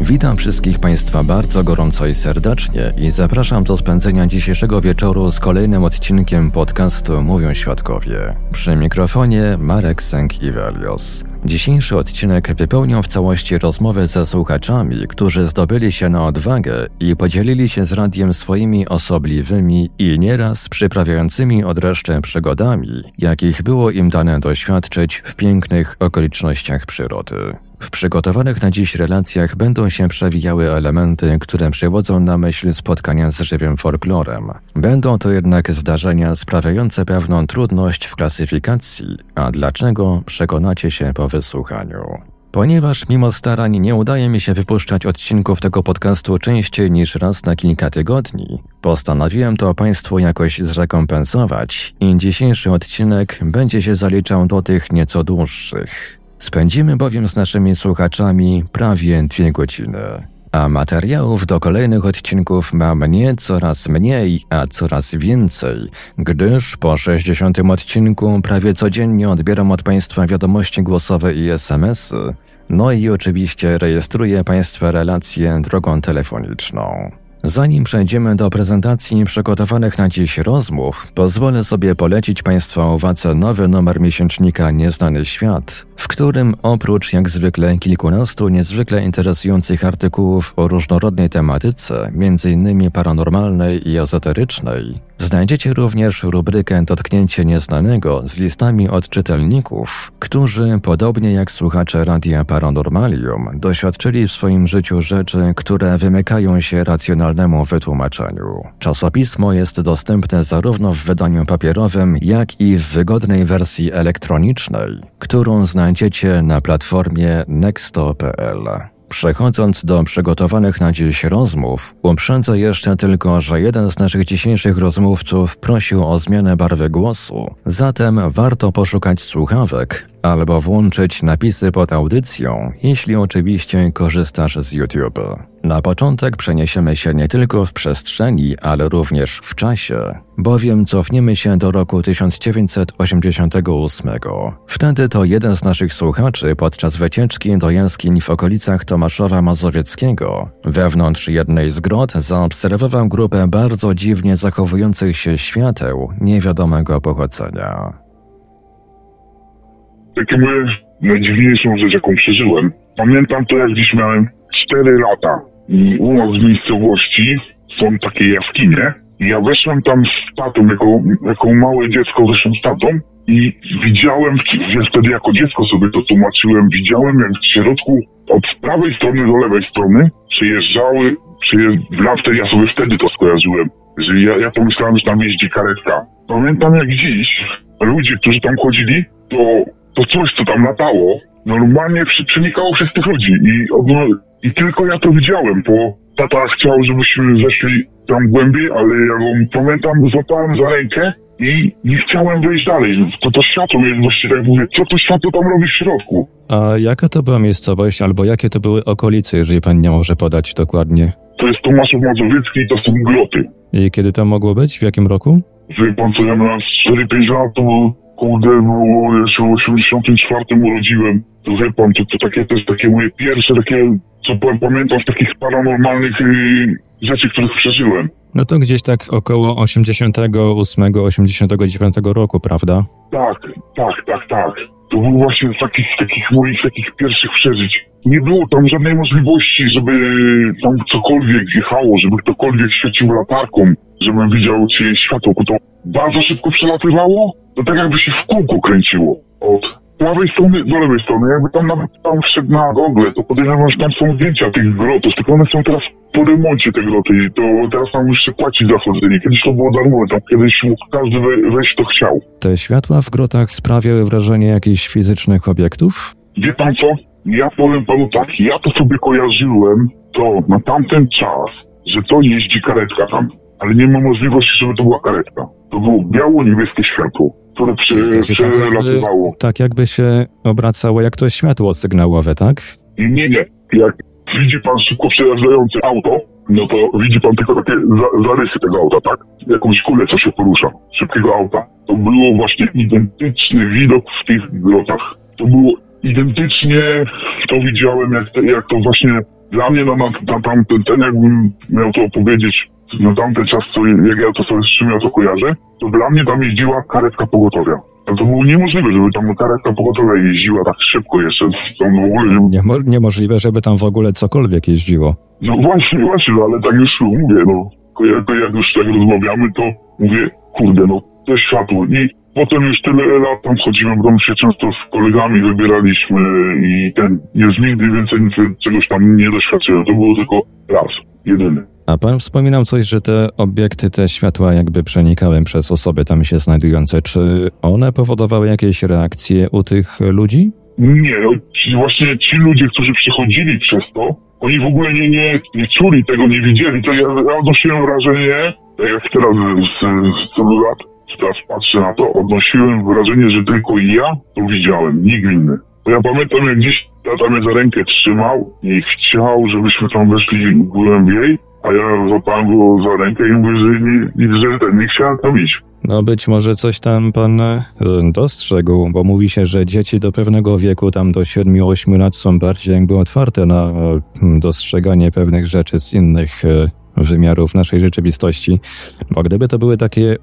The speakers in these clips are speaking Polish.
Witam wszystkich Państwa bardzo gorąco i serdecznie i zapraszam do spędzenia dzisiejszego wieczoru z kolejnym odcinkiem podcastu Mówią Świadkowie. Przy mikrofonie Marek Sęk-Iwelios. Dzisiejszy odcinek wypełnią w całości rozmowy ze słuchaczami, którzy zdobyli się na odwagę i podzielili się z radiem swoimi osobliwymi i nieraz przyprawiającymi odreszcze przygodami, jakich było im dane doświadczyć w pięknych okolicznościach przyrody. W przygotowanych na dziś relacjach będą się przewijały elementy, które przywodzą na myśl spotkania z żywym folklorem. Będą to jednak zdarzenia sprawiające pewną trudność w klasyfikacji, a dlaczego przekonacie się po wysłuchaniu. Ponieważ mimo starań nie udaje mi się wypuszczać odcinków tego podcastu częściej niż raz na kilka tygodni, postanowiłem to Państwu jakoś zrekompensować i dzisiejszy odcinek będzie się zaliczał do tych nieco dłuższych. Spędzimy bowiem z naszymi słuchaczami prawie dwie godziny. A materiałów do kolejnych odcinków mam nie coraz mniej, a coraz więcej, gdyż po 60 odcinku prawie codziennie odbieram od Państwa wiadomości głosowe i SMS-y, no i oczywiście rejestruję Państwa relacje drogą telefoniczną. Zanim przejdziemy do prezentacji przygotowanych na dziś rozmów, pozwolę sobie polecić Państwa uwadze nowy numer miesięcznika Nieznany Świat, w którym oprócz jak zwykle kilkunastu niezwykle interesujących artykułów o różnorodnej tematyce, m.in. paranormalnej i ezoterycznej, znajdziecie również rubrykę Dotknięcie Nieznanego z listami od czytelników, którzy, podobnie jak słuchacze Radia Paranormalium, doświadczyli w swoim życiu rzeczy, które wymykają się racjonalnemu wytłumaczeniu. Czasopismo jest dostępne zarówno w wydaniu papierowym, jak i w wygodnej wersji elektronicznej, którą znajdziecie na platformie nexto.pl. Przechodząc do przygotowanych na dziś rozmów, uprzedzę jeszcze tylko, że jeden z naszych dzisiejszych rozmówców prosił o zmianę barwy głosu, zatem warto poszukać słuchawek albo włączyć napisy pod audycją, jeśli oczywiście korzystasz z YouTube. Na początek przeniesiemy się nie tylko w przestrzeni, ale również w czasie, bowiem cofniemy się do roku 1988. Wtedy to jeden z naszych słuchaczy podczas wycieczki do jaskiń w okolicach Tomaszowa Mazowieckiego, wewnątrz jednej z grot zaobserwował grupę bardzo dziwnie zachowujących się świateł niewiadomego pochodzenia. Takie moje najdziwniejszą rzecz, jaką przeżyłem. Pamiętam to, jak dziś miałem 4 lata. I u nas w miejscowości są takie jaskinie. I ja weszłem tam z tatą, jako, jako małe dziecko weszłem z tatą i widziałem, ja wtedy jako dziecko sobie to tłumaczyłem, widziałem jak w środku od prawej strony do lewej strony przejeżdżały, przejeżdża, wtedy ja sobie wtedy to skojarzyłem, że ja, ja pomyślałem, że tam jeździ karetka. Pamiętam jak dziś ludzie, którzy tam chodzili, to to coś, co tam latało, normalnie przenikało przez tych ludzi i, i tylko ja to widziałem, bo tata chciał, żebyśmy zeszli tam głębiej, ale ja go pamiętam, złapałem za rękę i nie chciałem wejść dalej. To to światło mnie właściwie tak mówię, co to światło tam robi w środku? A jaka to była miejscowość, albo jakie to były okolice, jeżeli pan nie może podać dokładnie? To jest Tomaszów Mazowiecki i to są groty. I kiedy to mogło być? W jakim roku? Wie pan co, ja miałem 4-5 lat, to kurde, było, ja się w 84 urodziłem. To wie pan, to, to takie też takie moje pierwsze takie, co pamiętam z takich paranormalnych yy, rzeczy, których przeżyłem. No to gdzieś tak około 88-89 roku, prawda? Tak, tak, tak, tak. To był właśnie z takich, takich moich takich pierwszych przeżyć. Nie było tam żadnej możliwości, żeby tam cokolwiek wjechało, żeby ktokolwiek świecił latarką, żebym widział czyjeś światło. To bardzo szybko przelatywało, to tak jakby się w kółko kręciło. Od prawej strony do lewej strony. Jakby tam nawet tam wszedł na Google, to podejrzewam, że tam są zdjęcia tych grotów, tylko one są teraz po remoncie te groty i to teraz tam już się płaci za chodzenie. Kiedyś to było darmowe, tam kiedyś każdy we, wejść kto chciał. Te światła w grotach sprawiały wrażenie jakichś fizycznych obiektów? Wie pan co? Ja powiem panu tak, ja to sobie kojarzyłem, to na tamten czas, że to jeździ karetka tam, ale nie ma możliwości, żeby to była karetka. To było biało-niebieskie światło, które przy, się tak, jakby, przelatywało. tak jakby się obracało jak to światło sygnałowe, tak? Nie, nie. Jak widzi pan szybko przejeżdżające auto, no to widzi pan tylko takie za, zarysy tego auta, tak? Jakąś kulę, co się porusza, szybkiego auta. To było właśnie identyczny widok w tych grotach. To było identycznie, to widziałem, jak, te, jak to właśnie dla mnie, na, na tamten, ten jakbym miał to opowiedzieć, na tamten czas, co, jak ja to sobie z czym ja to kojarzę, to dla mnie tam jeździła karetka pogotowia. No to było niemożliwe, żeby tam karetka pogotowia jeździła tak szybko jeszcze. Tam w ogóle, żeby Niemo- niemożliwe, żeby tam w ogóle cokolwiek jeździło. no właśnie, właśnie, no ale tak już mówię, no. Jak, jak już tak rozmawiamy, to mówię, kurde, no to światło. I potem już tyle lat tam chodziłem, bo się często z kolegami wybieraliśmy i ten, już nigdy więcej czegoś tam nie doświadczyłem. To było tylko raz, jedyny. A pan wspominał coś, że te obiekty, te światła jakby przenikały przez osoby tam się znajdujące. Czy one powodowały jakieś reakcje u tych ludzi? Nie, no, ci, właśnie ci ludzie, którzy przechodzili przez to, oni w ogóle nie, nie, nie czuli tego, nie widzieli. To ja, ja odnosiłem wrażenie, tak jak teraz z, z tylu lat, teraz patrzę na to, odnosiłem wrażenie, że tylko ja to widziałem, nikt inny. Bo ja pamiętam, jak gdzieś tata mnie za rękę trzymał i chciał, żebyśmy tam weszli głębiej, a ja złapałem go za rękę i mówię, że nie, że ten, nie chciałem tam iść. No być może coś tam pan e, dostrzegł, bo mówi się, że dzieci do pewnego wieku, tam do 7-8 lat są bardziej jakby otwarte na e, dostrzeganie pewnych rzeczy z innych e, wymiarów naszej rzeczywistości. Bo gdyby to były takie,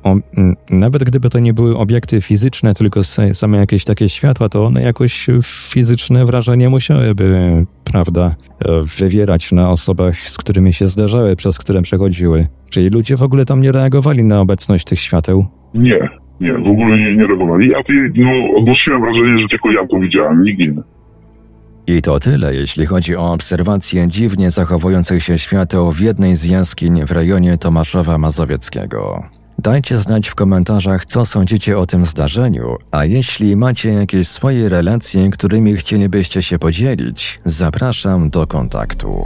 nawet gdyby to nie były obiekty fizyczne, tylko same jakieś takie światła, to one jakoś fizyczne wrażenie musiałyby, prawda, e, wywierać na osobach, z którymi się zdarzały, przez które przechodziły. Czyli ludzie w ogóle tam nie reagowali na obecność tych świateł. Nie, nie, w ogóle nie, nie reagowali. Ja no, odnosiłem wrażenie, że tylko ja to widziałem, nikt inny. I to tyle, jeśli chodzi o obserwację dziwnie zachowujących się świateł w jednej z jaskiń w rejonie Tomaszowa Mazowieckiego. Dajcie znać w komentarzach, co sądzicie o tym zdarzeniu, a jeśli macie jakieś swoje relacje, którymi chcielibyście się podzielić, zapraszam do kontaktu.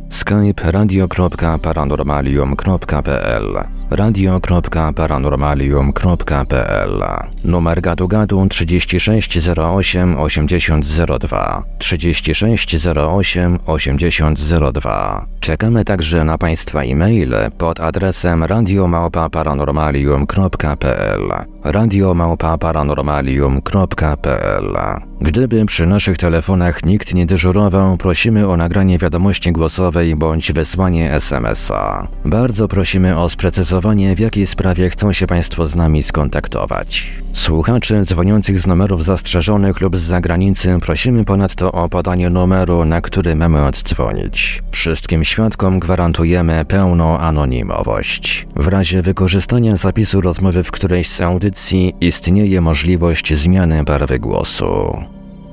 skype radio.paranormalium.pl radio.paranormalium.pl Numer gadu gadu 3608 8002 3608 8002 Czekamy także na Państwa e-maile pod adresem radiomałpa-paranormalium.pl radiomałpa-paranormalium.pl Gdyby przy naszych telefonach nikt nie dyżurował, prosimy o nagranie wiadomości głosowej bądź wysłanie SMS-a. Bardzo prosimy o sprecyzowanie, w jakiej sprawie chcą się Państwo z nami skontaktować. Słuchaczy dzwoniących z numerów zastrzeżonych lub z zagranicy prosimy ponadto o podanie numeru, na który mamy oddzwonić. Wszystkim świadkom gwarantujemy pełną anonimowość. W razie wykorzystania zapisu rozmowy w którejś z audycji istnieje możliwość zmiany barwy głosu.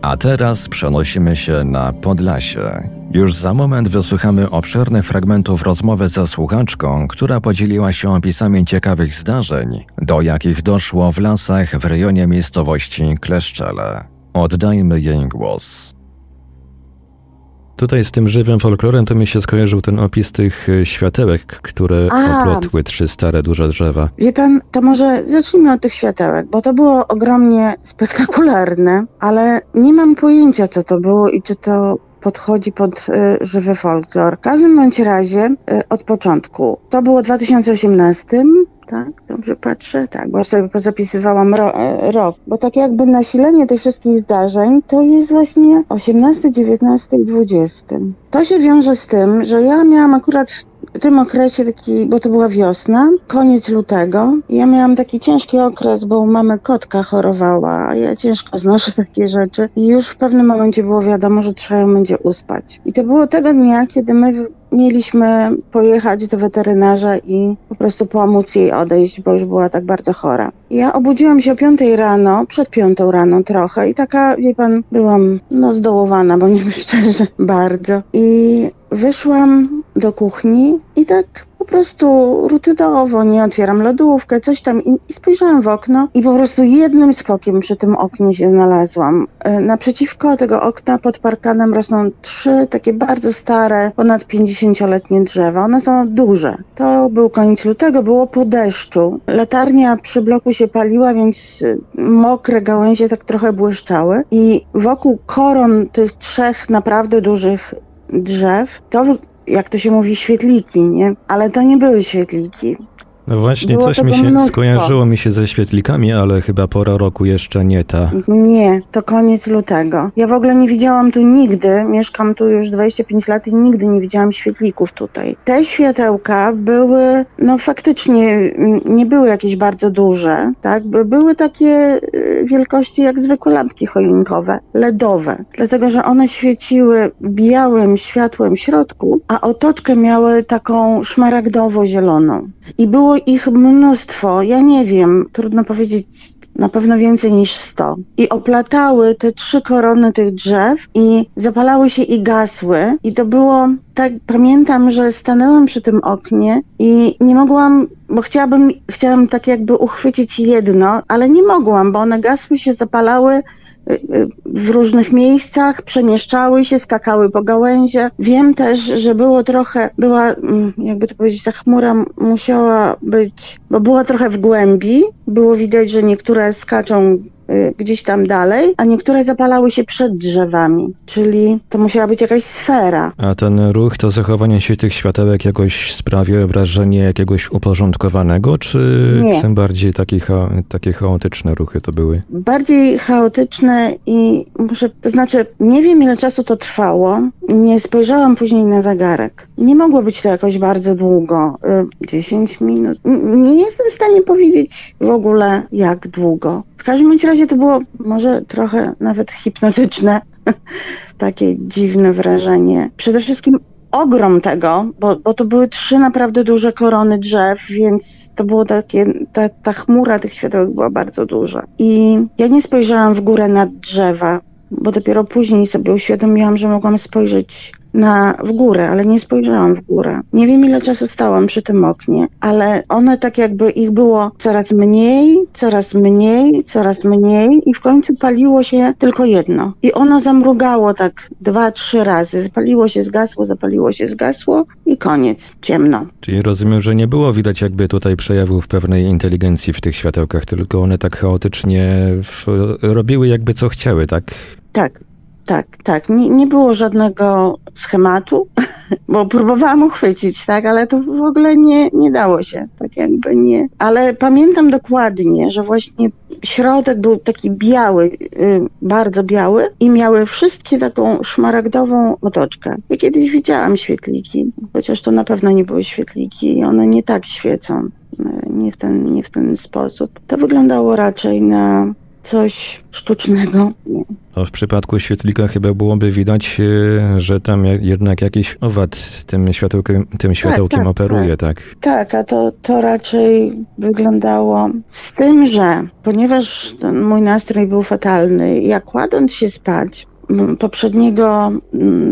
A teraz przenosimy się na Podlasie. Już za moment wysłuchamy obszernych fragmentów rozmowy ze słuchaczką, która podzieliła się opisami ciekawych zdarzeń, do jakich doszło w lasach w rejonie miejscowości Kleszczele. Oddajmy jej głos. Tutaj z tym żywym folklorem to mi się skojarzył ten opis tych e, światełek, które A. oplotły trzy stare, duże drzewa. Wie pan, to może zacznijmy od tych światełek, bo to było ogromnie spektakularne, ale nie mam pojęcia, co to było i czy to podchodzi pod y, żywy folklor. W każdym bądź razie y, od początku. To było w 2018, tak? Dobrze patrzę? Tak, bo sobie pozapisywałam ro, e, rok. Bo tak jakby nasilenie tych wszystkich zdarzeń to jest właśnie 18, 19 i 20. To się wiąże z tym, że ja miałam akurat tym okresie taki, bo to była wiosna, koniec lutego. Ja miałam taki ciężki okres, bo u mamy kotka chorowała, a ja ciężko znoszę takie rzeczy. I już w pewnym momencie było wiadomo, że trzeba ją będzie uspać. I to było tego dnia, kiedy my mieliśmy pojechać do weterynarza i po prostu pomóc jej odejść, bo już była tak bardzo chora. Ja obudziłam się o piątej rano, przed piątą rano trochę i taka, wie pan, byłam no zdołowana, bądźmy szczerzy, bardzo. I wyszłam do kuchni i tak po prostu rutynowo, nie otwieram lodówkę, coś tam i, i spojrzałam w okno i po prostu jednym skokiem przy tym oknie się znalazłam. E, Naprzeciwko tego okna pod parkanem rosną trzy takie bardzo stare, ponad 50-letnie drzewa. One są duże. To był koniec lutego, było po deszczu. Latarnia przy bloku się paliła, więc e, mokre gałęzie tak trochę błyszczały i wokół koron tych trzech naprawdę dużych drzew, to jak to się mówi, świetliki, nie? Ale to nie były świetliki. No właśnie, Było coś mi się mnóstwo. skojarzyło mi się ze świetlikami, ale chyba pora roku jeszcze nie ta. Nie, to koniec lutego. Ja w ogóle nie widziałam tu nigdy, mieszkam tu już 25 lat i nigdy nie widziałam świetlików tutaj. Te światełka były, no faktycznie mm, nie były jakieś bardzo duże, tak? By- Były takie y, wielkości jak zwykłe lampki choinkowe, LEDowe, dlatego że one świeciły białym światłem w środku, a otoczkę miały taką szmaragdowo-zieloną. I było ich mnóstwo, ja nie wiem, trudno powiedzieć na pewno więcej niż 100. I oplatały te trzy korony tych drzew i zapalały się i gasły. I to było tak, pamiętam, że stanęłam przy tym oknie i nie mogłam, bo chciałabym, chciałam tak jakby uchwycić jedno, ale nie mogłam, bo one gasły się, zapalały w różnych miejscach, przemieszczały się, skakały po gałęziach. Wiem też, że było trochę, była, mm, jakby to powiedzieć, ta chmura musiała być, bo była trochę w głębi. Było widać, że niektóre skaczą gdzieś tam dalej, a niektóre zapalały się przed drzewami, czyli to musiała być jakaś sfera. A ten ruch, to zachowanie się tych światełek jakoś sprawia wrażenie jakiegoś uporządkowanego, czy Nie. tym bardziej takie, cha takie chaotyczne ruchy to były? bardziej chaotyczne i muszę, to znaczy, nie wiem ile czasu to trwało. Nie spojrzałam później na zegarek. Nie mogło być to jakoś bardzo długo. Y, 10 minut. N- Nie jestem w stanie powiedzieć w ogóle jak długo. W każdym razie to było może trochę nawet hipnotyczne. Takie dziwne wrażenie. Przede wszystkim ogrom tego, bo, bo to były trzy naprawdę duże korony drzew, więc to było takie, ta, ta chmura tych światełek była bardzo duża. I ja nie spojrzałam w górę na drzewa, bo dopiero później sobie uświadomiłam, że mogłam spojrzeć na, w górę, ale nie spojrzałam w górę. Nie wiem ile czasu stałam przy tym oknie, ale one tak jakby ich było coraz mniej, coraz mniej, coraz mniej i w końcu paliło się tylko jedno. I ono zamrugało tak dwa, trzy razy. Zapaliło się, zgasło, zapaliło się, zgasło i koniec. Ciemno. Czyli rozumiem, że nie było widać jakby tutaj przejawów pewnej inteligencji w tych światełkach, tylko one tak chaotycznie w, robiły jakby co chciały, tak? Tak, tak, tak. Nie, nie było żadnego schematu, bo próbowałam uchwycić, tak, ale to w ogóle nie, nie dało się, tak jakby nie. Ale pamiętam dokładnie, że właśnie środek był taki biały, y, bardzo biały i miały wszystkie taką szmaragdową otoczkę. Ja kiedyś widziałam świetliki, chociaż to na pewno nie były świetliki i one nie tak świecą, y, nie w ten, nie w ten sposób. To wyglądało raczej na coś sztucznego. Nie. No w przypadku świetlika chyba byłoby widać, e, że tam jednak jakiś owad tym światełkiem, tym światełkiem tak, operuje, tak? Tak, a to, to raczej wyglądało z tym, że ponieważ mój nastrój był fatalny, jak kładąc się spać, poprzedniego,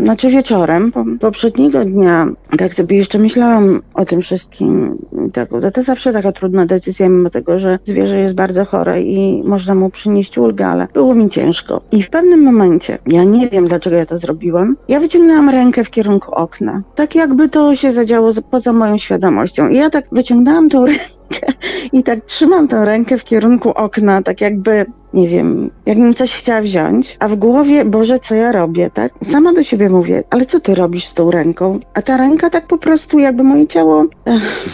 znaczy wieczorem, po, poprzedniego dnia, tak sobie jeszcze myślałam o tym wszystkim. Tak, to, to zawsze taka trudna decyzja, mimo tego, że zwierzę jest bardzo chore i można mu przynieść ulgę, ale było mi ciężko. I w pewnym momencie, ja nie wiem dlaczego ja to zrobiłam, ja wyciągnęłam rękę w kierunku okna. Tak jakby to się zadziało poza moją świadomością. I ja tak wyciągnęłam tą rękę i tak trzymam tę rękę w kierunku okna, tak jakby, nie wiem, jakbym coś chciała wziąć, a w głowie, Boże, co ja robię, tak? Sama do siebie mówię, ale co ty robisz z tą ręką? A ta ręka tak po prostu, jakby moje ciało... Ech,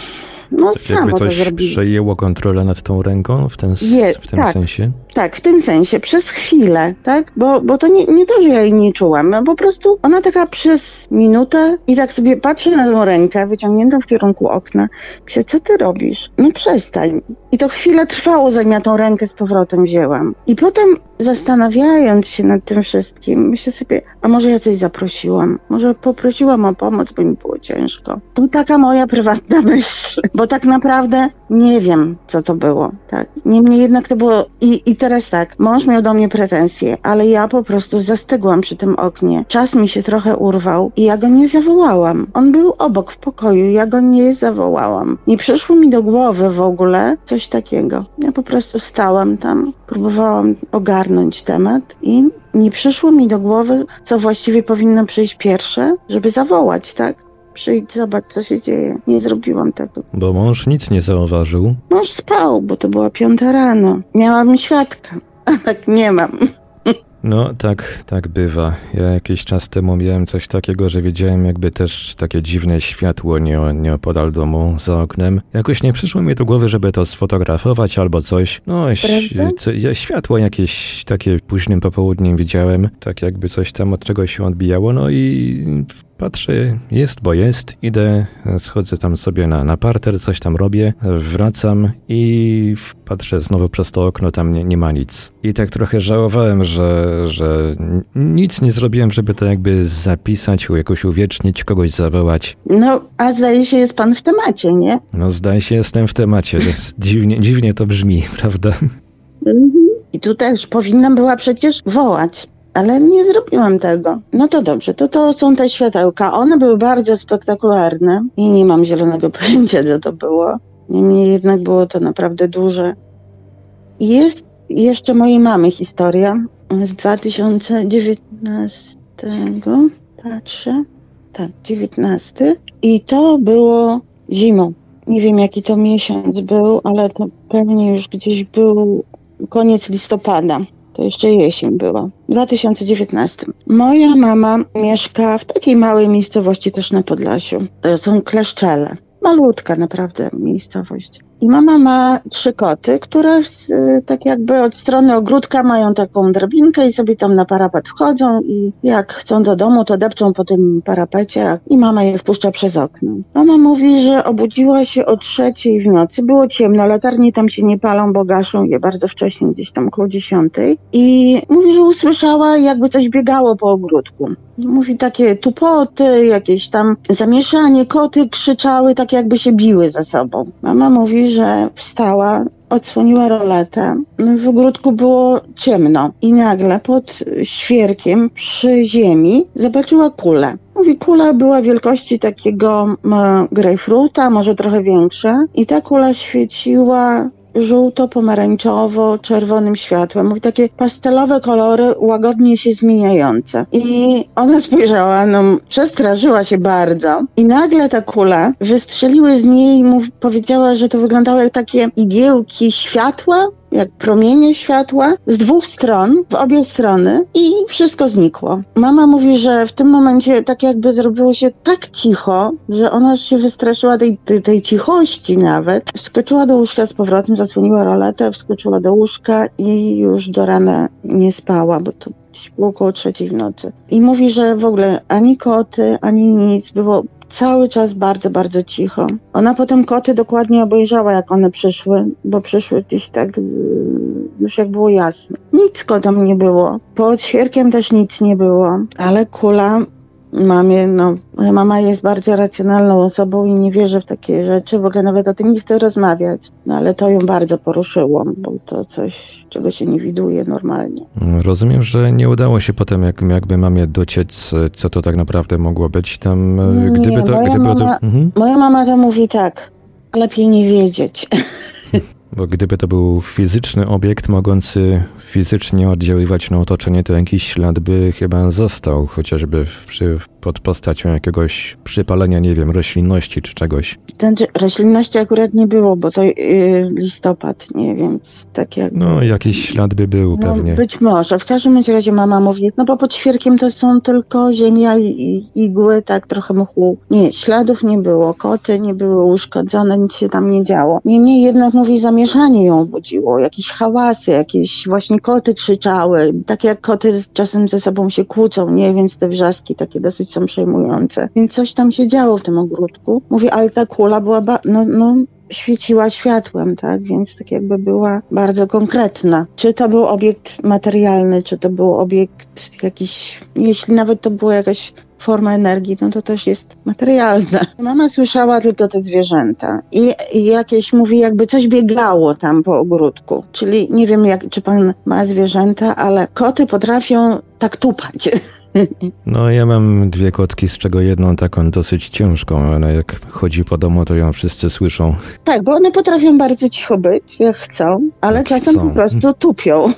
no, Tak samo jakby to coś zrobiło. przejęło kontrolę nad tą ręką w, ten, Je- w tym tak. sensie? Tak, w tym sensie, przez chwilę, tak? Bo, bo to nie, nie to, że ja jej nie czułam, no po prostu ona taka przez minutę i tak sobie patrzy na tą rękę wyciągniętą w kierunku okna. Myślę, co ty robisz? No przestań. I to chwilę trwało, zanim ja tą rękę z powrotem wzięłam. I potem zastanawiając się nad tym wszystkim, myślę sobie, a może ja coś zaprosiłam? Może poprosiłam o pomoc, bo mi było ciężko. To taka moja prywatna myśl, bo tak naprawdę nie wiem, co to było, tak? Niemniej jednak to było i, i teraz tak, mąż miał do mnie pretensje, ale ja po prostu zastygłam przy tym oknie. Czas mi się trochę urwał i ja go nie zawołałam. On był obok w pokoju, ja go nie zawołałam. Nie przyszło mi do głowy w ogóle coś takiego. Ja po prostu stałam tam, próbowałam ogarnąć temat i nie przyszło mi do głowy, co właściwie powinno przyjść pierwsze, żeby zawołać, tak? Przyjdź, zobacz, co się dzieje. Nie zrobiłam tego. Bo mąż nic nie zauważył. Mąż spał, bo to była piąta rano. Miałam świadka, a tak nie mam. No tak, tak bywa. Ja jakiś czas temu miałem coś takiego, że widziałem jakby też takie dziwne światło nie, nieopodal domu za oknem. Jakoś nie przyszło mi do głowy, żeby to sfotografować albo coś. No, co, ja światło jakieś takie późnym popołudniem widziałem, tak jakby coś tam od czegoś się odbijało, no i patrzę, jest, bo jest, idę, schodzę tam sobie na, na parter, coś tam robię, wracam i patrzę znowu przez to okno, tam nie, nie ma nic. I tak trochę żałowałem, że, że nic nie zrobiłem, żeby to jakby zapisać, jakoś uwiecznić, kogoś zawołać. No, a zdaje się, jest pan w temacie, nie? No zdaje się, jestem w temacie. Dziwnie, dziwnie to brzmi, prawda? I tu też powinnam była przecież wołać. Ale nie zrobiłam tego. No to dobrze, to to są te światełka. One były bardzo spektakularne i nie mam zielonego pojęcia, co to było. Niemniej jednak było to naprawdę duże. Jest jeszcze mojej mamy historia z 2019. Patrzę. Tak, 19. I to było zimą. Nie wiem jaki to miesiąc był, ale to pewnie już gdzieś był koniec listopada. To jeszcze jesień była. W 2019. Moja mama mieszka w takiej małej miejscowości też na Podlasiu. To są Kleszczele. Malutka naprawdę miejscowość. I mama ma trzy koty, które y, tak jakby od strony ogródka mają taką drabinkę i sobie tam na parapet wchodzą i jak chcą do domu, to depczą po tym parapecie i mama je wpuszcza przez okno. Mama mówi, że obudziła się o trzeciej w nocy, było ciemno, latarnie tam się nie palą, bo gaszą je bardzo wcześnie, gdzieś tam około dziesiątej i mówi, że usłyszała jakby coś biegało po ogródku. Mówi takie tupoty, jakieś tam zamieszanie, koty krzyczały tak jakby się biły ze sobą. Mama mówi, że wstała, odsłoniła roletę. No, w ogródku było ciemno i nagle pod świerkiem przy ziemi zobaczyła kulę. Mówi, kula była wielkości takiego m, grejpfruta, może trochę większa i ta kula świeciła żółto-pomarańczowo-czerwonym światłem. Mówi takie pastelowe kolory, łagodnie się zmieniające. I ona spojrzała, no przestraszyła się bardzo i nagle ta kula, wystrzeliły z niej, mów, powiedziała, że to wyglądało jak takie igiełki światła, jak promienie światła z dwóch stron, w obie strony i wszystko znikło. Mama mówi, że w tym momencie tak jakby zrobiło się tak cicho, że ona się wystraszyła tej, tej, tej cichości nawet. Wskoczyła do łóżka z powrotem, zasłoniła roletę, wskoczyła do łóżka i już do rana nie spała, bo to było około trzeciej w nocy. I mówi, że w ogóle ani koty, ani nic, było cały czas bardzo, bardzo cicho. Ona potem koty dokładnie obejrzała, jak one przyszły, bo przyszły gdzieś tak yy, już jak było jasno. Nic kotom nie było. Pod świerkiem też nic nie było, ale kula mamie, no, moja mama jest bardzo racjonalną osobą i nie wierzy w takie rzeczy, w ogóle nawet o tym nie chce rozmawiać. No ale to ją bardzo poruszyło, bo to coś, czego się nie widuje normalnie. Rozumiem, że nie udało się potem jak, jakby mamie dociec, co to tak naprawdę mogło być tam, e, Nie, gdyby to... moja Gdyby mama- to mhm. Moja mama to mówi tak, lepiej nie wiedzieć. Bo gdyby to był fizyczny obiekt mogący fizycznie oddziaływać na otoczenie, to jakiś ślad by chyba został, chociażby przy, pod postacią jakiegoś przypalenia, nie wiem, roślinności czy czegoś. Znaczy, roślinności akurat nie było, bo to yy, listopad, nie, więc tak jak... No, jakiś ślad by był No, pewnie. być może. W każdym razie mama mówi, no bo pod świerkiem to są tylko ziemia i, i igły, tak trochę mchu. Nie, śladów nie było, koty nie były uszkodzone, nic się tam nie działo. Niemniej jednak mówi, zamieszanie ją budziło, jakieś hałasy, jakieś właśnie koty krzyczały, tak jak koty czasem ze sobą się kłócą, nie, więc te wrzaski takie dosyć są przejmujące. Więc coś tam się działo w tym ogródku. Mówi, ale ta kula była, ba- no, no, świeciła światłem, tak? Więc tak jakby była bardzo konkretna. Czy to był obiekt materialny, czy to był obiekt jakiś, jeśli nawet to była jakaś forma energii, no to też jest materialna. Mama słyszała tylko te zwierzęta i, i jakieś, mówi, jakby coś biegało tam po ogródku. Czyli nie wiem, jak, czy pan ma zwierzęta, ale koty potrafią tak tupać. No, ja mam dwie kotki, z czego jedną taką dosyć ciężką, ale jak chodzi po domu, to ją wszyscy słyszą. Tak, bo one potrafią bardzo cicho być, jak chcą, ale Jak czasem chcą. po prostu tupią.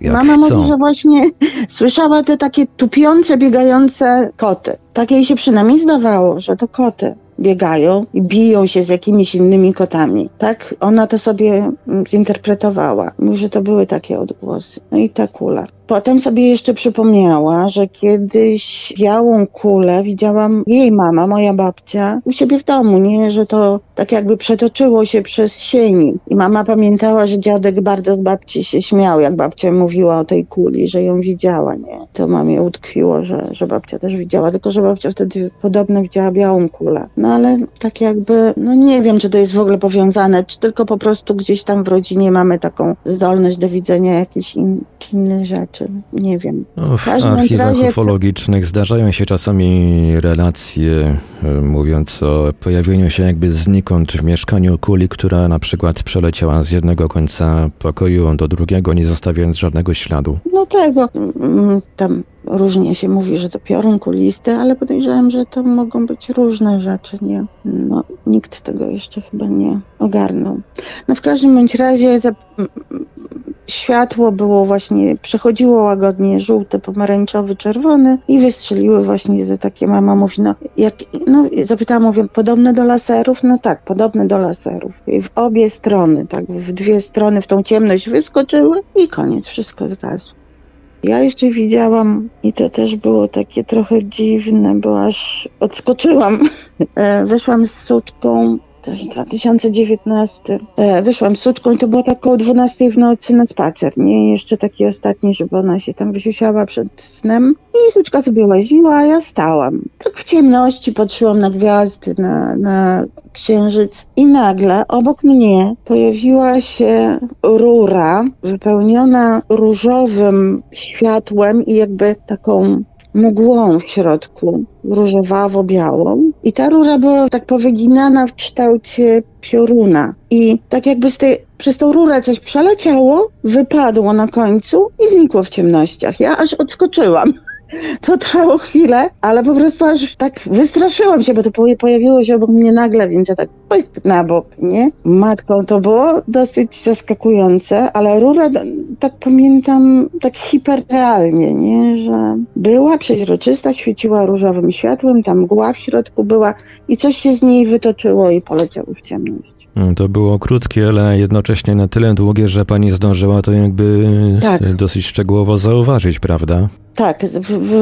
Jak Mama chcą. mówi, że właśnie słyszała te takie tupiące, biegające koty. Tak jej się przynajmniej zdawało, że to koty biegają i biją się z jakimiś innymi kotami. Tak ona to sobie mm, zinterpretowała. Mówi, że to były takie odgłosy. No i ta kula. Potem sobie jeszcze przypomniała, że kiedyś białą kulę widziałam jej mama, moja babcia, u siebie w domu, nie? Że to tak jakby przetoczyło się przez sieni. I mama pamiętała, że dziadek bardzo z babci się śmiał, jak babcia mówiła o tej kuli, że ją widziała, nie? To mamie utkwiło, że, że babcia też widziała, tylko że babcia wtedy podobno widziała białą kulę. No ale tak jakby, no nie wiem, czy to jest w ogóle powiązane, czy tylko po prostu gdzieś tam w rodzinie mamy taką zdolność do widzenia jakichś innych rzeczy. Nie wiem. No, w każdym bądź archiwach razie ufologicznych zdarzają się czasami relacje e, mówiąc o pojawieniu się jakby znikąd w mieszkaniu kuli, która na przykład przeleciała z jednego końca pokoju do drugiego, nie zostawiając żadnego śladu. No tak, bo mm, tam różnie się mówi, że to piorun kulisty, ale podejrzewam, że to mogą być różne rzeczy, nie? No, nikt tego jeszcze chyba nie ogarnął. No w każdym bądź razie światło było właśnie, przechodziło łagodnie żółte, pomarańczowy, czerwony i wystrzeliły właśnie te takie, mama mówi, no, jak, no zapytałam, mówię, podobne do laserów? No tak, podobne do laserów. I w obie strony, tak, w dwie strony w tą ciemność wyskoczyły i koniec, wszystko zgasło. Ja jeszcze widziałam, i to też było takie trochę dziwne, bo aż odskoczyłam. E, Wyszłam z suczką, to jest 2019. E, Wyszłam z suczką i to było tak około 12 w nocy na spacer, nie? Jeszcze taki ostatni, żeby ona się tam wysiusiała przed snem. I suczka sobie łaziła, a ja stałam. Tak w ciemności patrzyłam na gwiazdy, na, na księżyc i nagle obok mnie pojawiła się rura wypełniona różowym światłem i jakby taką mgłą w środku, różowawo-białą. I ta rura była tak powyginana w kształcie pioruna. I tak jakby z tej, przez tą rurę coś przeleciało, wypadło na końcu i znikło w ciemnościach. Ja aż odskoczyłam. To trwało chwilę, ale po prostu aż tak wystraszyłam się, bo to poja- pojawiło się obok mnie nagle, więc ja tak pyk na bok, nie? Matką to było dosyć zaskakujące, ale rura, tak pamiętam, tak hiperrealnie, nie? Że była przeźroczysta, świeciła różowym światłem, tam mgła w środku była i coś się z niej wytoczyło i poleciało w ciemność. No, To było krótkie, ale jednocześnie na tyle długie, że pani zdążyła to jakby Tak. e, dosyć szczegółowo zauważyć, prawda? Tak,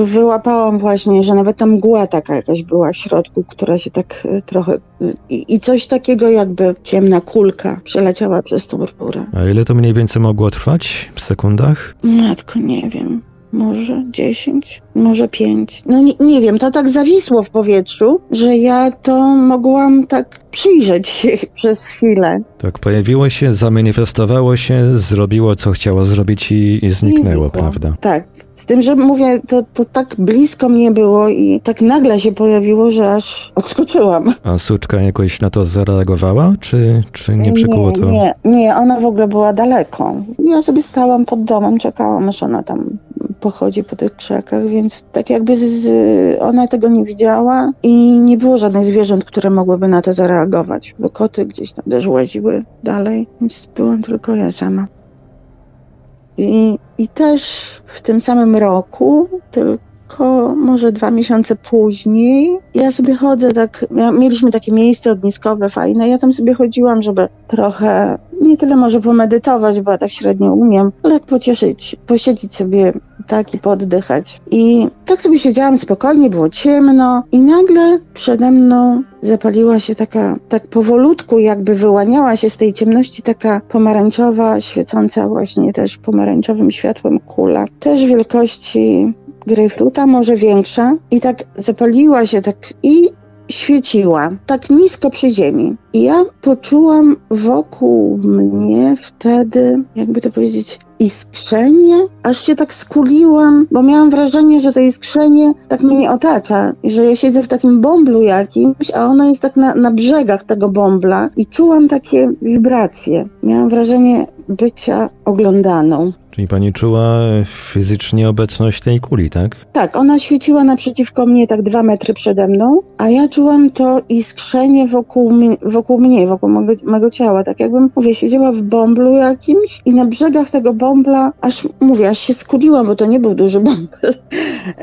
wyłapałam właśnie, że nawet ta mgła taka jakaś była w środku, która się tak y, trochę... y, I, I coś takiego jakby ciemna kulka przeleciała przez tą rurę. A ile to mniej więcej mogło trwać w sekundach? Matko, nie wiem. Może 10, może 5. No nie, nie wiem, to tak zawisło w powietrzu, że ja to mogłam tak przyjrzeć się przez chwilę. Tak, pojawiło się, zamanifestowało się, zrobiło co chciało zrobić i, i zniknęło, znikło. prawda? Tak, Z tym, że mówię, to, to tak blisko mnie było i tak nagle się pojawiło, że aż odskoczyłam. A suczka jakoś na to zareagowała, czy, czy nie przykuło nie, to? Nie, nie, ona w ogóle była daleko. Ja sobie stałam pod domem, czekałam, aż ona tam pochodzi po tych krzakach, więc tak jakby z, ona tego nie widziała i nie było żadnych zwierząt, które mogłyby na to zareagować, bo koty gdzieś tam też łaziły dalej, więc byłam tylko ja sama. I, I też w tym samym roku, tylko może dwa miesiące później, ja sobie chodzę tak, mieliśmy takie miejsce ogniskowe fajne, ja tam sobie chodziłam, żeby trochę, nie tyle może pomedytować, bo ja tak średnio umiem, ale pocieszyć, posiedzieć sobie tak i poddychać. I tak sobie siedziałam spokojnie, było ciemno i nagle przede mną zapaliła się taka, tak powolutku jakby wyłaniała się z tej ciemności taka pomarańczowa, świecąca właśnie też pomarańczowym światłem kula. Też wielkości grejpfruta, może większa i tak zapaliła się tak i świeciła, tak nisko przy ziemi. I ja poczułam wokół mnie wtedy, jakby to powiedzieć, iskrzenie, aż się tak skuliłam, bo miałam wrażenie, że to iskrzenie tak mnie otacza i że ja siedzę w takim bąblu jakimś, a ono jest tak na, na brzegach tego bąbla i czułam takie wibracje. Miałam wrażenie bycia oglądaną. Czyli pani czuła fizycznie obecność tej kuli, tak? Tak, ona świeciła naprzeciwko mnie tak dwa metry przede mną, a ja czułam to iskrzenie wokół, wokół mnie, wokół mego, mego ciała. Tak jakbym, mówię, siedziała w bąblu jakimś i na brzegach tego bąbla, aż mówię, aż się skuliłam, bo to nie był duży bąbel.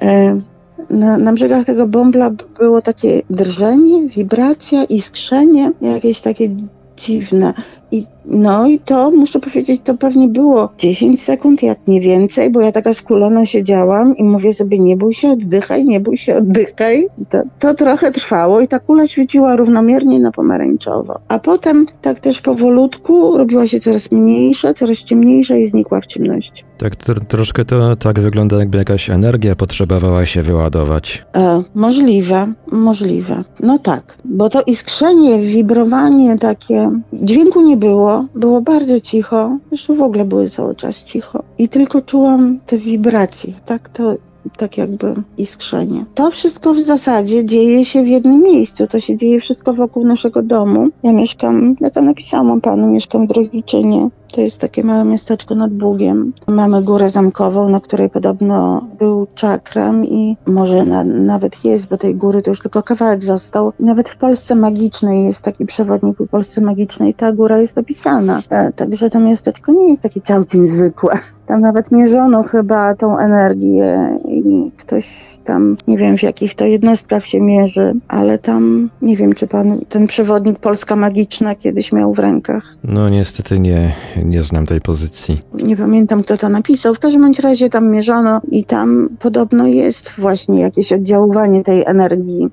E, na, na brzegach tego bąbla było takie drżenie, wibracja, iskrzenie, jakieś takie dziwne. I, no i to, muszę powiedzieć, to pewnie było 10 sekund, jak nie więcej, bo ja taka skulona siedziałam i mówię sobie, nie bój się, oddychaj, nie bój się, oddychaj. To, to trochę trwało i ta kula świeciła równomiernie na pomarańczowo. A potem tak też powolutku robiła się coraz mniejsza, coraz ciemniejsza i znikła w ciemności. Tak, tr troszkę to tak wygląda, jakby jakaś energia potrzebowała się wyładować. E, możliwe, możliwe. No tak, bo to iskrzenie, wibrowanie takie, dźwięku nie było, było bardzo cicho, zresztą w ogóle były cały czas cicho i tylko czułam te wibracje, tak to tak jakby iskrzenie. To wszystko w zasadzie dzieje się w jednym miejscu. To się dzieje wszystko wokół naszego domu. Ja mieszkam, ja tam napisałam panu, mieszkam w Drogiczynie. To jest takie małe miasteczko nad Bugiem. Mamy górę zamkową, na której podobno był czakram i może na, nawet jest, bo tej góry to już tylko kawałek został. Nawet w Polsce Magicznej jest taki przewodnik w Polsce Magicznej, ta góra jest opisana. E, także to miasteczko nie jest takie całkiem zwykłe. Tam nawet mierzono chyba tą energię i ktoś tam, nie wiem w jakich to jednostkach się mierzy, ale tam, nie wiem czy pan ten przewodnik Polska Magiczna kiedyś miał w rękach. No niestety nie, nie znam tej pozycji. Nie pamiętam, kto to napisał. W każdym bądź razie tam mierzono i tam podobno jest właśnie jakieś oddziaływanie tej energii.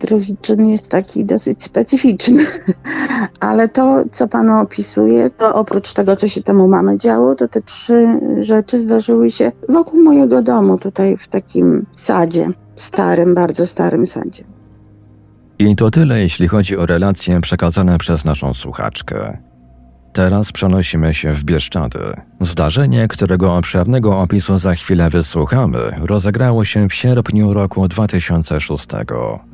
Drogiczyn jest taki dosyć specyficzny. Ale to, co panu opisuje, to oprócz tego, co się temu mamy działo, to te trzy rzeczy zdarzyły się wokół mojego domu, tutaj w takim sadzie. Starym, bardzo starym sadzie. I to tyle, jeśli chodzi o relacje przekazane przez naszą słuchaczkę. Teraz przenosimy się w Bieszczady. Zdarzenie, którego obszernego opisu za chwilę wysłuchamy, rozegrało się w sierpniu roku 2006.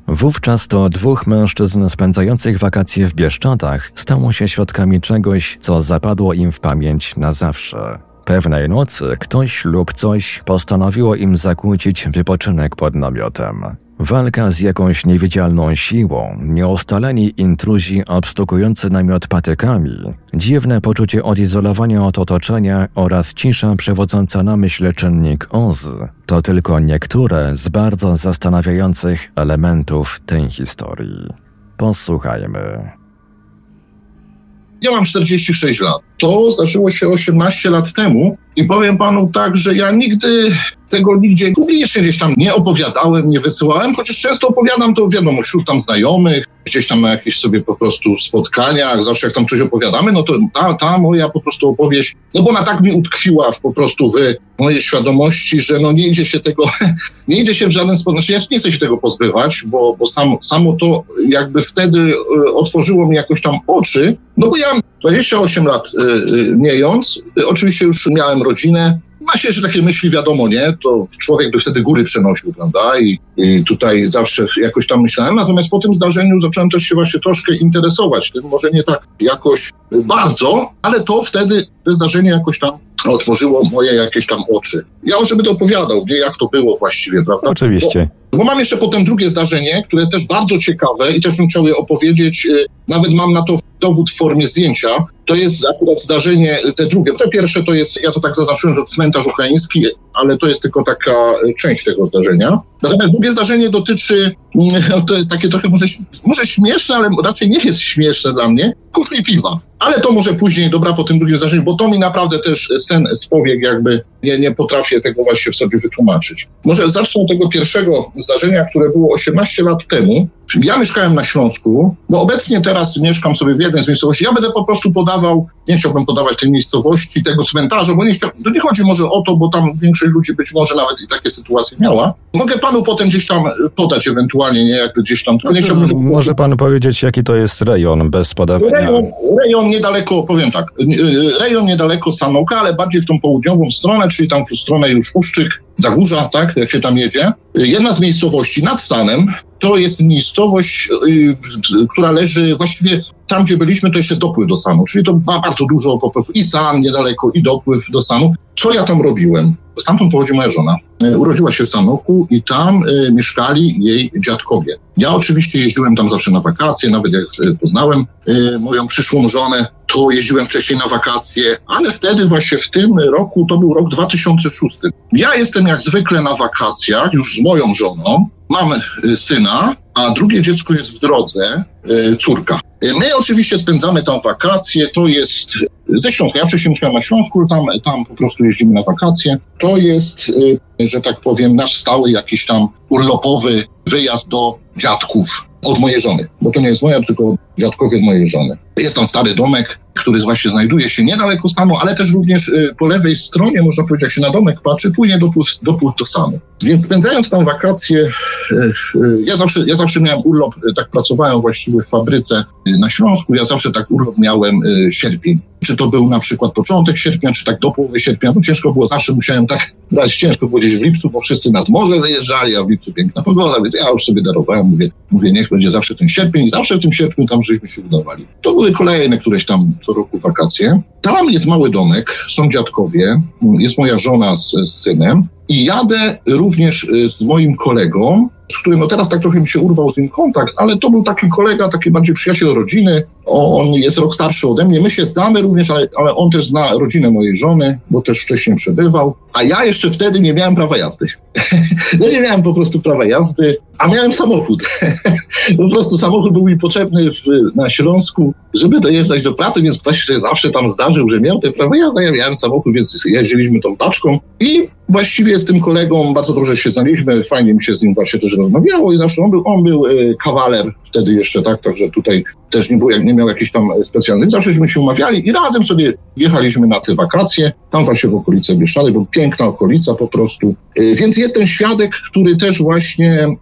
Wówczas to dwóch mężczyzn spędzających wakacje w Bieszczadach stało się świadkami czegoś, co zapadło im w pamięć na zawsze. Pewnej nocy ktoś lub coś postanowiło im zakłócić wypoczynek pod namiotem. Walka z jakąś niewidzialną siłą, nieustaleni intruzi obstukujący namiot patykami, dziwne poczucie odizolowania od otoczenia oraz cisza przewodząca na myśl czynnik OZ to tylko niektóre z bardzo zastanawiających elementów tej historii. Posłuchajmy. Ja mam 46 lat. To zdarzyło się 18 lat temu i powiem panu tak, że ja nigdy tego nigdzie publicznie gdzieś tam nie opowiadałem, nie wysyłałem, chociaż często opowiadam to wiadomo wśród tam znajomych, gdzieś tam na jakichś sobie po prostu spotkaniach, zawsze jak tam coś opowiadamy, no to ta, ta moja po prostu opowieść, no bo ona tak mi utkwiła po prostu w mojej świadomości, że no nie idzie się tego, nie idzie się w żaden sposób, znaczy ja nie chcę się tego pozbywać, bo, bo sam, samo to jakby wtedy y, otworzyło mi jakoś tam oczy, no bo ja 28 lat y, y, miejąc, y, oczywiście już miałem rodzinę, ma się jeszcze takie myśli, wiadomo, nie? To człowiek by wtedy góry przenosił, prawda? I, I tutaj zawsze jakoś tam myślałem. Natomiast po tym zdarzeniu zacząłem też się właśnie troszkę interesować tym, może nie tak jakoś bardzo, ale to wtedy, to zdarzenie jakoś tam otworzyło moje jakieś tam oczy. Ja już będę opowiadał, nie, jak to było właściwie, prawda? Oczywiście. Bo, bo mam jeszcze potem drugie zdarzenie, które jest też bardzo ciekawe i też bym chciał je opowiedzieć. Y, Nawet mam na to dowód w formie zdjęcia. To jest akurat zdarzenie, te drugie. Te pierwsze to jest, ja to tak zaznaczyłem, że cmentarz ukraiński, ale to jest tylko taka y, część tego zdarzenia. Natomiast drugie zdarzenie dotyczy, mm, to jest takie trochę może, może śmieszne, ale raczej nie jest śmieszne dla mnie, kufli piwa. Ale to może później, dobra, po tym drugim zdarzeniu, bo to mi naprawdę też sen spowiek jakby nie, nie potrafię tego właśnie w sobie wytłumaczyć. Może zacznę od tego pierwszego zdarzenia, które było 18 lat temu. Ja mieszkałem na Śląsku, bo obecnie teraz mieszkam sobie w jednej z miejscowości. Ja będę po prostu podawał, nie chciałbym podawać tej miejscowości, tego cmentarza, bo nie, chciał, to nie chodzi może o to, bo tam większość ludzi być może nawet i takie sytuacje miała. Mogę panu potem gdzieś tam podać ewentualnie, nie, jak gdzieś tam. tylko nie chciałbym, żeby- Może pan powiedzieć, jaki to jest rejon bez podawania? Rejon, rejon niedaleko, powiem tak, y, y, rejon niedaleko Sanoka, ale bardziej w tą południową stronę, czyli tam w stronę już Uszczyk, Zagórza, tak, jak się tam jedzie. Y, Jedna z miejscowości nad Stanem to jest miejscowość, która leży właściwie tam, gdzie byliśmy, to jeszcze dopływ do Sanu, czyli to ma bardzo dużo po prostu i San niedaleko, i dopływ do Sanu. Co ja tam robiłem? Stamtąd pochodzi moja żona. Y, Urodziła się w Sanoku i tam y, mieszkali jej dziadkowie. Ja oczywiście jeździłem tam zawsze na wakacje, nawet jak y, poznałem moją przyszłą żonę, to jeździłem wcześniej na wakacje, ale wtedy właśnie w tym roku, to był rok 2006. Ja jestem jak zwykle na wakacjach, już z moją żoną, mam syna, a drugie dziecko jest w drodze, córka. My oczywiście spędzamy tam wakacje, to jest ze Śląska. Ja wcześniej mieszkałem na Śląsku, tam, tam po prostu jeździmy na wakacje. To jest, y, że tak powiem, nasz stały jakiś tam urlopowy wyjazd do dziadków od mojej żony, bo to nie jest moja, tylko dziadkowie mojej żony. Jest tam stary domek, który właśnie znajduje się niedaleko stanu, ale też również y, po lewej stronie, można powiedzieć, jak się na domek patrzy, płynie dopływ, dopływ do stanu. Więc spędzając tam wakacje, y, y, ja zawsze, ja zawsze miałem urlop, tak pracowałem właściwie w fabryce na Śląsku, ja zawsze tak urlop miałem sierpień. Czy to był na przykład początek sierpnia, czy tak do połowy sierpnia, no ciężko było, zawsze musiałem tak brać, ciężko było gdzieś w lipcu, bo wszyscy nad morze wyjeżdżali, a w lipcu piękna pogoda, więc ja już sobie darowałem, mówię, mówię, niech będzie zawsze ten sierpień zawsze w tym sierpniu tam żeśmy się udawali. To były kolejne któreś tam co roku wakacje. Tam jest mały domek, są dziadkowie, jest moja żona z, z synem i jadę również y, z moim kolegą, z którym no teraz tak trochę mi się urwał z nim kontakt, ale to był taki kolega, taki bardziej przyjaciel rodziny. On jest rok starszy ode mnie. My się znamy również, ale, ale on też zna rodzinę mojej żony, bo też wcześniej przebywał. A ja jeszcze wtedy nie miałem prawa jazdy. no nie miałem po prostu prawa jazdy, a miałem samochód. po prostu samochód był mi potrzebny w, na Śląsku, żeby dojeżdżać do pracy, więc ktoś się zawsze tam zdarzył, że miał te prawo jazdy, ja miałem samochód, więc jeździliśmy tą taczką i właściwie z tym kolegą bardzo dobrze się znaliśmy, fajnie mi się z nim właśnie też rozmawiało i zawsze on był, on był e, kawaler wtedy jeszcze, tak, także tutaj też nie, był, nie miał jakichś tam specjalnych, zawsześmy się umawiali i razem sobie jechaliśmy na te wakacje, tam właśnie w okolice Bieszczady, bo piękna okolica po prostu, E, więc jestem świadek, który też właśnie,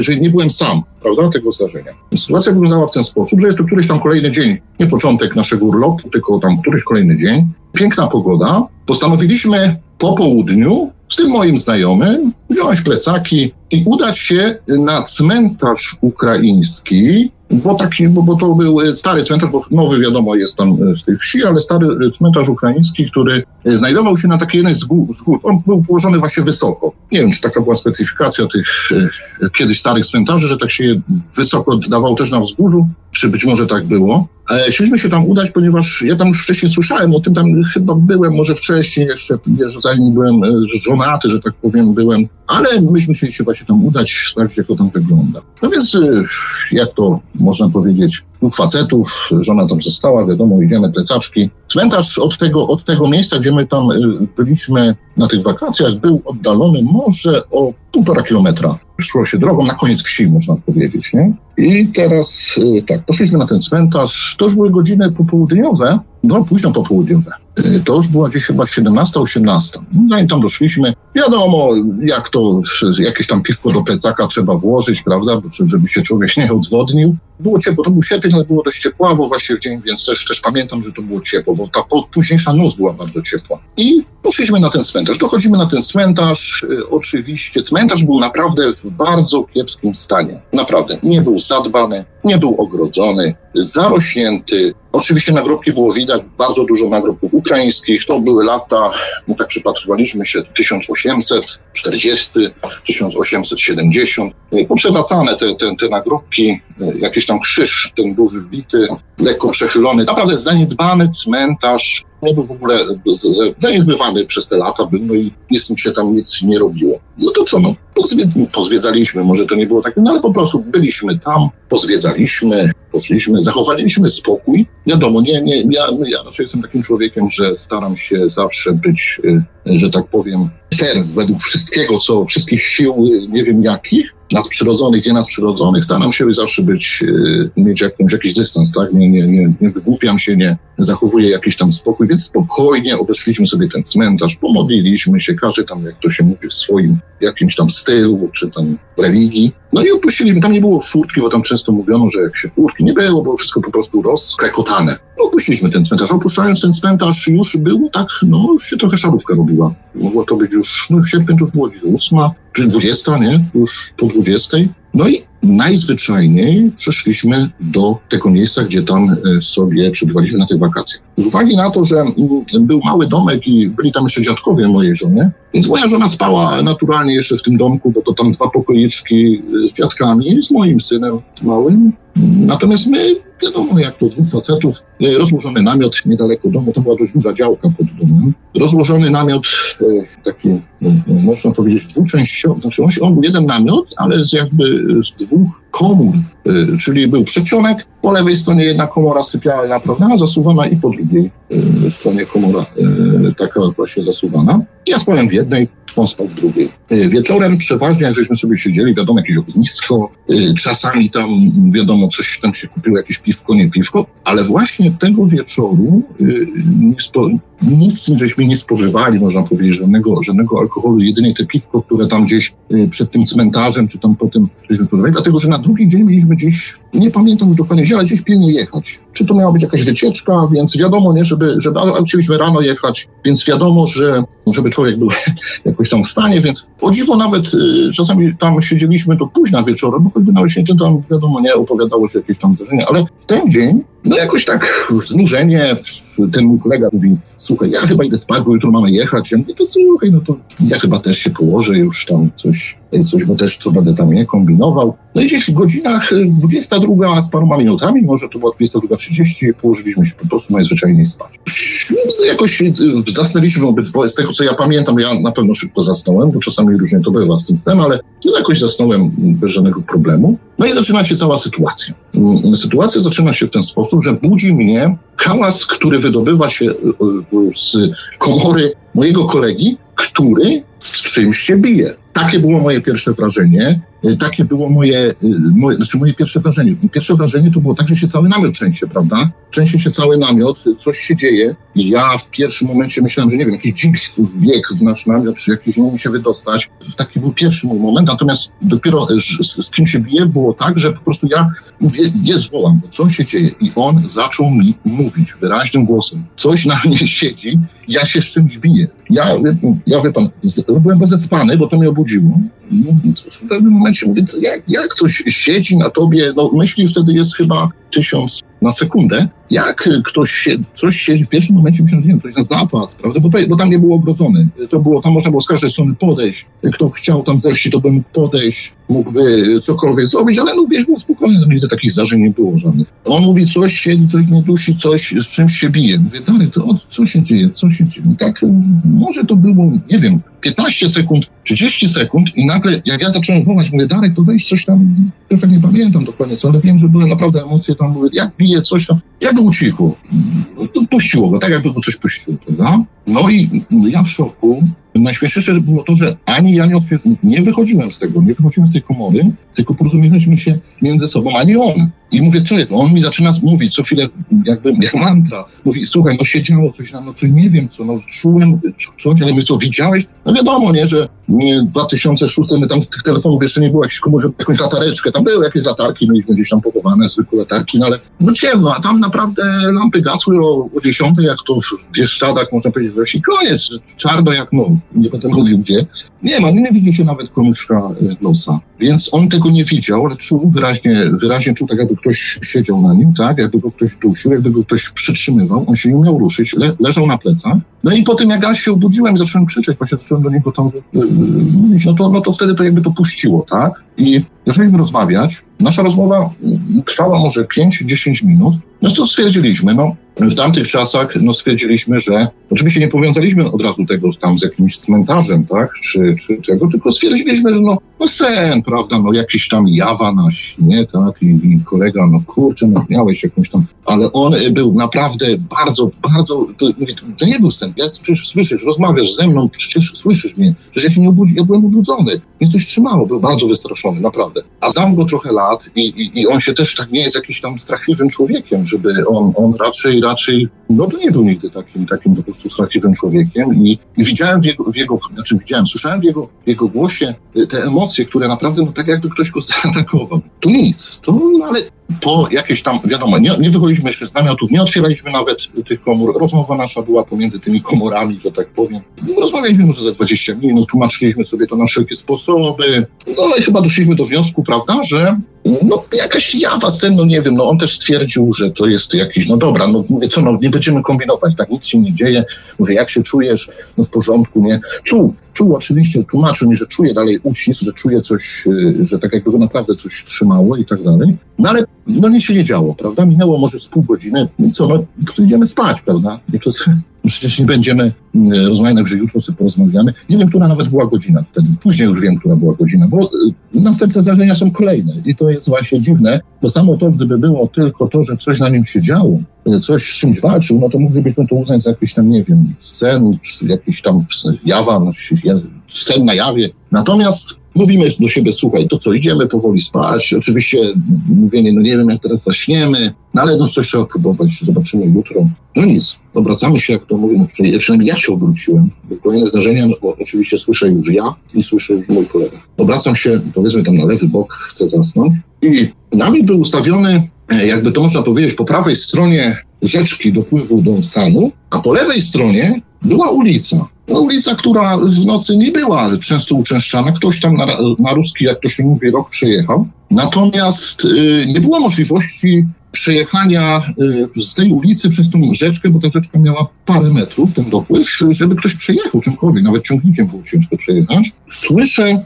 że nie byłem sam, prawda, tego zdarzenia. Sytuacja wyglądała w ten sposób, że jest to któryś tam kolejny dzień, nie początek naszego urlopu, tylko tam któryś kolejny dzień, piękna pogoda, postanowiliśmy po południu z tym moim znajomym wziąć plecaki i udać się na cmentarz ukraiński, bo taki, bo, bo to był e, stary cmentarz, bo nowy wiadomo jest tam e, w tej wsi, ale stary cmentarz ukraiński, który e, znajdował się na takiej jednej z gór, z gór. On był położony właśnie wysoko. Nie wiem, czy taka była specyfikacja tych e, kiedyś starych cmentarzy, że tak się wysoko dawało też na wzgórzu, czy być może tak było. E, Chcieliśmy się tam udać, ponieważ ja tam już wcześniej słyszałem o tym, tam chyba byłem, może wcześniej jeszcze, zanim byłem e, żonaty, że tak powiem, byłem, ale myśmy chcieli się właśnie tam udać, sprawdzić, jak to tam wygląda. No więc, e, jak to można powiedzieć, dwóch facetów, żona tam została, wiadomo, idziemy, plecaczki. Cmentarz od tego, od tego miejsca, gdzie my tam e, byliśmy na tych wakacjach, był oddalony może o półtora kilometra. Szło się drogą na koniec wsi, można powiedzieć, nie? I teraz y, tak, poszliśmy na ten cmentarz. To już były godziny popołudniowe, no późno popołudniowe. Y, To już była gdzieś chyba 17-18. No, Zanim tam doszliśmy, wiadomo, jak to, jakieś tam piwko do plecaka trzeba włożyć, prawda, żeby się człowiek nie odwodnił. Było ciepło, to był sierpień, ale było dość ciepławo właśnie w dzień, więc też, też pamiętam, że to było ciepło, bo ta późniejsza noc była bardzo ciepła. I Poszliśmy na ten cmentarz. Dochodzimy na ten cmentarz. Y, oczywiście cmentarz był naprawdę w bardzo kiepskim stanie. Naprawdę. Nie był zadbany, nie był ogrodzony, zarośnięty. Oczywiście nagrobki było widać, bardzo dużo nagrobków ukraińskich. To były lata, no tak przypatrywaliśmy się, 1840, 1870. Y, poprzewracane te, te, te nagrobki, jakiś tam krzyż, ten duży wbity, lekko przechylony. Naprawdę zaniedbany cmentarz, nie był w ogóle zaniedbywany przez te lata, był, no i nic się tam nic nie robiło. No to co, no, pozwiedzaliśmy, może to nie było takie, no ale po prostu byliśmy tam, pozwiedzaliśmy, poszliśmy, zachowaliśmy spokój. Wiadomo, nie, nie, ja, ja raczej jestem takim człowiekiem, że staram się zawsze być, y, że tak powiem, fair według wszystkiego, co, wszystkich sił, y, nie wiem jakich, nadprzyrodzonych, nie nadprzyrodzonych, staram się zawsze być, e, mieć jakąś, jakiś dystans, tak? Nie, nie, nie, nie wygłupiam się, nie zachowuję jakiś tam spokój, więc spokojnie obeszliśmy sobie ten cmentarz, pomodliliśmy się, każdy tam, jak to się mówi, w swoim jakimś tam stylu, czy tam religii. No i opuściliśmy, tam nie było furtki, bo tam często mówiono, że jak się furtki nie było, było wszystko po prostu rozkrekotane. No, opuściliśmy ten cmentarz. Opuszczając ten cmentarz już było tak, no już się trochę szarówka robiła. Mogło to być już, no w sierpniu to już było dziś ósma, czy dwudziesta, nie? Już po dwudziestej. No i najzwyczajniej przeszliśmy do tego miejsca, gdzie tam e, sobie przebywaliśmy na tych wakacjach. Z uwagi na to, że mm, był mały domek i byli tam jeszcze dziadkowie mojej żony, więc moja żona spała naturalnie jeszcze w tym domku, bo to tam dwa pokoiczki e, z dziadkami, z moim synem małym. Natomiast my, wiadomo, jak to dwóch facetów, e, rozłożony namiot niedaleko domu, to była dość duża działka pod domem. Rozłożony namiot, taki, no, można powiedzieć, dwuczęściowy, znaczy on, był jeden namiot, ale z jakby z dwóch komór, y, czyli był przedsionek, po lewej stronie jedna komora sypialna, prawda, zasuwana i po drugiej y, stronie komora y, taka właśnie zasuwana. Ja spałem w jednej, on w drugiej. Wieczorem przeważnie, jak żeśmy sobie siedzieli, wiadomo, jakieś ognisko, czasami tam, wiadomo, coś tam się kupiło, jakieś piwko, nie piwko, ale właśnie tego wieczoru nic żeśmy nie spożywali, można powiedzieć, żadnego, żadnego alkoholu, jedynie te piwko, które tam gdzieś przed tym cmentarzem, czy tam po tym żeśmy spożywali, dlatego, że na drugi dzień mieliśmy gdzieś, nie pamiętam już dokładnie gdzie, ale gdzieś pilnie jechać. Czy to miała być jakaś wycieczka, więc wiadomo, nie, żeby, żeby ale chcieliśmy rano jechać, więc wiadomo, że żeby człowiek był jakoś tam w stanie, więc o dziwo nawet y, czasami tam siedzieliśmy do późna wieczorem, bo choćby nawet się tam, wiadomo, nie opowiadało się jakieś tam zdarzenia, ale ten dzień, no jakoś tak znużenie, ten mój kolega mówi, słuchaj, ja chyba idę spać, bo jutro mamy jechać. Ja mówię, to słuchaj, no to ja chyba też się położę już tam coś, coś bo też co będę tam nie kombinował. No i gdzieś w godzinach 22 y, z paroma minutami, może to była 22.30, położyliśmy się po prostu najzwyczajniej spać. Jakoś y, zasnęliśmy obydwoje, z tego co ja pamiętam, ja na pewno szybko zasnąłem, bo czasami różnie to bywa z tym snem, ale jakoś zasnąłem bez żadnego problemu. No i zaczyna się cała sytuacja. Mm, sytuacja zaczyna się w ten sposób, że budzi mnie hałas, który wydobywa się y, z komory mojego kolegi, który z czymś się bije. Takie było moje pierwsze wrażenie. Y, takie było moje, y, moje, znaczy moje pierwsze wrażenie. Pierwsze wrażenie to było tak, że się cały namiot trzęsie, prawda? Trzęsie się cały namiot, coś się dzieje. I ja w pierwszym momencie myślałem, że nie wiem, jakiś dżinks wbiegł w nasz namiot, czy jakiś nie umie się wydostać. Taki był pierwszy mój moment, natomiast dopiero z, z kim się bije było tak, że po prostu ja mówię, je zwołam, co się dzieje? I on zaczął mi mówić wyraźnym głosem. Coś na mnie siedzi, ja się z czymś biję. Ja, ja wie pan, byłem bezespany, bo to mnie obudziło. No, w pewnym momencie mówię, jak, jak coś siedzi na tobie, no myśli wtedy jest chyba tysiąc na sekundę, jak ktoś się, coś się w pierwszym momencie myślałem, że nie, ktoś nas napadł, prawda, bo, to, bo tam nie było ogrodzone. To było, tam można było z każdej strony podejść. Kto chciał tam zejść, to by mógł podejść, mógłby cokolwiek zrobić, ale no wiesz, było spokojnie, no nigdy takich zdarzeń nie było żadnych. On mówi coś, siedzi, coś nie dusi, coś, z czymś się bije. Mówię, dalej, to co się dzieje, co się dzieje? Tak, może to było, nie wiem, 15 sekund, 30 sekund i nagle, jak ja zacząłem wołać, mówię, Darek, to weź coś tam, ja tak nie pamiętam dokładnie co, ale wiem, że były naprawdę emocje tam, mówię, jak bije coś tam, jak ucichł, no, puściło go, tak jakby go coś puściło, prawda? No i ja w szoku, najśmieszniejsze było to, że ani ja nie, nie wychodziłem z tego, nie wychodziłem z tej komory, tylko porozumieliśmy się między sobą, ani on. I mówię, co jest? On mi zaczyna mówić co chwilę, jakby jak mantra. Mówi, słuchaj, no się działo coś na nocy, nie wiem co, no czułem coś, ale my co, widziałeś? No wiadomo, nie, że w 2006 my tam tych telefonów jeszcze nie było, jakiś komuś jakąś latareczkę, tam były jakieś latarki, mieliśmy gdzieś tam pochowane, zwykłe latarki, no ale no ciemno, a tam naprawdę lampy gasły o, o 10, jak to w Bieszczadach, można powiedzieć, że i koniec, czarno jak no, nie będę mówił gdzie. Nie ma, nie widzi się nawet komuszka e, nosa. Więc on tego nie widział, ale czuł wyraźnie, wyraźnie czuł tak, jakby ktoś siedział na nim, tak, jakby go ktoś dusił, jakby go ktoś przytrzymywał. On się nie umiał ruszyć, le, leżał na plecach. No i po tym, jak ja się obudziłem i zacząłem krzyczeć, właśnie zacząłem do niego tam yy, mówić, no to, no to wtedy to jakby to puściło, tak? I zaczęliśmy rozmawiać. Nasza rozmowa trwała może 5-10 minut. No co stwierdziliśmy? No, w tamtych czasach no, stwierdziliśmy, że oczywiście nie powiązaliśmy od razu tego tam z jakimś cmentarzem, tak, czy, czy tego, tylko stwierdziliśmy, że no, no sen, prawda, no jakiś tam jawa na nie, tak, i, i kolega, no kurczę, no miałeś jakąś tam, ale on był naprawdę bardzo, bardzo, to, to nie był sen, ja przecież słyszysz, rozmawiasz ze mną, przecież słyszysz mnie, że ja się nie obudziłem, ja byłem obudzony, mnie coś trzymało, był bardzo wystraszony, naprawdę. A znam go trochę lat i, i, i on się też tak nie jest jakiś tam strachliwym człowiekiem, żeby on, on raczej, raczej, no nie był nigdy takim, takim po prostu strachliwym człowiekiem i, i widziałem w jego, w jego, znaczy widziałem, słyszałem w jego, w jego głosie te emocje, które naprawdę, no tak jakby ktoś go zaatakował. To nic, to, no ale po jakieś tam, wiadomo, nie, nie wychodziliśmy jeszcze z namiotów, nie otwieraliśmy nawet tych komór. Rozmowa nasza była pomiędzy tymi komorami, że tak powiem. Rozmawialiśmy może za 20 minut, tłumaczyliśmy sobie to na wszelkie sposoby. No i chyba doszliśmy do wniosku, prawda, że no jakaś jawa sen, no nie wiem, no on też stwierdził, że to jest jakiś, no dobra, no mówię, co, no nie będziemy kombinować, tak nic się nie dzieje. Mówię, jak się czujesz? No w porządku, nie? Czuł, czuł oczywiście, tłumaczył mi, że czuje dalej ucisk, że czuje coś, y, że tak jakby go naprawdę coś trzymało i tak dalej. No ale no nic się nie działo, prawda? Minęło może z pół godziny i co, no idziemy spać, prawda? I to, przecież nie będziemy y, rozmawiać, że jutro sobie porozmawiamy. Nie wiem, która nawet była godzina wtedy. Później już wiem, która była godzina, bo y, następne zdarzenia są kolejne i to jest właśnie dziwne, bo samo to, gdyby było tylko to, że coś na nim się działo, coś z czymś walczył, no to moglibyśmy to uznać za jakiś tam, nie wiem, sen, jakiś tam jawa, no, sen na jawie. Natomiast mówimy do siebie, słuchaj, to co, idziemy powoli spać. Oczywiście mówienie, no nie wiem, jak teraz zaśniemy, no ale no coś trzeba próbować, zobaczymy jutro. No nic, obracamy się, jak to mówimy, czyli przynajmniej ja się obróciłem. Kolejne zdarzenia, no, oczywiście słyszę już ja i słyszę już mój kolega. Obracam się, powiedzmy tam na lewy bok, chcę zasnąć i nami był ustawiony E, jakby to można powiedzieć, po prawej stronie rzeczki dopływu do Sanu, a po lewej stronie była ulica. No, ulica, która w nocy nie była często uczęszczana. Ktoś tam na, na ruski, jak to się mówi, rok przejechał. Natomiast y, nie było możliwości przejechania y, z tej ulicy przez tą rzeczkę, bo ta rzeczka miała parę metrów, ten dopływ, żeby ktoś przejechał czymkolwiek, nawet ciągnikiem było ciężko przejechać. Słyszę,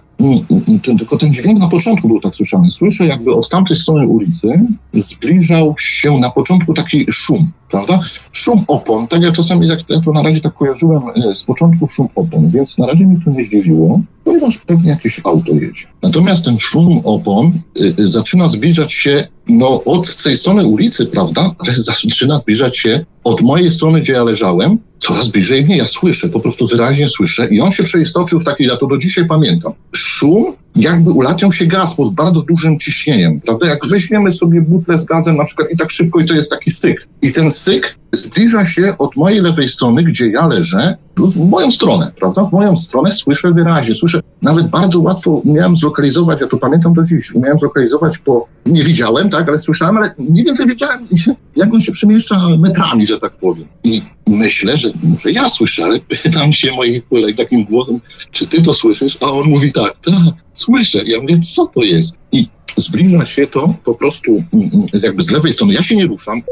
ten, tylko ten dźwięk na początku był tak słyszany, słyszę jakby od tamtej strony ulicy zbliżał się na początku taki szum, prawda? Szum opon, tak jak czasami, jak ja to na razie tak kojarzyłem y, z początku szum opon, więc na razie mi to nie zdziwiło, ponieważ pewnie jakieś auto jedzie. Natomiast ten szum opon y, zaczyna zbliżać się no, od tej strony ulicy, prawda, ale zaczyna zbliżać się od mojej strony, gdzie ja leżałem, coraz bliżej mnie. Ja słyszę, po prostu wyraźnie słyszę i on się przeistoczył w taki, ja to do dzisiaj pamiętam, szum, jakby ulatniał się gaz pod bardzo dużym ciśnieniem, prawda? Jak weźmiemy sobie butlę z gazem na przykład i tak szybko i to jest taki styk. I ten styk zbliża się od mojej lewej strony, gdzie ja leżę, w moją stronę, prawda? W moją stronę słyszę wyraźnie, słyszę, nawet bardzo łatwo umiałem zlokalizować, ja to pamiętam do dziś, umiałem zlokalizować, bo nie widziałem, tak, ale słyszałem, ale mniej więcej wiedziałem, jak on się przemieszcza metrami, że tak powiem. I myślę, że może ja słyszę, ale pytam się moich kolegów takim głosem, czy ty to słyszysz? A on mówi tak, tak, słyszę. Ja mówię, co to jest? I zbliża się to po prostu mm, mm, jakby z lewej strony. Ja się nie ruszam,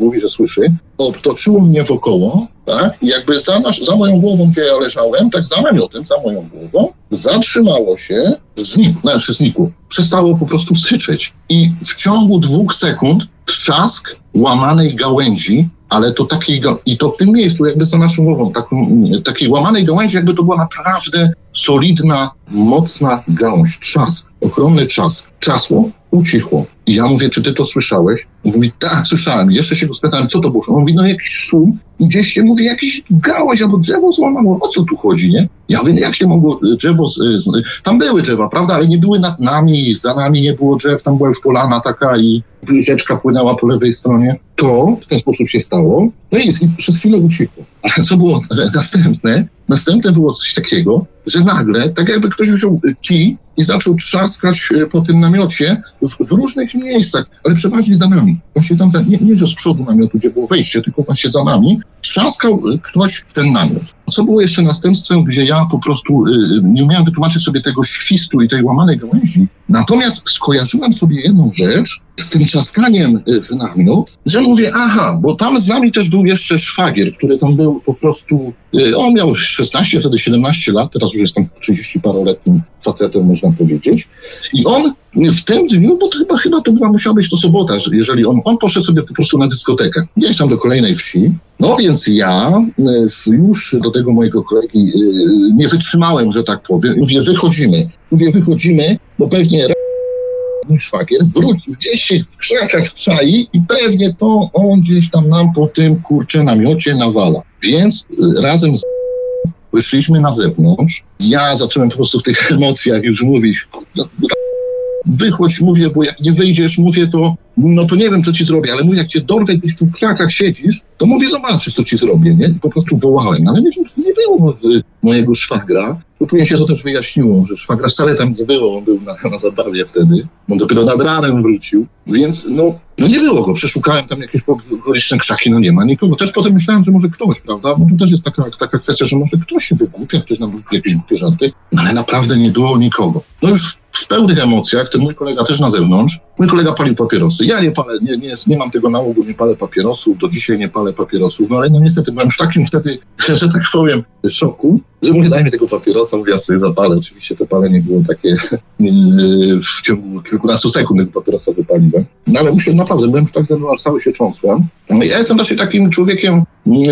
mówi, że słyszy, obtoczyło mnie wokoło, tak, I jakby za, nasz, za moją głową, gdzie ja leżałem, tak za namiotem, za moją głową, zatrzymało się, znikło, znaczy znikło, przestało po prostu syczeć. I w ciągu dwóch sekund trzask łamanej gałęzi, ale to takiej, i to w tym miejscu, jakby za naszą głową, taką, takiej łamanej gałęzi, jakby to była naprawdę solidna, mocna gałąź, trzask, ogromny trzask. Trzasło, ucichło. I ja mówię, czy ty to słyszałeś? On mówi, tak, słyszałem. Jeszcze się go spytałem, co to było? On mówi, no jakiś szum, gdzieś się mówi, jakiś gałąź albo drzewo złamało, o co tu chodzi, nie? Ja mówię, jak się mogło drzewo, z, z, tam były drzewa, prawda, ale nie były nad nami, za nami nie było drzew, tam była już polana taka i rzeczka płynęła po lewej stronie. To w ten sposób się stało, no i, przez chwilę uciekło. Ale co było następne? Następne było coś takiego, że nagle, tak jakby ktoś wziął kij i zaczął trzaskać e, po tym namiocie w, w różnych miejscach, ale przeważnie za nami. Właśnie tam, nie, nie że z przodu namiotu, gdzie było wejście, tylko właśnie za nami, trzaskał ktoś ten namiot. Co było jeszcze następstwem, gdzie ja po prostu y, nie umiałem wytłumaczyć sobie tego świstu i tej łamanej gałęzi. Natomiast skojarzyłem sobie jedną rzecz z tym trzaskaniem y, w namiot, że mówię, aha, bo tam z nami też był jeszcze szwagier, który tam był po prostu, y, on miał 16, wtedy 17 lat, teraz już jestem 30 paroletnim facetem, można powiedzieć. I on w tym dniu, bo to chyba, chyba to była, musiała być to sobota, jeżeli on, on poszedł sobie po prostu na dyskotekę, gdzieś tam do kolejnej wsi. No więc ja już do tego mojego kolegi nie wytrzymałem, że tak powiem. Mówię, wychodzimy. Mówię, wychodzimy, bo pewnie mój szwagier wrócił, gdzieś się w krzakach czai i pewnie to on gdzieś tam nam po tym kurcze namiocie nawala. Więc razem z wyszliśmy na zewnątrz. Ja zacząłem po prostu w tych emocjach już mówić, wychodź, mówię, bo jak nie wyjdziesz, mówię, to no to nie wiem, co ci zrobię, ale mówię, jak cię dorwę gdzieś tu w krakach siedzisz, to mówię, zobaczysz, co ci zrobię, nie? Po prostu wołałem, ale nie, nie było mojego szwagra. Bo później się to też wyjaśniło, że szwagra wcale tam nie było, on był na, na zabawie wtedy, on dopiero nad ranem wrócił, więc no, no nie było go, przeszukałem tam jakieś okoliczne krzaki, no nie ma nikogo. Też potem myślałem, że może ktoś, prawda, bo tu też jest taka, taka kwestia, że może ktoś się wygłupia, ktoś nam jakieś głupie żarty, no ale naprawdę nie było nikogo. No już w pełnych emocjach, ten mój kolega też na zewnątrz, mój kolega palił papierosy. Ja nie palę, nie, nie, nie mam tego nałogu, nie palę papierosów, do dzisiaj nie palę papierosów, no ale no niestety byłem w takim wtedy, że tak powiem, szoku, że mówię, daj mi tego papierosa, mówię, ja sobie zapalę. Oczywiście to palenie było takie w ciągu kilkunastu sekund tego papierosa wypaliłem. No ale muszę, naprawdę, byłem już tak zewnątrz, cały się cząsłem. Ja jestem raczej takim człowiekiem,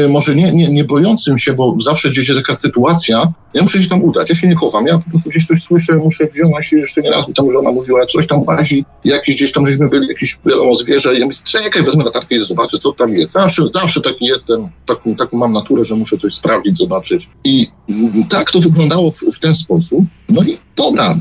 może nie, nie, nie bojącym się, bo zawsze gdzieś jest taka sytuacja, ja muszę się tam udać, ja się nie chowam, ja po prostu gdzieś coś słyszę, muszę wziąć jeszcze nie raz, tam żona mówiła, coś tam łazi, jakiś gdzieś tam żeśmy byli, jakieś wiadomo zwierzę, ja mówię, czekaj, wezmę latarkę i zobaczę, co tam jest. Zawsze, zawsze taki jestem, taką, taką mam naturę, że muszę coś sprawdzić, zobaczyć. I tak to wyglądało w, w ten sposób. No i dobra,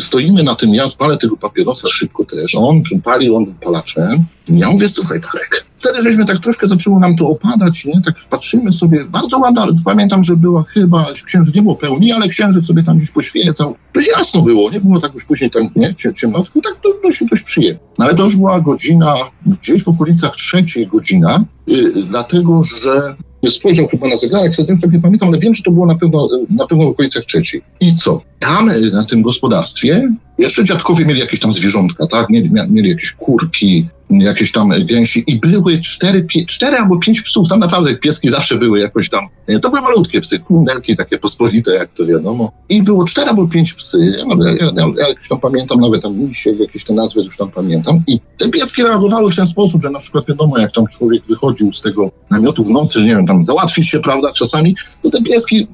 stoimy na tym, ja palę tego papierosa szybko też, on palił, on palaczem. Ja mówię, słuchaj, Tarek, wtedy żeśmy tak troszkę zaczęło nam to opadać, nie? Tak patrzymy sobie, bardzo ładna, pamiętam, że była chyba, księżyc nie było pełni, ale księżyc sobie tam gdzieś poświecał. Dość jasno było, nie było tak już później tam, nie, ciemnotku, tak to dość, dość przyjemnie. No ale to już była godzina, gdzieś w okolicach trzeciej godzina, yy, dlatego, że spojrzał chyba na zegarek, wtedy już tak nie pamiętam, ale wiem, że to było na pewno, na pewno w okolicach trzeciej. I co? Tam na tym gospodarstwie jeszcze dziadkowie mieli jakieś tam zwierzątka, tak? Mieli, mieli jakieś kurki, jakieś tam gęsi i były cztery, cztery albo pięć psów, tam naprawdę pieski zawsze były jakoś tam, to były malutkie psy, kundelki takie pospolite, jak to wiadomo. I było cztery albo pięć psy, ja, ja, ja, ja jakieś tam pamiętam, nawet tam misie, jakieś te nazwy już tam pamiętam. I te pieski reagowały w ten sposób, że na przykład wiadomo, jak tam człowiek wychodził z tego namiotu w nocy, nie wiem, tam załatwić się, prawda, czasami, to te pieski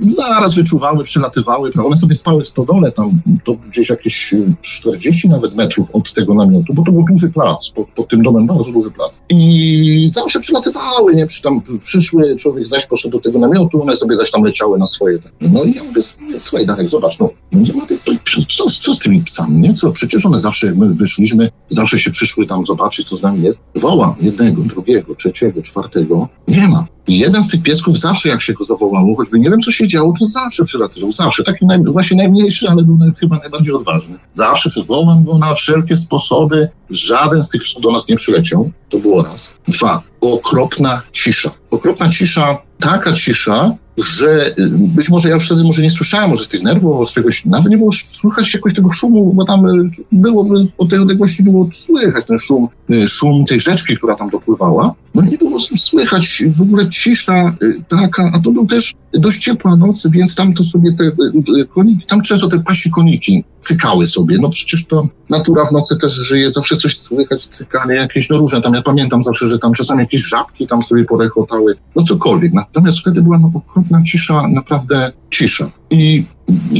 zaraz wyczuwały, przylatywały, prawda? one sobie spały w stodole, tam to gdzieś jakieś 40 nawet metrów od tego namiotu, bo to był duży plac, pod, pod tym domem bardzo duży plac. I zawsze przylatywały, nie? Przy, tam przyszły, człowiek zaś poszedł do tego namiotu, one sobie zaś tam leciały na swoje. No i ja mówię, słuchaj Darek, zobacz, no, nie ma tych, co, co z tymi psami, nie? Co, przecież one zawsze, my wyszliśmy, zawsze się przyszły tam zobaczyć, co z nami jest. Wołam jednego, drugiego, trzeciego, czwartego, nie ma. I jeden z tych piesków zawsze jak się go zawołało, choćby nie wiem co się działo, to zawsze przylatywał, zawsze. Taki naj, właśnie najmniejszy, ale był chyba najbardziej odważny. Zawsze przywołałem go na wszelkie sposoby. Żaden z tych do nas nie przyleciał. To było raz. Dwa. Okropna cisza. Okropna cisza, taka cisza, że y, być może ja już wtedy może nie słyszałem, może z tych nerwów, z czegoś, nawet nie było słychać jakoś tego szumu, bo tam y, było, od tej odległości było słychać ten szum, y, szum tej rzeczki, która tam dopływała. No nie było słychać w ogóle cisza taka, a to był też dość ciepła noc, więc tam to sobie te koniki, tam często te pasi koniki cykały sobie. No przecież to natura w nocy też żyje, zawsze coś słychać, cykanie jakieś, no różne tam, ja pamiętam zawsze, że tam czasami jakieś żabki tam sobie porechotały, no cokolwiek. Natomiast wtedy była no, okropna cisza, naprawdę cisza. I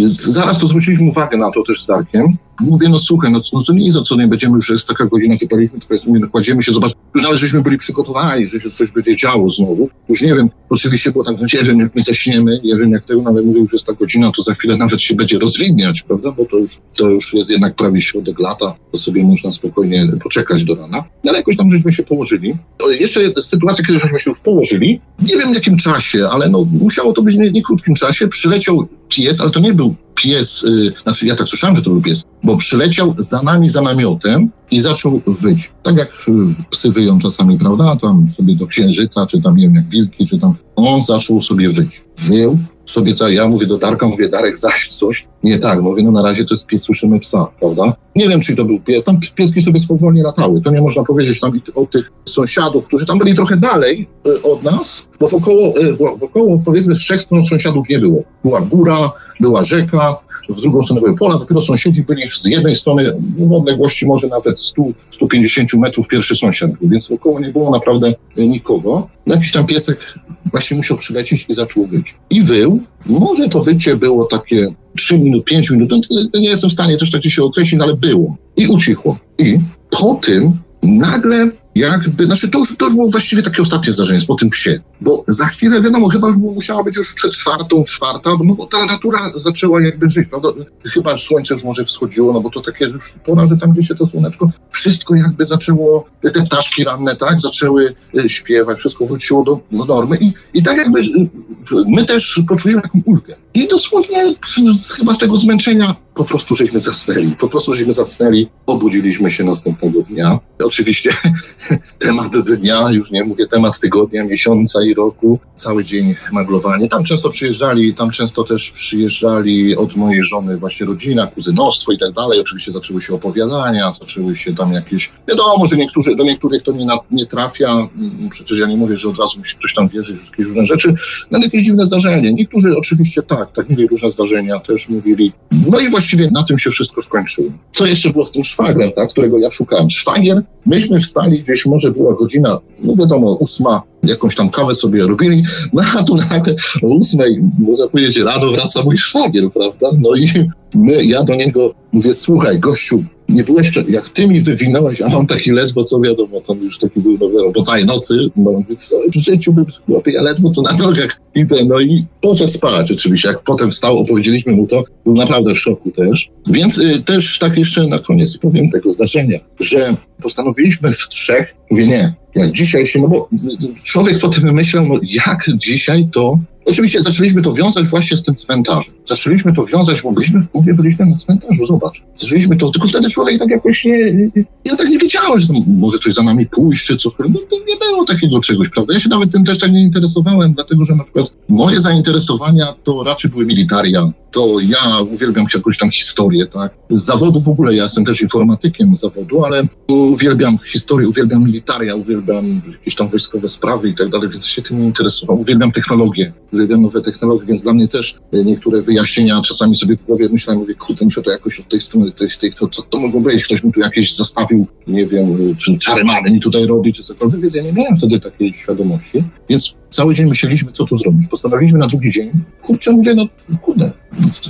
zaraz to zwróciliśmy uwagę na to też z Darkiem, Mówię, no słuchaj, no, no to nie jest co nie będziemy już, jest taka godzina, chypaliśmy, to powiedzmy, no, kładziemy się, zobacz, już nawet żeśmy byli przygotowani, że się coś będzie działo znowu. Już nie wiem, oczywiście było tak, no nie wiem, jak my zaśniemy, nie wiem jak tego, no ale mówię, już jest ta godzina, to za chwilę nawet się będzie rozwidniać, prawda, bo to już, to już jest jednak prawie środek lata, to sobie można spokojnie poczekać do rana. No, ale jakoś tam żeśmy się położyli. To jeszcze sytuacja, kiedy żeśmy się już położyli, nie wiem w jakim czasie, ale no musiało to być w nie, nie krótkim czasie, przyleciał pies, ale to nie był pies, yy, znaczy ja tak słyszałem, że to był pies, bo przyleciał za nami, za namiotem i zaczął wyć. Tak jak yy, psy wyją czasami, prawda, tam sobie do księżyca, czy tam nie wiem, jak wilki, czy tam, on zaczął sobie wyć. Wył, sobie ja mówię do Darka, mówię, Darek, zaś coś nie tak. Mówię, no na razie to jest pies, słyszymy psa, prawda? Nie wiem, czy to był pies, tam pieski sobie spokojnie latały. To nie można powiedzieć tam o tych sąsiadów, którzy tam byli trochę dalej y, od nas, bo wokoło, y, wokoło powiedzmy z trzech stron sąsiadów nie było. Była góra, była rzeka, w drugą stronę były pola, dopiero sąsiedzi byli z jednej strony w odległości może nawet 100-150 metrów pierwszy sąsiad więc wokoło nie było naprawdę nikogo. No jakiś tam piesek właśnie musiał przylecieć i zaczął wyć. I wył, może to wycie było takie 3 minut, 5 minut, no, nie jestem w stanie też tak się określić, ale było. I ucichło. I po tym nagle jakby, znaczy to już, to już było właściwie takie ostatnie zdarzenie po tym psie, bo za chwilę, wiadomo, chyba już musiała być już przed czwartą, czwarta, no bo ta natura zaczęła jakby żyć, prawda? Chyba słońce już może wschodziło, no bo to takie już pora, że tam gdzieś się to słoneczko, wszystko jakby zaczęło, te ptaszki ranne, tak, zaczęły y, śpiewać, wszystko wróciło do, do normy i, i tak jakby y, my też poczuliśmy taką ulgę. I dosłownie chyba z tego zmęczenia po prostu żeśmy zasnęli, po prostu żeśmy zasnęli, obudziliśmy się następnego dnia. Oczywiście temat dnia, już nie mówię temat tygodnia, miesiąca i roku, cały dzień maglowanie. Tam często przyjeżdżali, tam często też przyjeżdżali od mojej żony właśnie rodzina, kuzynostwo i tak dalej. Oczywiście zaczęły się opowiadania, zaczęły się tam jakieś, wiadomo, że niektórzy, do niektórych to nie, nie trafia, mm, przecież ja nie mówię, że od razu musi ktoś tam wierzyć w jakieś różne rzeczy, no jakieś dziwne zdarzenie. Niektórzy oczywiście tak, tak mieli różne zdarzenia, też mówili. No i właściwie na tym się wszystko skończyło. Co jeszcze było z tym szwagrem, tak, którego ja szukałem? Szwagier, myśmy wstali gdzieś może była godzina, no wiadomo, ósma, jakąś tam kawę sobie robili, no a tu nagle o ósmej, można powiedzieć, rano wraca mój szwagier, prawda? No i my, ja do niego mówię, słuchaj, gościu, nie byłeś, jak ty mi wywinąłeś, a mam taki ledwo, co wiadomo, tam już taki był, no całej nocy, no więc w życiu bym, chłopie, ja ledwo co na nogach idę, no i poszedł spać oczywiście, jak potem wstał, opowiedzieliśmy mu to, był naprawdę w szoku też, więc y, też tak jeszcze na koniec powiem tego zdarzenia, że postanowiliśmy w trzech, mówię nie, jak dzisiaj się, no bo człowiek potem myślał, no jak dzisiaj to Oczywiście zaczęliśmy to wiązać właśnie z tym cmentarzem. Zaczęliśmy to wiązać, bo byliśmy, mówię, byliśmy na cmentarzu, zobacz. Zaczęliśmy to, tylko wtedy człowiek tak jakoś nie, ja tak nie wiedziałem, że może coś za nami pójść, czy coś. No to nie było takiego czegoś, prawda? Ja się nawet tym też tak nie interesowałem, dlatego że na przykład moje zainteresowania to raczej były militaria. To ja uwielbiam jakąś tam historię, tak? Z zawodu w ogóle, ja jestem też informatykiem z zawodu, ale uwielbiam historię, uwielbiam militaria, uwielbiam jakieś tam wojskowe sprawy i tak dalej, więc się tym nie interesował. Uwielbiam technologię uwielbiam nowe technologie, więc dla mnie też e, niektóre wyjaśnienia czasami sobie w głowie myślałem, mówię, kurde, muszę to jakoś od tej strony, tej, tej, to, co to mogło być, ktoś mi tu jakieś zostawił, nie wiem, e, czy czaremany mi tutaj robi, czy cokolwiek, więc ja nie miałem wtedy takiej świadomości, więc cały dzień myśleliśmy, co tu zrobić. Postanowiliśmy na drugi dzień, kurczę, mówię, no kurde,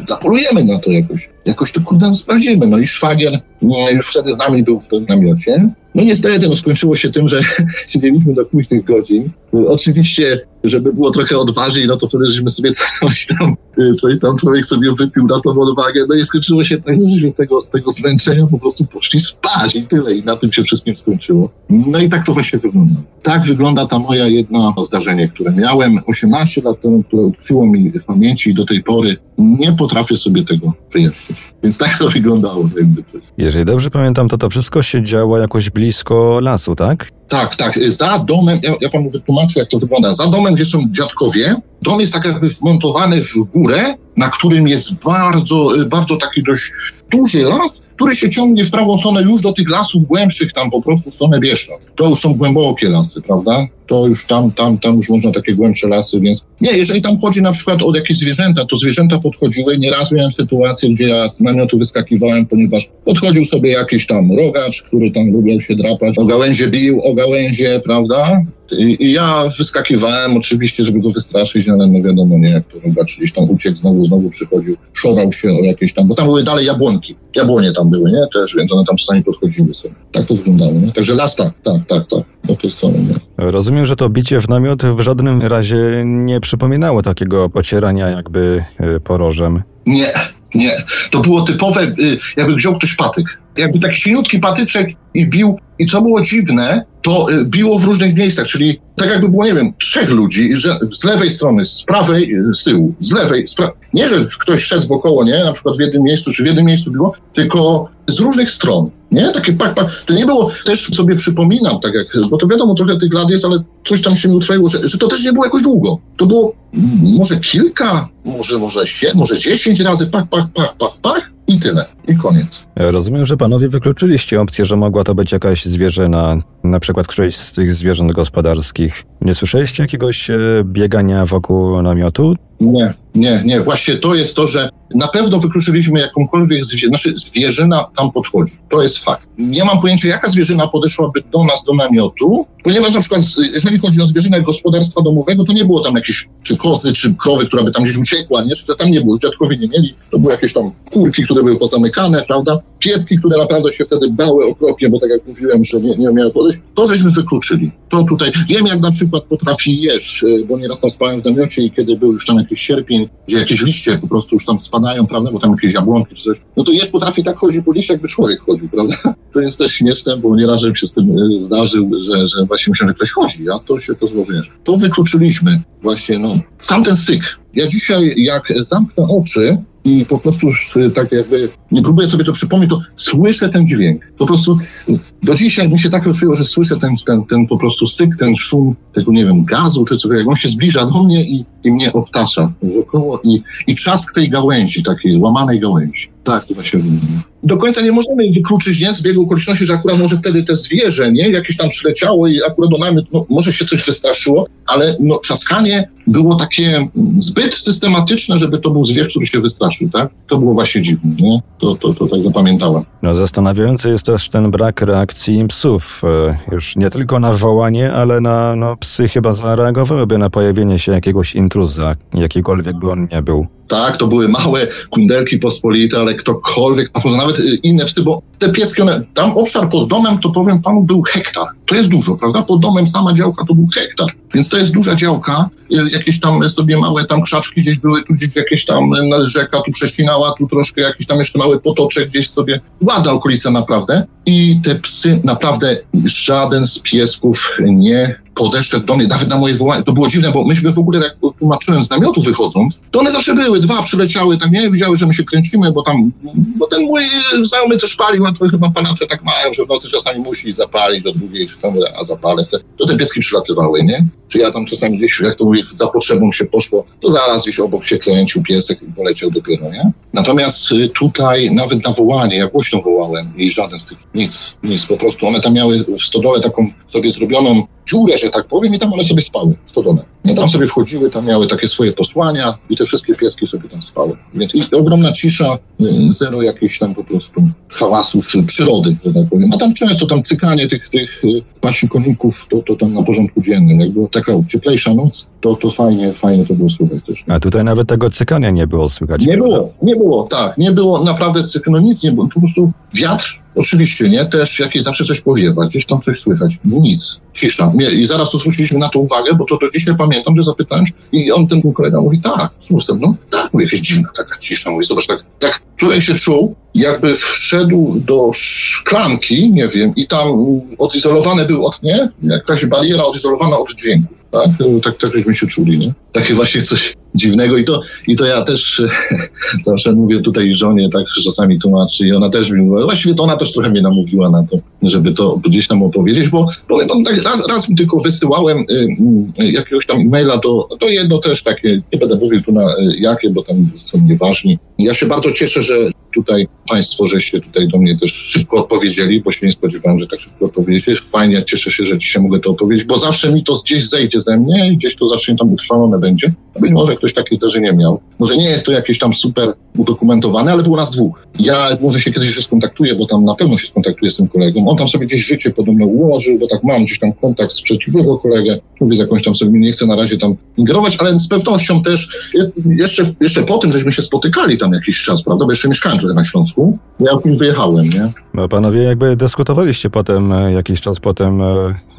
zapolujemy na to jakoś, jakoś to kurde sprawdzimy. No i szwagier no, już wtedy z nami był w tym namiocie, season no niestety, no skończyło się tym, że siedzieliśmy do późnych godzin. Oczywiście, żeby było trochę odważniej, no to wtedy żeśmy sobie coś tam, coś tam człowiek sobie wypił na tą odwagę. No i skończyło się tak, że z tego, z tego zmęczenia po prostu poszli spać i tyle. I na tym się wszystkim skończyło. No i tak to właśnie wygląda. Tak wygląda ta moja jedna zdarzenie, które miałem 18 lat temu, które utkwiło mi w pamięci i do tej pory nie potrafię sobie tego wyjaśnić. Więc tak to wyglądało. Jakby coś. Jeżeli dobrze pamiętam, to to wszystko się działo jakoś blisko lasu, tak? Tak, tak. Za domem, ja, ja panu wytłumaczę, jak to wygląda. Za domem, gdzie są dziadkowie, dom jest tak jakby wmontowany w górę, na którym jest bardzo, bardzo taki dość duży las, który się ciągnie w prawą stronę już do tych lasów głębszych, tam po prostu w stronę Bieszczad. To już są głębokie lasy, prawda? To już tam, tam, tam już można takie głębsze lasy, więc nie, jeżeli tam chodzi na przykład o jakieś zwierzęta, to zwierzęta podchodziły, nieraz miałem sytuację, gdzie ja z namiotu wyskakiwałem, ponieważ podchodził sobie jakiś tam rogacz, który tam lubił się drapać, o gałęzie bił, o gałęzie, prawda? I, ja wyskakiwałem oczywiście, żeby go wystraszyć, ale no wiadomo, nie, jak to rogacz gdzieś tam uciekł, znowu, znowu przychodził, szorał się o jakieś tam, bo tam były dalej jabłonki, jabłonie tam były, nie, też, więc one tam czasami podchodziły sobie. Tak to wyglądało, nie? Także las tak, tak, tak, tak, nie? Rozumiem, że to bicie w namiot w żadnym razie nie przypominało takiego pocierania jakby y, porożem. Nie, nie. To było typowe, y, jakby wziął ktoś patyk. Jakby taki silniutki patyczek i bił. I co było dziwne, to y, biło w różnych miejscach, czyli tak jakby było, nie wiem, trzech ludzi, że z lewej strony, z prawej, z tyłu, z lewej, z nie, że ktoś szedł wokoło, nie, na przykład w jednym miejscu, czy w jednym miejscu było, tylko z różnych stron, nie, takie pak, pak. To nie było, też sobie przypominam, tak jak, bo to wiadomo, trochę tych lat jest, ale coś tam się mi utrwaliło, że, że to też nie było jakoś długo. To było może kilka, może, może, może dziesięć razy pach, pach, pach, pach, pach i tyle. I koniec. Rozumiem, że panowie wykluczyliście opcję, że mogła to być jakaś zwierzyna, na przykład któreś z tych zwierząt gospodarskich. Nie słyszeliście jakiegoś e, biegania wokół namiotu? Nie, nie, nie. Właśnie to jest to, że na pewno wykluczyliśmy jakąkolwiek zwierzę, znaczy zwierzyna tam podchodzi. To jest fakt. Nie mam pojęcia, jaka zwierzyna podeszłaby do nas, do namiotu, ponieważ na przykład, jeżeli chodzi o zwierzynę gospodarstwa domowego, to nie było tam jakieś, czy kozy, czy krowy, która by tam gdzieś uciekła, nie? Czy to tam nie było, dziadkowie nie mieli. To były jakieś tam kurki, które były pozamykane, prawda? Pieski, które naprawdę się wtedy bały okropnie, bo tak jak mówiłem, że nie, nie miały podejść. To żeśmy wykluczyli. To tutaj, wiem jak na przykład potrafi jeść, bo nieraz tam spałem w namiocie i kiedy był już tam jakiś sierpień, gdzie jakieś liście po prostu już tam spadają, prawda, bo tam jakieś jabłonki czy coś, no to jeż potrafi tak chodzić po liście, jakby człowiek chodził, prawda? To jest też śmieszne, bo nieraz żebym się z tym e, zdarzył, że, że właśnie myślałem, że ktoś chodzi, a to się to złożysz. To wykluczyliśmy właśnie, no. Sam ten syk. Ja dzisiaj, jak zamknę oczy, i po prostu tak jakby, nie próbuję sobie to przypomnieć, to słyszę ten dźwięk. Po prostu do dzisiaj mi się tak rozwijało, że słyszę ten, ten, ten po prostu syk, ten szum tego, nie wiem, gazu czy coś, jak on się zbliża do mnie i, i mnie obtacza wokoło i, i trzask tej gałęzi, takiej łamanej gałęzi. Tak, to właśnie do końca nie możemy wykluczyć, nie, z biegu okoliczności, że akurat może wtedy te zwierzę, nie, jakieś tam przyleciało i akurat do nami, no, może się coś wystraszyło, ale no, trzaskanie było takie zbyt systematyczne, żeby to był zwierz, który się wystraszył, tak? To było właśnie dziwne, nie? To, to, to tak zapamiętałem. No, zastanawiający jest też ten brak reakcji psów. E, już nie tylko na wołanie, ale na no, psy chyba zareagowałyby na pojawienie się jakiegoś intruza, jakikolwiek by on nie był. Tak, to były małe kundelki pospolite, ale ktokolwiek, nawet y, inne psy, bo te pieski, one, tam obszar pod domem, to powiem panu, był hektar. To jest dużo, prawda? Pod domem sama działka to był hektar, więc to jest duża działka. Y, jakieś tam sobie małe tam krzaczki gdzieś były, tu gdzieś jakieś tam y, rzeka tu przecinała, tu troszkę jakiś tam jeszcze mały potoczek gdzieś sobie. Ładna okolica naprawdę. I te psy, naprawdę żaden z piesków nie podeszedł do mnie, nawet na moje wołanie. To było dziwne, bo myśmy w ogóle, jak tłumaczyłem z namiotu wychodząc, to one zawsze były, dwa przyleciały, tam nie widziały, że my się kręcimy, bo tam, bo ten mój znajomy coś palił, a to chyba panacze tak mają, że w nocy czasami musi zapalić do drugiej, czy tam, a zapalę se. To te pieski przylatywały, nie? Czy ja tam czasami gdzieś, jak to mówię, za potrzebą się poszło, to zaraz gdzieś obok się kręcił piesek i poleciał dopiero, nie? Natomiast y, tutaj nawet na wołanie, ja głośno wołałem i żaden z tych, nic, nic, po prostu one tam miały w stodole taką sobie zrobioną dziurę, że tak powiem, i tam one sobie spały, stodole. No tam sobie wchodziły, tam miały takie swoje posłania i te wszystkie pieski sobie tam spały. Więc ogromna cisza, y, zero jakichś tam po prostu hałasów przyrody, że tak powiem. A tam często tam cykanie tych, tych właśnie koników, to, to tam na porządku dziennym. Jak była taka cieplejsza noc, to, to fajnie, fajnie to było słychać też. A tutaj nawet tego cykania nie było słychać. Nie było, nie było, tak. Nie było naprawdę cykno, nic nie było. Po prostu wiatr Oczywiście, nie? Też jakieś zawsze coś powiewa, gdzieś tam coś słychać. Nic. Cisza. I zaraz zwróciliśmy na to uwagę, bo to do dzisiaj pamiętam, że zapytałem i on, ten kolega mówi, tak, słuchaj, no tak, mówi, jakaś dziwna taka cisza. Mówi, zobacz, tak, tak człowiek się czuł, jakby wszedł do szklanki, nie wiem, i tam odizolowany był od, nie? Jakaś bariera odizolowana od dźwięków, tak? Tak też żeśmy się czuli, nie? Takie właśnie coś dziwnego i to, i to ja też zawsze mówię tutaj żonie, tak czasami tłumaczy i ona też mi mówi, właściwie to ona też trochę mnie namówiła na to, żeby to gdzieś tam opowiedzieć, bo powiem tak, raz, raz mi tylko wysyłałem y, y, jakiegoś tam e-maila, to, to jedno też takie, nie będę mówił tu na y, jakie, bo tam są nieważni. Ja się bardzo cieszę, że tutaj Państwo, żeście tutaj do mnie też szybko odpowiedzieli, bo się nie spodziewałem, że tak szybko odpowiedziecie. Fajnie, cieszę się, że dzisiaj mogę to opowiedzieć, bo zawsze mi to gdzieś zejdzie ze mnie i gdzieś to zacznie tam utrwalone będzie. Być może ktoś takie zdarzenie miał. Może nie jest to jakieś tam super udokumentowane, ale było nas dwóch. Ja może się kiedyś skontaktuję, bo tam na pewno się skontaktuję z tym kolegą. On tam sobie gdzieś życie podobno ułożył, bo tak mam gdzieś tam kontakt z przeciwnego kolegę. Mówię z jakąś tam sobie, nie chcę na razie tam ingerować, ale z pewnością też jeszcze, jeszcze po tym, żeśmy się spotykali tam jakiś czas, prawda, bo jeszcze mieszkałem trochę na Śląsku, ja już wyjechałem, nie? No panowie jakby dyskutowaliście potem, e, jakiś czas potem, e,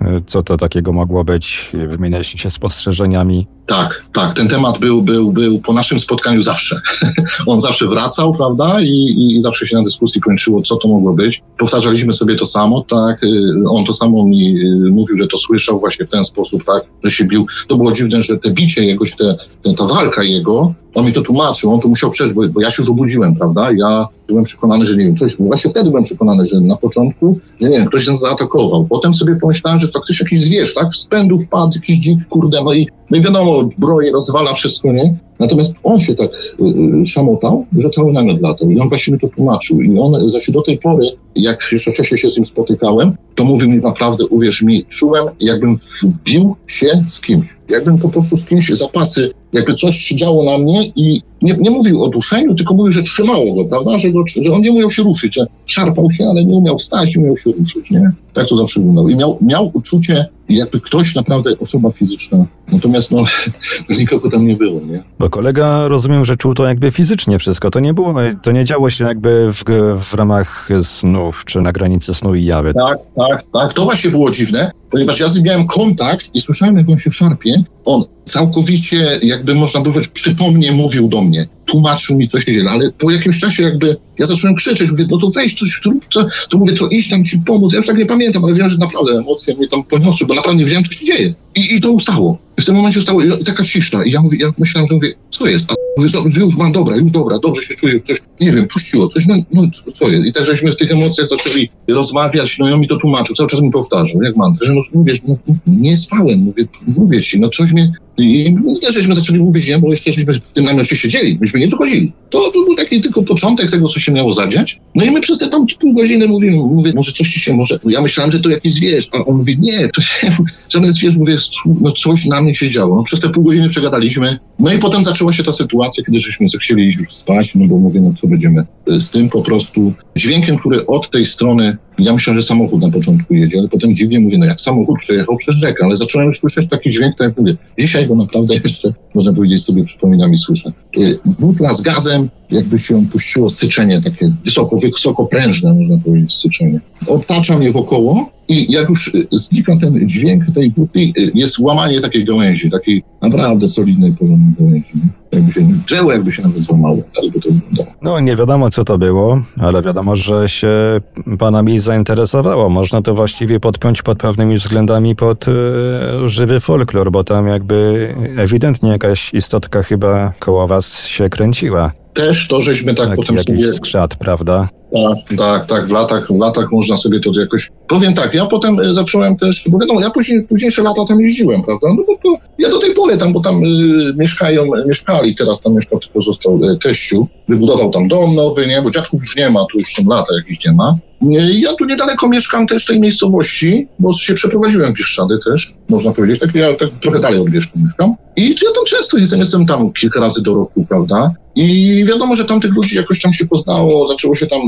e, co to takiego mogło być, wymienialiście się spostrzeżeniami. Tak, tak, ten temat był, był, był po naszym spotkaniu zawsze. On zawsze wracał, prawda, I, i zawsze się na dyskusji kończyło, co to mogło być. Powtarzaliśmy sobie to samo, tak, on to samo mi mówił, że to słyszał właśnie w ten sposób, tak, że się bił. To było dziwne, że te bicie jakoś, te, ta walka jego, on mi to tłumaczył, on to musiał przejść, bo, bo ja się już obudziłem, prawda? Ja byłem przekonany, że nie wiem, coś, właśnie wtedy byłem przekonany, że na początku, że nie wiem, ktoś nas zaatakował. Potem sobie pomyślałem, że faktycznie jakiś zwierz, tak? Z pędu wpadł jakiś dzik, kurde, no i, no i wiadomo, broje rozwala wszystko, nie? Natomiast on się tak y, y, szamotał, że cały namiot latał i on właśnie mi to tłumaczył. I on znaczy do tej pory, jak jeszcze wcześniej się z nim spotykałem, to mówił mi naprawdę, uwierz mi, czułem jakbym wbił się z kimś. Jakbym po prostu z kimś zapasy, jakby coś się działo na mnie i nie, nie mówił o duszeniu, tylko mówił, że trzymało go, prawda, że, go, że on nie umiał się ruszyć, że szarpał się, ale nie umiał wstać, nie umiał się ruszyć, nie? Tak to zawsze wyglądało. I miał, miał uczucie, jakby ktoś naprawdę, osoba fizyczna. Natomiast no, nikogo tam nie było, nie? Bo kolega, rozumiem, że czuł to jakby fizycznie wszystko. To nie było, to nie działo się jakby w, w ramach snów, czy na granicy snu i jawy. Tak, tak, tak. To właśnie było dziwne, ponieważ ja z nim miałem kontakt i słyszałem, jak on się szarpie. On całkowicie, jakby można powiedzieć, przytomnie mówił do mnie. Tłumaczył mi, co się dzieje, ale po jakimś czasie jakby ja zacząłem krzyczeć, mówię, no to weź coś, co, to mówię, co iść tam ci pomóc. Ja już tak nie pamiętam, ale wiem, że naprawdę emocje mnie tam poniosły, bo naprawdę nie wiedziałem, co się dzieje. I, i to ustało. I w tym momencie i taka cisza. I ja mówię, ja myślałem, że mówię, co jest? A mówię, już mam, dobra, już dobra, dobrze się czuję, coś, nie wiem, puściło, coś, no, no co jest? I tak żeśmy w tych emocjach zaczęli rozmawiać, no i on mi to tłumaczył, cały czas mi powtarzał, jak mam, że no mówię, no, nie spałem, mówię, mówię ci, no coś mnie, i też żeśmy zaczęli mówić, nie, bo jeszcze żeśmy w tym namiocie siedzieli, myśmy nie dochodzili. To, to był taki tylko początek tego, co się miało zadziać. No i my przez te tam pół godziny mówimy, mówię, może coś ci się może, ja myślałem, że to jakiś zwierz, a on mówi, nie, to się, żaden zwierz, mówię, no coś na mnie się działo. No przez te pół godziny przegadaliśmy, no i potem zaczęła się ta sytuacja, kiedy żeśmy chcieli iść już spać, no bo mówię, no co będziemy z tym po prostu dźwiękiem, który od tej strony, ja myślałem, że samochód na początku jedzie, ale potem dziwnie mówię, no jak samochód przejechał przez rzekę, ale zacząłem już słyszeć taki dźwięk, tak jak mówię, dzisiaj go naprawdę jeszcze, można powiedzieć sobie, przypominam i słyszę. Y, butla z gazem, jakby się puściło syczenie takie wysoko, wysokoprężne, można powiedzieć, syczenie. Otacza mnie wokoło i jak już y, znika ten dźwięk tej butli, y, jest łamanie takiej gałęzi, takiej naprawdę solidnej, porządnej gałęzi. Jakby się drzewo jakby się nawet złamało, tak by to wyglądało. No nie wiadomo co to było, ale wiadomo, że się panami zainteresowało. Można to właściwie podpiąć pod pewnymi względami pod y, żywy folklor, bo tam jakby ewidentnie jakaś istotka chyba koło was się kręciła. Też to, żeśmy tak, tak potem jakiś sobie... skrzat, prawda? Tak, tak, tak, w latach, w latach można sobie to jakoś... Powiem tak, ja potem e, zacząłem też, bo wiadomo, ja później, późniejsze lata tam jeździłem, prawda, no bo to ja do tej pory tam, bo tam y, mieszkają, mieszkali, teraz tam mieszkał, tylko został y, teściu, wybudował tam dom nowy, nie, bo dziadków już nie ma, tu już są lata jakieś nie ma. Ja tu niedaleko mieszkam też tej miejscowości, bo się przeprowadziłem Pieszczady też, można powiedzieć, tak ja tak trochę dalej od mieszkam. I ja tam często jestem, jestem tam kilka razy do roku, prawda, i wiadomo, że tam tych ludzi jakoś tam się poznało, zaczęło się tam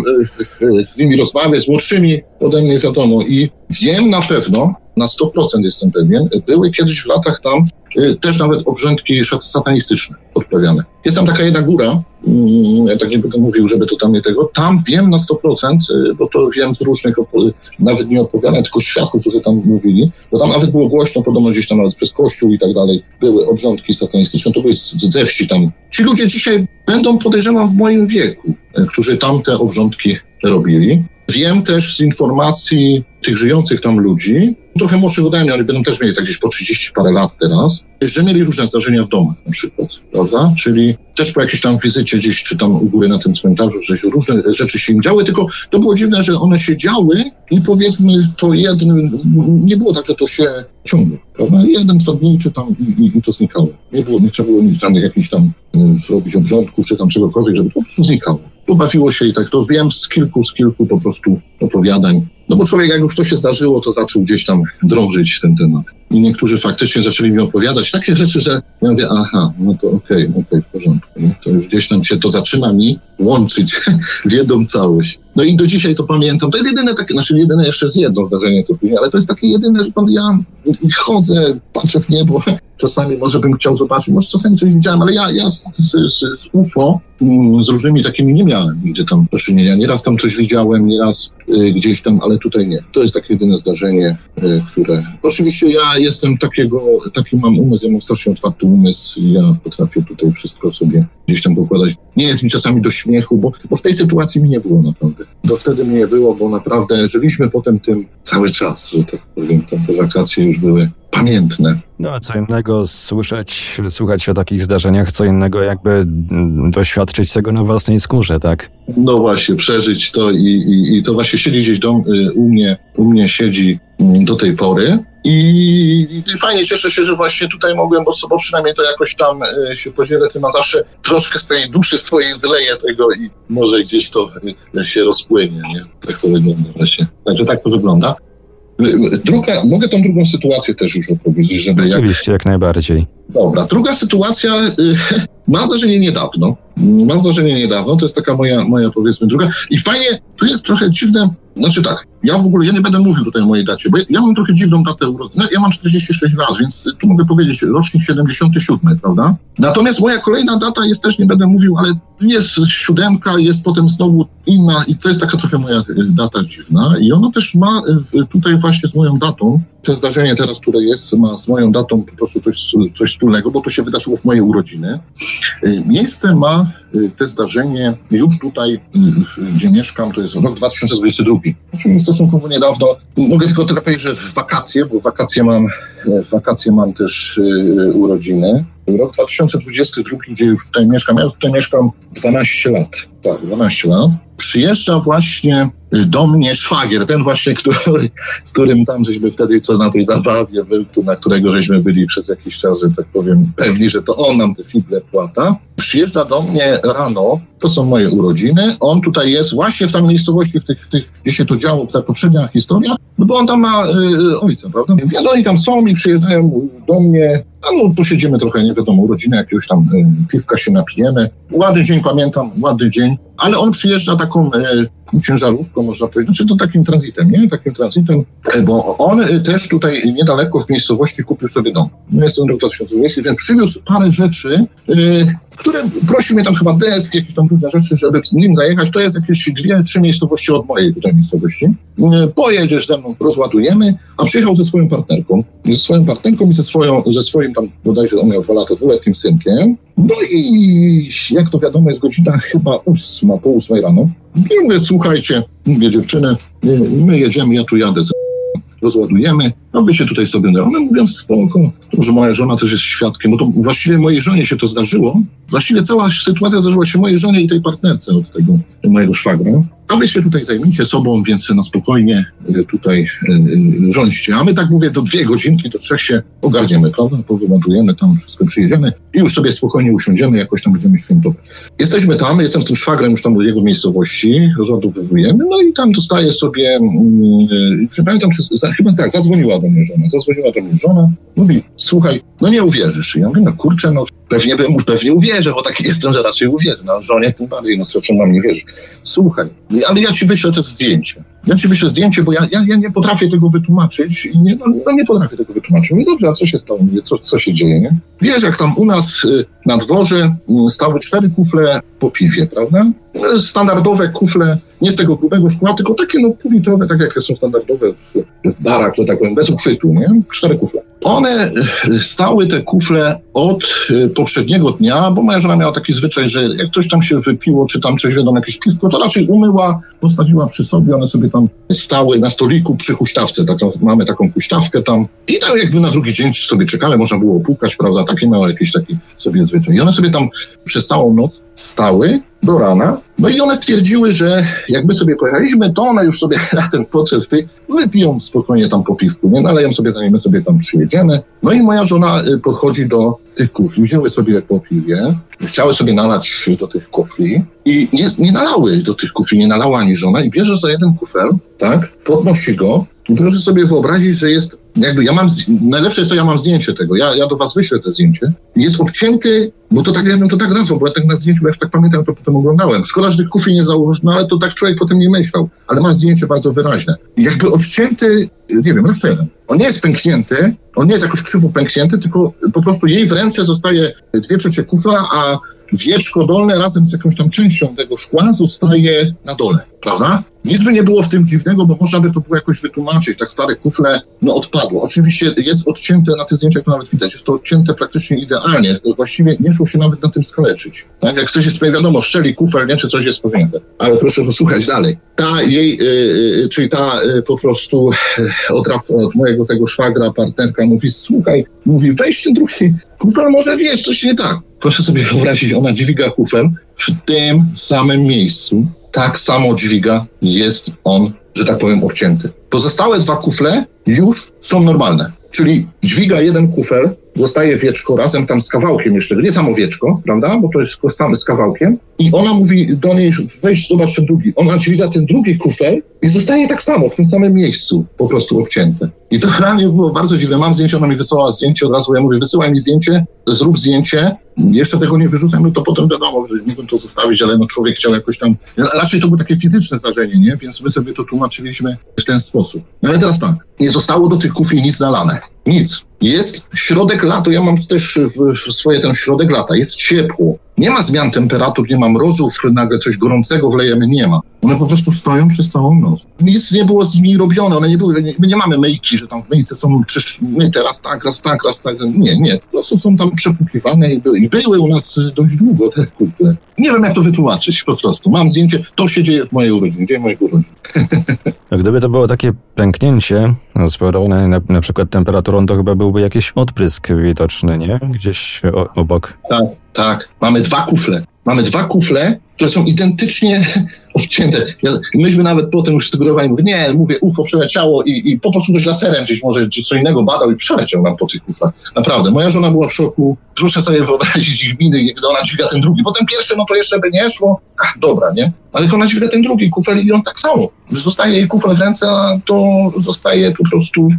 z nimi rozmawiać, z młodszymi ode mnie wiadomo. I wiem na pewno, na 100% jestem pewien, były kiedyś w latach tam też nawet obrzędki satanistyczne odprawiane. Jest tam taka jedna góra, mm, ja tak nie będę mówił, żeby to tam nie tego, tam wiem na 100%, y, bo to wiem z różnych, nawet nie opowiadań, tylko świadków, którzy tam mówili, bo tam nawet było głośno, podobno gdzieś tam nawet przez kościół i tak dalej, były obrządki satanistyczne, to były ze wsi tam. Ci ludzie dzisiaj będą, podejrzewam, w moim wieku, y, którzy tam te obrządki robili. Wiem też z informacji tych żyjących tam ludzi, trochę młodszych ode mnie, oni będą też mieli tak gdzieś po 30 parę lat teraz, że mieli różne zdarzenia w domach na przykład, prawda? Czyli też po jakiejś tam wizycie gdzieś, czy tam u góry na tym cmentarzu, że się różne rzeczy się im działy, tylko to było dziwne, że one się działy i powiedzmy to jednym, nie było tak, że to się ciągnie, prawda? Jeden, dwa dni, czy tam i, i, i to znikało. Nie było, nie trzeba było nic tam jakichś tam y, robić obrządków, czy tam czegokolwiek, żeby to po prostu znikało. Pobawiło się i tak, to wiem z kilku, z kilku po prostu opowiadań. No bo człowiek, jak już to się zdarzyło, to zaczął gdzieś tam drążyć ten temat. I niektórzy faktycznie zaczęli mi opowiadać takie rzeczy, że ja mówię, aha, no to okej, okay, okej, okay, w porządku. To już gdzieś tam się to zaczyna mi łączyć w jedną całość. No i do dzisiaj to pamiętam. To jest jedyne takie, znaczy jedyne jeszcze jest jedno zdarzenie to ale to jest takie jedyne, że ja chodzę, patrzę w niebo, czasami może bym chciał zobaczyć, może czasami coś widziałem, ale ja, ja z, z, z UFO mm, z różnymi takimi nie miałem nigdy tam do czynienia. Nieraz tam coś widziałem, nieraz y, gdzieś tam, ale tutaj nie. To jest takie jedyne zdarzenie, y, które... Oczywiście ja jestem takiego, taki mam umysł, ja mam strasznie otwarty umysł ja potrafię tutaj wszystko sobie gdzieś tam pokładać. Nie jest mi czasami do śmiechu, bo, bo w tej sytuacji mi nie było naprawdę. To wtedy mnie nie było, bo naprawdę żyliśmy potem tym cały czas, że tak powiem, te, te wakacje już były pamiętne. No a co innego słyszeć, słuchać o takich zdarzeniach, co innego jakby mm, doświadczyć tego na własnej skórze, tak? No właśnie, przeżyć to i, i, i to właśnie siedzi gdzieś do, y, u, mnie, u mnie siedzi mm, do tej pory. I, I, fajnie cieszę się, że właśnie tutaj mogłem, bo, bo przynajmniej to jakoś tam y, się podzielę tym, a zawsze troszkę z tej duszy swojej zleję tego i może gdzieś to y, się rozpłynie, nie? Tak to wygląda właśnie. Także tak to wygląda. Druga, mogę tą drugą sytuację też już opowiedzieć, żeby Oczywiście, jak, jak najbardziej. Dobra, druga sytuacja y, ma zdarzenie niedawno. Ma zdarzenie niedawno, to jest taka moja, moja powiedzmy druga. I fajnie, tu jest trochę dziwne, znaczy tak, ja w ogóle, ja nie będę mówił tutaj o mojej dacie, bo ja mam trochę dziwną datę urodzenia. Ja mam 46 lat, więc tu mogę powiedzieć rocznik 77, prawda? Natomiast moja kolejna data jest też, nie będę mówił, ale jest siódemka, jest potem znowu inna i to jest taka trochę moja data dziwna i ona też ma y, tutaj właśnie z moją datą, to zdarzenie teraz, które jest, ma z moją datą po prostu coś, coś wspólnego, bo to się wydarzyło w mojej urodziny. Y, miejsce ma y, te zdarzenie już tutaj, y, gdzie mieszkam, to jest rok 2022. Czyli stosunkowo niedawno. Mogę tylko tyle powiedzieć, że wakacje, bo wakacje mam, w wakacje mam też urodziny. Rok 2022, gdzie już tutaj mieszkam, ja tutaj mieszkam 12 lat. Tak, 12 lat. Przyjeżdża właśnie do mnie szwagier, ten właśnie, który, z którym tam żeśmy wtedy co na tej zabawie był, tu, na którego żeśmy byli przez jakiś czas, że tak powiem, pewni, że to on nam te figle płata. Przyjeżdża do mnie rano, to są moje urodziny, on tutaj jest właśnie w tam miejscowości, w tych, w tych gdzie się to działo, ta poprzednia historia, no bo on tam ma y, ojca, prawda? Więc oni tam są i przyjeżdżają do mnie, a no posiedzimy trochę, nie wiadomo, urodziny jakiegoś tam y, piwka się napijemy. Ładny dzień, pamiętam, ładny dzień, ale on przyjeżdża taką y, ciężarówką, można powiedzieć, znaczy to takim tranzytem, nie? Takim tranzytem, bo on też tutaj niedaleko w miejscowości kupił sobie dom. No jestem rok 2020, więc przywiózł parę rzeczy, które prosił mnie tam chyba desk, jakieś tam różne rzeczy, żeby z nim zajechać. To jest jakieś dwie, trzy miejscowości od mojej tutaj miejscowości. Y, pojedziesz ze mną, rozładujemy, a przyjechał ze swoją partnerką, ze swoją partnerką i ze, swoją, ze swoim tam, bodajże on miał dwa lata, dwuletnim synkiem. No i jak to wiadomo, jest godzina chyba ósma, po ósmej rano. I mówię, słuchajcie, mówię dziewczyny, my jedziemy, ja tu jadę rozładujemy, no wy się tutaj sobie, one mówią spoko, to, że moja żona też jest świadkiem, no to właściwie mojej żonie się to zdarzyło, właściwie cała sytuacja zdarzyła się mojej żonie i tej partnerce od tego mojego szwagra, a wy się tutaj zajmijcie sobą, więc na spokojnie e, tutaj e, rządźcie. A my tak mówię, do dwie godzinki, do trzech się ogarniemy, prawda? Powyładujemy tam, wszystko przyjedziemy i już sobie spokojnie usiądziemy, jakoś tam będziemy świętować. Jesteśmy tam, jestem z tym szwagrem już tam do jego miejscowości, rozładowujemy, no i tam dostaję sobie, yy, pamiętam, czy, za, chyba tak, zadzwoniła do mnie żona, zadzwoniła do mnie żona, mówi, słuchaj, no nie uwierzysz. I ja mówię, no kurczę, no pewnie bym, pewnie uwierzę, bo taki jestem, że raczej uwierzę. No żonie tym bardziej, no co mam nie wierzy. Słuchaj, ale ja ci wyślę to zdjęcie. Ja ci zdjęcie, bo ja, ja, ja nie potrafię tego wytłumaczyć. I nie, no, no nie potrafię tego wytłumaczyć. Mówię, dobrze, a co się stało? Mówię, co, co się dzieje, nie? Wiesz, jak tam u nas y, na dworze y, stały cztery kufle po piwie, prawda? Y, Standardowe kufle, nie z tego grubego szkła, tylko takie no półlitrowe, tak jak są standardowe w, barach, że tak powiem, bez uchwytu, nie? Cztery kufle. One y, stały, te kufle, od poprzedniego dnia, bo moja żona miała taki zwyczaj, że jak coś tam się wypiło, czy tam coś wiadomo, jakieś piwko, to raczej umyła, postawiła przy sobie, one sobie tam stały na stoliku przy huśtawce, taką, mamy taką huśtawkę tam i tam jakby na drugi dzień sobie czekały, można było opłukać, prawda, takie miały jakiś taki sobie zwyczaj. I one sobie tam przez całą noc stały do rana, no i one stwierdziły, że jakby sobie pojechaliśmy, to one już sobie na ten proces wypiją spokojnie tam po piwku, nie? Naleją sobie, zanim my sobie tam przyjedziemy. No i moja żona y, podchodzi do tych kufli, wzięły sobie po piwie, chciały sobie nalać do tych kufli i nie, nie nalały do tych kufli, nie nalała ani żona i bierze za jeden kufel, tak, podnosi go. Proszę sobie wyobrazić, że jest jakby ja mam, najlepsze jest to, ja mam zdjęcie tego, ja, ja do was wyślę to zdjęcie. Jest obcięty, bo to tak, ja bym to tak nazwał, bo ja tak na zdjęciu, bo ja już tak pamiętam, to potem oglądałem. Szkoda, że tych kufli nie założył, no ale to tak człowiek potem nie myślał. Ale mam zdjęcie bardzo wyraźne. Jakby odcięty, nie wiem, laserem. On nie jest pęknięty, on nie jest jakoś krzywo pęknięty, tylko po prostu jej w ręce zostaje dwie trzecie kufla, a wieczko dolne razem z jakąś tam częścią tego szkła zostaje na dole, prawda? Nic by nie było w tym dziwnego, bo można by to było jakoś wytłumaczyć. Tak stare kufle, no odpadło. Oczywiście jest odcięte na tych zdjęciach, to nawet widać, jest to odcięte praktycznie idealnie. Właściwie nie szło się nawet na tym skaleczyć. Tak? Jak ktoś jest sobie wiadomo, szczeli kufel, nie, czy coś jest powiniente. Ale proszę posłuchać dalej. Ta jej, y, y, czyli ta y, po prostu y, od, od mojego tego szwagra, partnerka mówi, słuchaj, mówi, weź ten drugi kufel, może wiesz, coś nie tak. Proszę sobie wyobrazić, ona dźwiga kufel w tym samym miejscu, tak samo dźwiga, jest on, że tak powiem, obcięty. Pozostałe dwa kufle już są normalne. Czyli dźwiga jeden kufel, dostaje wieczko razem tam z kawałkiem jeszcze, nie samo wieczko, prawda, bo to jest kostamy z kawałkiem i ona mówi do niej, weź zobacz ten drugi. Ona dźwiga ten drugi kufel i zostaje tak samo, w tym samym miejscu, po prostu obcięte. I to dla mnie było bardzo dziwne. Mam zdjęcie, ona mi wysłała zdjęcie od razu, ja mówię, wysyłaj mi zdjęcie, zrób zdjęcie, jeszcze tego nie wyrzucam, to potem wiadomo, że mógłbym to zostawić, ale no człowiek chciał jakoś tam, raczej to było takie fizyczne zdarzenie, nie? Więc my sobie to tłumaczyliśmy w ten sposób. No ale teraz tak, nie zostało do tych kufli nic nalane. Nic. Jest środek lata, ja mam też w, w swoje ten środek lata, jest ciepło. Nie ma zmian temperatur, nie ma mrozów, nagle coś gorącego wlejemy, nie ma. One po prostu stoją przez całą noc. Nic nie było z nimi robione, one nie były, nie, my nie mamy myjki, że tam w myjce są czysz, myte raz tak, raz tak, raz tak. Nie, nie. Po prostu są tam przepłukiwane i były, i były u nas y, dość długo te kufle. Nie wiem jak to wytłumaczyć po prostu. Mam zdjęcie, to się dzieje w mojej urodzinie, dzień moich urodzin. Gdyby to było takie pęknięcie, no, spowodowane na, na przykład temperaturą, to chyba byłby jakiś odprysk widoczny, nie? Gdzieś o, obok. Tak, tak. Mamy dwa kufle. Mamy dwa kufle, które są identycznie obcięte. Ja, myśmy nawet potem już sugerowali, mówię, nie, mówię, UFO przeleciało i, i po prostu ktoś laserem gdzieś może czy co innego badał i przeleciał nam po tych kuflach. Naprawdę. Moja żona była w szoku. Proszę sobie wyobrazić ich miny, gdy ona dźwiga ten drugi. Potem pierwszy, no to jeszcze by nie szło. Ach, dobra, nie? Ale jak ona dźwiga ten drugi kufel i on tak samo. Zostaje jej kufel w ręce, a to zostaje po prostu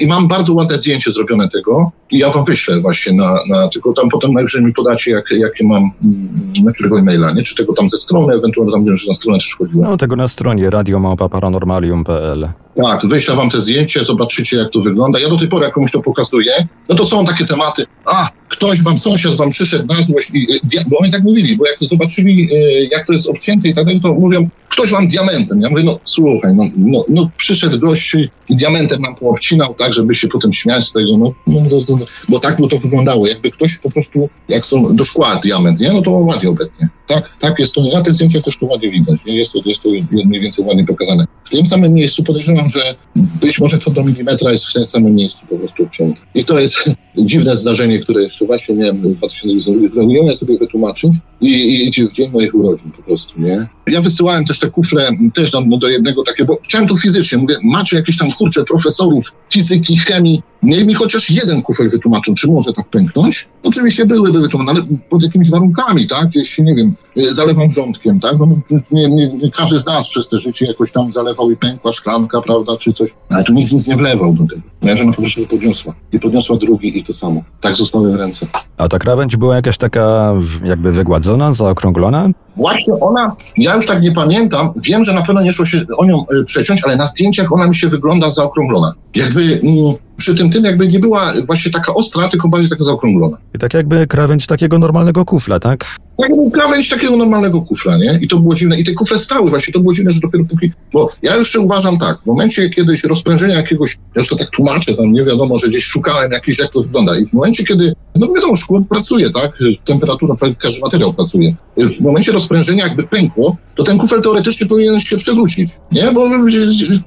I mam bardzo ładne zdjęcie zrobione tego i ja wam wyślę właśnie na, na tylko tam potem najwyżej mi podacie, jak, jakie mam, mm, na którego e-maila, nie? Czy tego tam ze strony, ewentualnie tam że na stronę też chodziło. No, tego na stronie radiomałpa-paranormalium.pl. Tak, wyślę wam te zdjęcie, zobaczycie jak to wygląda. Ja do tej pory jak komuś to pokazuję, no to są takie tematy, a ktoś wam, sąsiad wam przyszedł na złość, i, bo oni tak mówili, bo jak to zobaczyli, e, jak to jest obcięte i tak dalej, to mówią, ktoś wam diamentem. Ja mówię, no słuchaj, no, no, no przyszedł gość i diamentem nam poobcinał, tak, żeby się potem śmiać z tego, no, no to, bo tak by to wyglądało. Jakby ktoś po prostu, jak są do szkła diament, nie, no to ładnie obetnie. Tak, tak jest to, na tych zdjęciach też to ładnie widać? Jest to, jest to mniej więcej ładnie pokazane. W tym samym miejscu podejrzewam, że być może to do milimetra jest w tym samym miejscu po prostu obcięte. I to jest dziwne zdarzenie, które jeszcze właśnie miałem w 2020 Nie umiem sobie wytłumaczyć i, i w dzień moich urodzin po prostu, nie? Ja wysyłałem też te kufle też tam no, do jednego takiego, bo chciałem tu fizycznie, mówię, macie jakieś tam kurcze profesorów fizyki, chemii, niech mi chociaż jeden kufel wytłumaczą, czy może tak pęknąć. Oczywiście były, były to, ale pod jakimiś warunkami, tak? Gdzieś, nie wiem, zalewam wrzątkiem, tak? No, nie, nie, nie każdy z nas przez te życie jakoś tam zalewał i pękła szklanka, prawda, czy coś. Ale tu nikt nic nie wlewał do tego. Moja żona po prostu to podniosła. I podniosła drugi i to samo. Tak zostały w ręce. A ta krawędź była jakaś taka jakby wygładzona, zaokrąglona? Właśnie ona, ja już tak nie pamiętam, wiem, że na pewno nie szło się o nią y, przeciąć, ale na zdjęciach ona mi się wygląda zaokrąglona. Jakby mm, przy tym tym jakby nie była właśnie taka ostra, tylko bardziej taka zaokrąglona. I tak jakby krawędź takiego normalnego kufla, tak? Tak jakby krawędź takiego normalnego kufla, nie? I to było dziwne. I te kufle stały właśnie, to było dziwne, że dopiero póki... Bo ja jeszcze uważam tak, w momencie kiedyś rozprężenia jakiegoś, ja już to tak tłumaczę, tam nie wiadomo, że gdzieś szukałem jakiś, jak to wygląda. I w momencie, kiedy, no wiadomo, szkło pracuje, tak? Temperatura, każdy materiał pracuje. W momencie rozprężenia jakby pękło, to ten kufel teoretycznie powinien się przewrócić, nie? Bo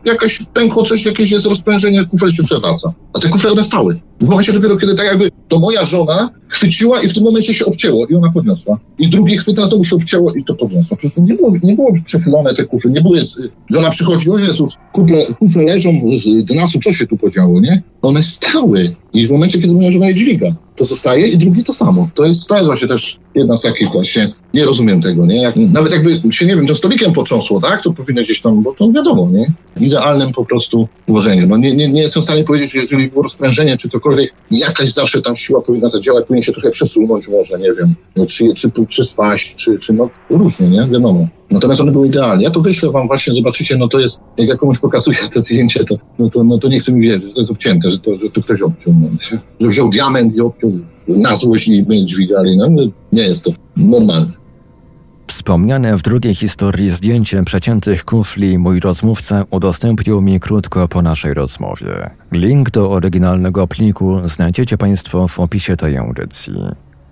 jakaś pękło coś, jakieś jest rozprężenie, kufel się przewraca. A te kufle one stały. W momencie dopiero, kiedy tak jakby to moja żona chwyciła i w tym momencie się obcięło i ona podniosła. I drugi chwyta, znowu się obcięło i to podniosła. Przecież nie było, nie było przechylone te kufle, nie było, żona przychodzi, o Jezus, kufle, kufle leżą z dna, co się tu podziało, nie? One stały. I w momencie, kiedy moja żona je dźwiga, to zostaje i drugi to samo. To jest, to jest właśnie też jedna z takich właśnie, nie rozumiem tego, nie? Jak, nawet jakby się, nie wiem, tym stolikiem potrząsło, tak? To powinno gdzieś tam, bo to wiadomo, nie? Idealnym po prostu ułożeniem. No nie, nie, nie jestem w stanie powiedzieć, jeżeli było rozprężenie czy cokolwiek, jakaś zawsze tam siła powinna zadziałać, powinien się trochę przesunąć może, nie wiem, no, czy, czy, czy spaść, czy, czy no różnie, nie? Wiadomo. Natomiast one były idealne. Ja to wyślę wam właśnie, zobaczycie, no to jest, jak ja komuś pokazuję te zdjęcie, to, no to, no to nie chcę mi wierzyć, że to jest obcięte, że to, że to ktoś obciął. No, że wziął diament i obciął na złość i my dźwigali. No, nie jest to normalne. Wspomniane w drugiej historii zdjęcie przeciętych kufli mój rozmówca udostępnił mi krótko po naszej rozmowie. Link do oryginalnego pliku znajdziecie Państwo w opisie tej audycji.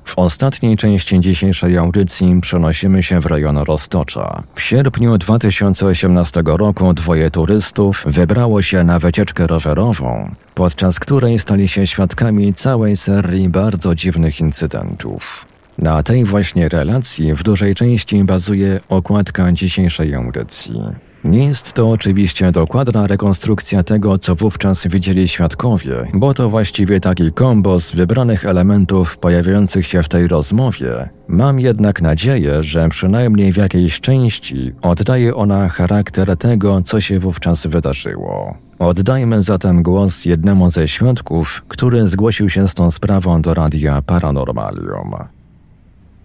W ostatniej części dzisiejszej audycji przenosimy się w rejon Roztocza. W sierpniu 2018 roku dwoje turystów wybrało się na wycieczkę rowerową, podczas której stali się świadkami całej serii bardzo dziwnych incydentów. Na tej właśnie relacji w dużej części bazuje okładka dzisiejszej audycji. Nie jest to oczywiście dokładna rekonstrukcja tego, co wówczas widzieli świadkowie, bo to właściwie taki kombos wybranych elementów pojawiających się w tej rozmowie. Mam jednak nadzieję, że przynajmniej w jakiejś części oddaje ona charakter tego, co się wówczas wydarzyło. Oddajmy zatem głos jednemu ze świadków, który zgłosił się z tą sprawą do radia Paranormalium.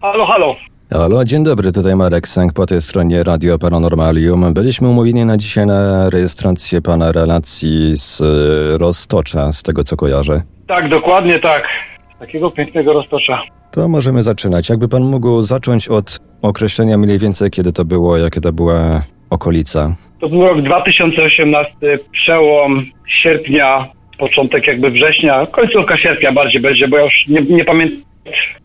Halo, halo. Halo, dzień dobry, tutaj Marek Sęk po tej stronie Radio Paranormalium. Byliśmy umówieni na dzisiaj na rejestrację pana relacji z y, Roztocza, z tego co kojarzę. Tak, dokładnie tak. Takiego pięknego roztocza. To możemy zaczynać. Jakby pan mógł zacząć od określenia mniej więcej, kiedy to było, jakie to była okolica. To był rok 2018, przełom sierpnia, początek jakby września, końcówka sierpnia bardziej będzie, bo ja już nie, nie pamiętam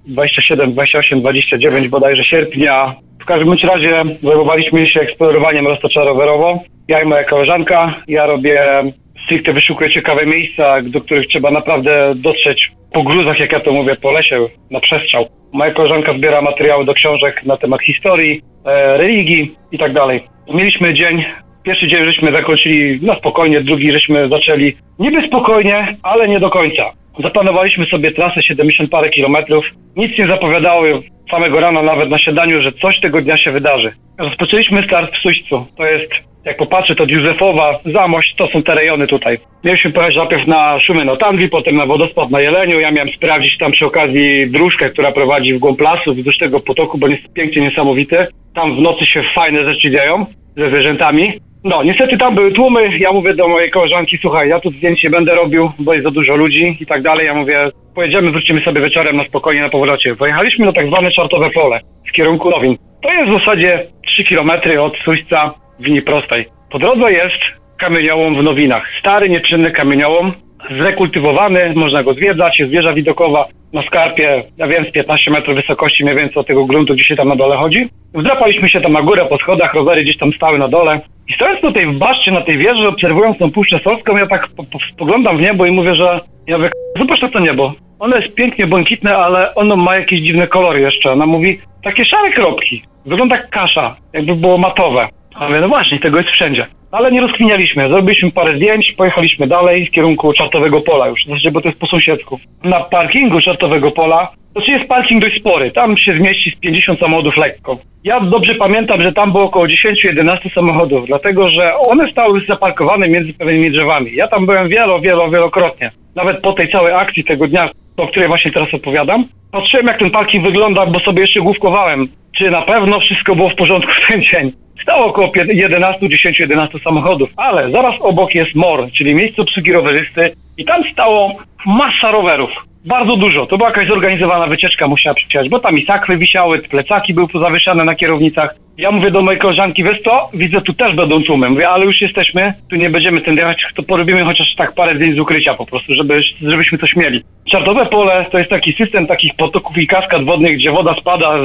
27, 28, 29 bodajże sierpnia. W każdym bądź razie zajmowaliśmy się eksplorowaniem roztocza rowerowo. Ja i moja koleżanka. Ja robię stricte wyszukuję ciekawe miejsca, do których trzeba naprawdę dotrzeć po gruzach, jak ja to mówię, po lesie, na przestrzał. Moja koleżanka zbiera materiały do książek na temat historii, e, religii i tak dalej. Mieliśmy dzień, pierwszy dzień żeśmy zakończyli na spokojnie, drugi żeśmy zaczęli niby spokojnie, ale nie do końca. Zaplanowaliśmy sobie trasę 70 parę kilometrów. Nic nie zapowiadało samego rana, nawet na siadaniu, że coś tego dnia się wydarzy. Rozpoczęliśmy start w Suścu. To jest, jak popatrzę, to Józefowa, Zamość, to są te rejony tutaj. Mieliśmy pojechać najpierw na Szumy Notangli, potem na wodospad na Jeleniu. Ja miałem sprawdzić tam przy okazji dróżkę, która prowadzi w głąb lasu, wzdłuż tego potoku, bo jest pięknie niesamowity. Tam w nocy się fajne rzeczy dzieją ze zwierzętami. No, niestety tam były tłumy. Ja mówię do mojej koleżanki, słuchaj, ja tu zdjęć nie będę robił, bo jest za dużo ludzi i tak dalej. Ja mówię, pojedziemy, wrócimy sobie wieczorem na spokojnie na powrocie. Pojechaliśmy na tak zwane czartowe pole w kierunku Nowin. To jest w zasadzie 3 km od Suśca w linii prostej. Po drodze jest kamieniołom w Nowinach. Stary, nieczynny kamieniołom, zrekultywowany, można go zwiedzać, jest wieża widokowa na skarpie, ja wiem, z 15 metrów wysokości mniej więcej od tego gruntu, gdzie się tam na dole chodzi. Wdrapaliśmy się tam na górę po schodach, rowery gdzieś tam stały na dole. I stojąc baszcie, na tej wieży, obserwując tą Puszczę Solską, ja tak po, po, spoglądam w niebo i mówię, że ja mówię, zobacz na to niebo. Ono jest pięknie błękitne, ale ono ma jakieś dziwne kolory jeszcze. Ona mówi, takie szare kropki. Wygląda jak kasza, jakby było matowe. A no właśnie, tego jest wszędzie. Ale nie rozkminialiśmy. Zrobiliśmy parę zdjęć, pojechaliśmy dalej w kierunku Czartowego Pola już, w zasadzie, bo to jest po sąsiedzku. Na parkingu Czartowego Pola, to znaczy jest parking dość spory, tam się zmieści z 50 samochodów lekko. Ja dobrze pamiętam, że tam było około 10-11 samochodów, dlatego że one stały zaparkowane między pewnymi drzewami. Ja tam byłem wielo, wielo, wielokrotnie. Nawet po tej całej akcji tego dnia, o której właśnie teraz opowiadam, patrzyłem jak ten parking wygląda, bo sobie jeszcze główkowałem czy na pewno wszystko było w porządku w ten dzień. Stało około 11, 10, 11 samochodów, ale zaraz obok jest MOR, czyli miejsce obsługi rowerzysty i tam stało masa rowerów. Bardzo dużo. To była jakaś zorganizowana wycieczka, musiała przyjechać, bo tam i sakwy wisiały, plecaki były pozawieszane na kierownicach. Ja mówię do mojej koleżanki, wiesz co, widzę tu też będą tłumy. Mówię, ale już jesteśmy, tu nie będziemy tym jechać, to porobimy chociaż tak parę zdjęć z ukrycia po prostu, żeby, żebyśmy coś mieli. Czartowe pole to jest taki system takich potoków i kaskad wodnych, gdzie woda spada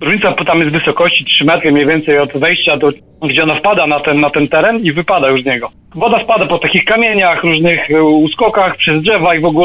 Różnica tam jest wysokości 3 metry mniej więcej od wejścia, do, gdzie ona wpada na ten, na ten teren i wypada już z niego. Woda spada po takich kamieniach, różnych e, uskokach, przez drzewa i w ogóle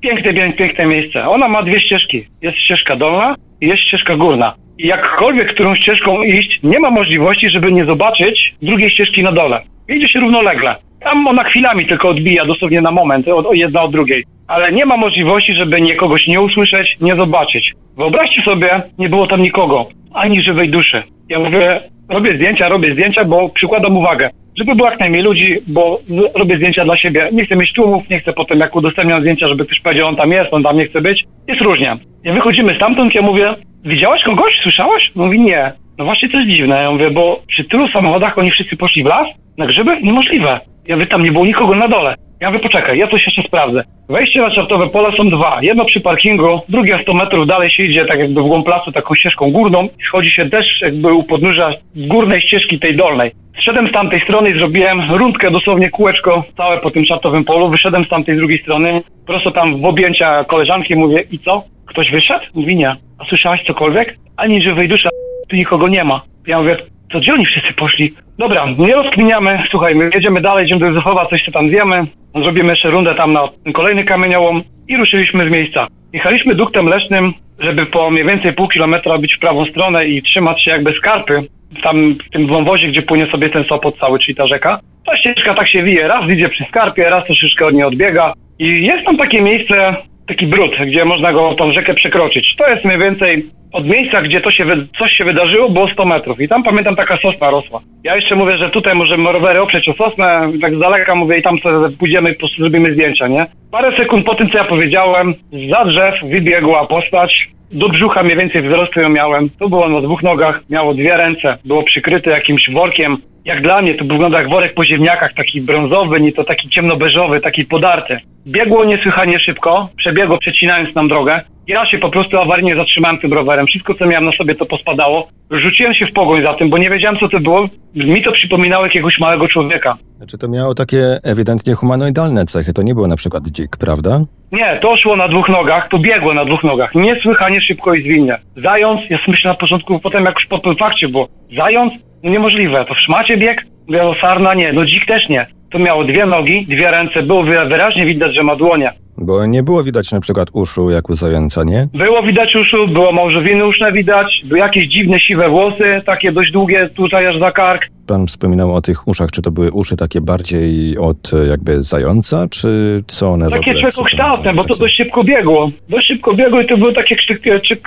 piękne, piękne, piękne miejsce. Ona ma dwie ścieżki. Jest ścieżka dolna i jest ścieżka górna. I jakkolwiek którą ścieżką iść, nie ma możliwości, żeby nie zobaczyć drugiej ścieżki na dole. Idzie się równolegle. Tam ona chwilami tylko odbija, dosłownie na moment, od, jedna od drugiej. Ale nie ma możliwości, żeby nie kogoś nie usłyszeć, nie zobaczyć. Wyobraźcie sobie, nie było tam nikogo, ani żywej duszy. Ja mówię, robię zdjęcia, robię zdjęcia, bo przykładam uwagę, żeby było jak najmniej ludzi, bo robię zdjęcia dla siebie. Nie chcę mieć tłumów, nie chcę potem jak udostępniam zdjęcia, żeby ktoś powiedział, on tam jest, on tam nie chce być. Jest różnie. I wychodzimy stamtąd, ja mówię, widziałaś kogoś, słyszałaś? Mówi, nie. No właśnie to jest dziwne. Ja mówię, bo przy tylu samochodach oni wszyscy poszli w las? Na grzyby? Niemożliwe. Ja mówię, tam nie było nikogo na dole. Ja mówię, poczekaj, ja coś jeszcze sprawdzę. Wejście na czartowe pole są dwa. Jedno przy parkingu, drugie 100 metrów dalej się idzie tak jakby w głąb placu taką ścieżką górną i schodzi się też jakby u podnóża górnej ścieżki tej dolnej. Zszedłem z tamtej strony i zrobiłem rundkę, dosłownie kółeczko całe po tym czartowym polu. Wyszedłem z tamtej drugiej strony, prosto tam w objęcia koleżanki mówię, i co? Ktoś wyszedł? Mówi nie. A słyszałaś cokolwiek? Ani żywej duszy, tu nikogo nie ma. Ja mówię, to gdzie oni wszyscy poszli? Dobra, nie rozkminiamy, słuchaj, my jedziemy dalej, idziemy do Józefowa, coś się tam zjemy, zrobimy jeszcze rundę tam na kolejny kamieniołom i ruszyliśmy z miejsca. Jechaliśmy duktem leśnym, żeby po mniej więcej pół kilometra być w prawą stronę i trzymać się jakby skarpy, tam w tym wąwozie, gdzie płynie sobie ten Sopot cały, czyli ta rzeka. Ta ścieżka tak się wije, raz idzie przy skarpie, raz troszeczkę od niej odbiega i jest tam takie miejsce, taki brud, gdzie można go tą rzekę przekroczyć. To jest mniej więcej od miejsca, gdzie to się, coś się wydarzyło, było 100 metrów. I tam pamiętam taka sosna rosła. Ja jeszcze mówię, że tutaj możemy rowery oprzeć o sosnę, tak z daleka mówię i tam sobie pójdziemy i po prostu zrobimy zdjęcia, nie? Parę sekund po tym, co ja powiedziałem, za drzew wybiegła postać, do brzucha mniej więcej wzrostu ją miałem. To było na dwóch nogach, miało dwie ręce, było przykryte jakimś workiem. Jak dla mnie to wygląda jak worek po ziemniakach, taki brązowy, nie to taki ciemnobeżowy, taki podarty. Biegło niesłychanie szybko, przebiegło przecinając nam drogę. Ja się po prostu awaryjnie zatrzymałem tym rowerem. Wszystko, co miałem na sobie, to pospadało. Rzuciłem się w pogoń za tym, bo nie wiedziałem, co to było. Mi to przypominało jakiegoś małego człowieka. Znaczy to miało takie ewidentnie humanoidalne cechy. To nie było na przykład dzik, prawda? Nie, to szło na dwóch nogach, to biegło na dwóch nogach. Niesłychanie szybko i zwinnie. Zając, ja myślę na początku, potem jak już po tym fakcie było. Zając? No niemożliwe. To w szmacie bieg? Mówię, sarna nie, no dzik też nie. To miało dwie nogi, dwie ręce, było wyraźnie widać, że ma dłonie. Bo nie było widać na przykład uszu jak u zająca, nie? Było widać uszu, było małżowiny uszne widać, były jakieś dziwne siwe włosy, takie dość długie, tutaj aż za kark. Pan wspominał o tych uszach, czy to były uszy takie bardziej od jakby zająca, czy co one Takie człowiekokształtne, bo to dość szybko biegło. Dość szybko biegło i to były takie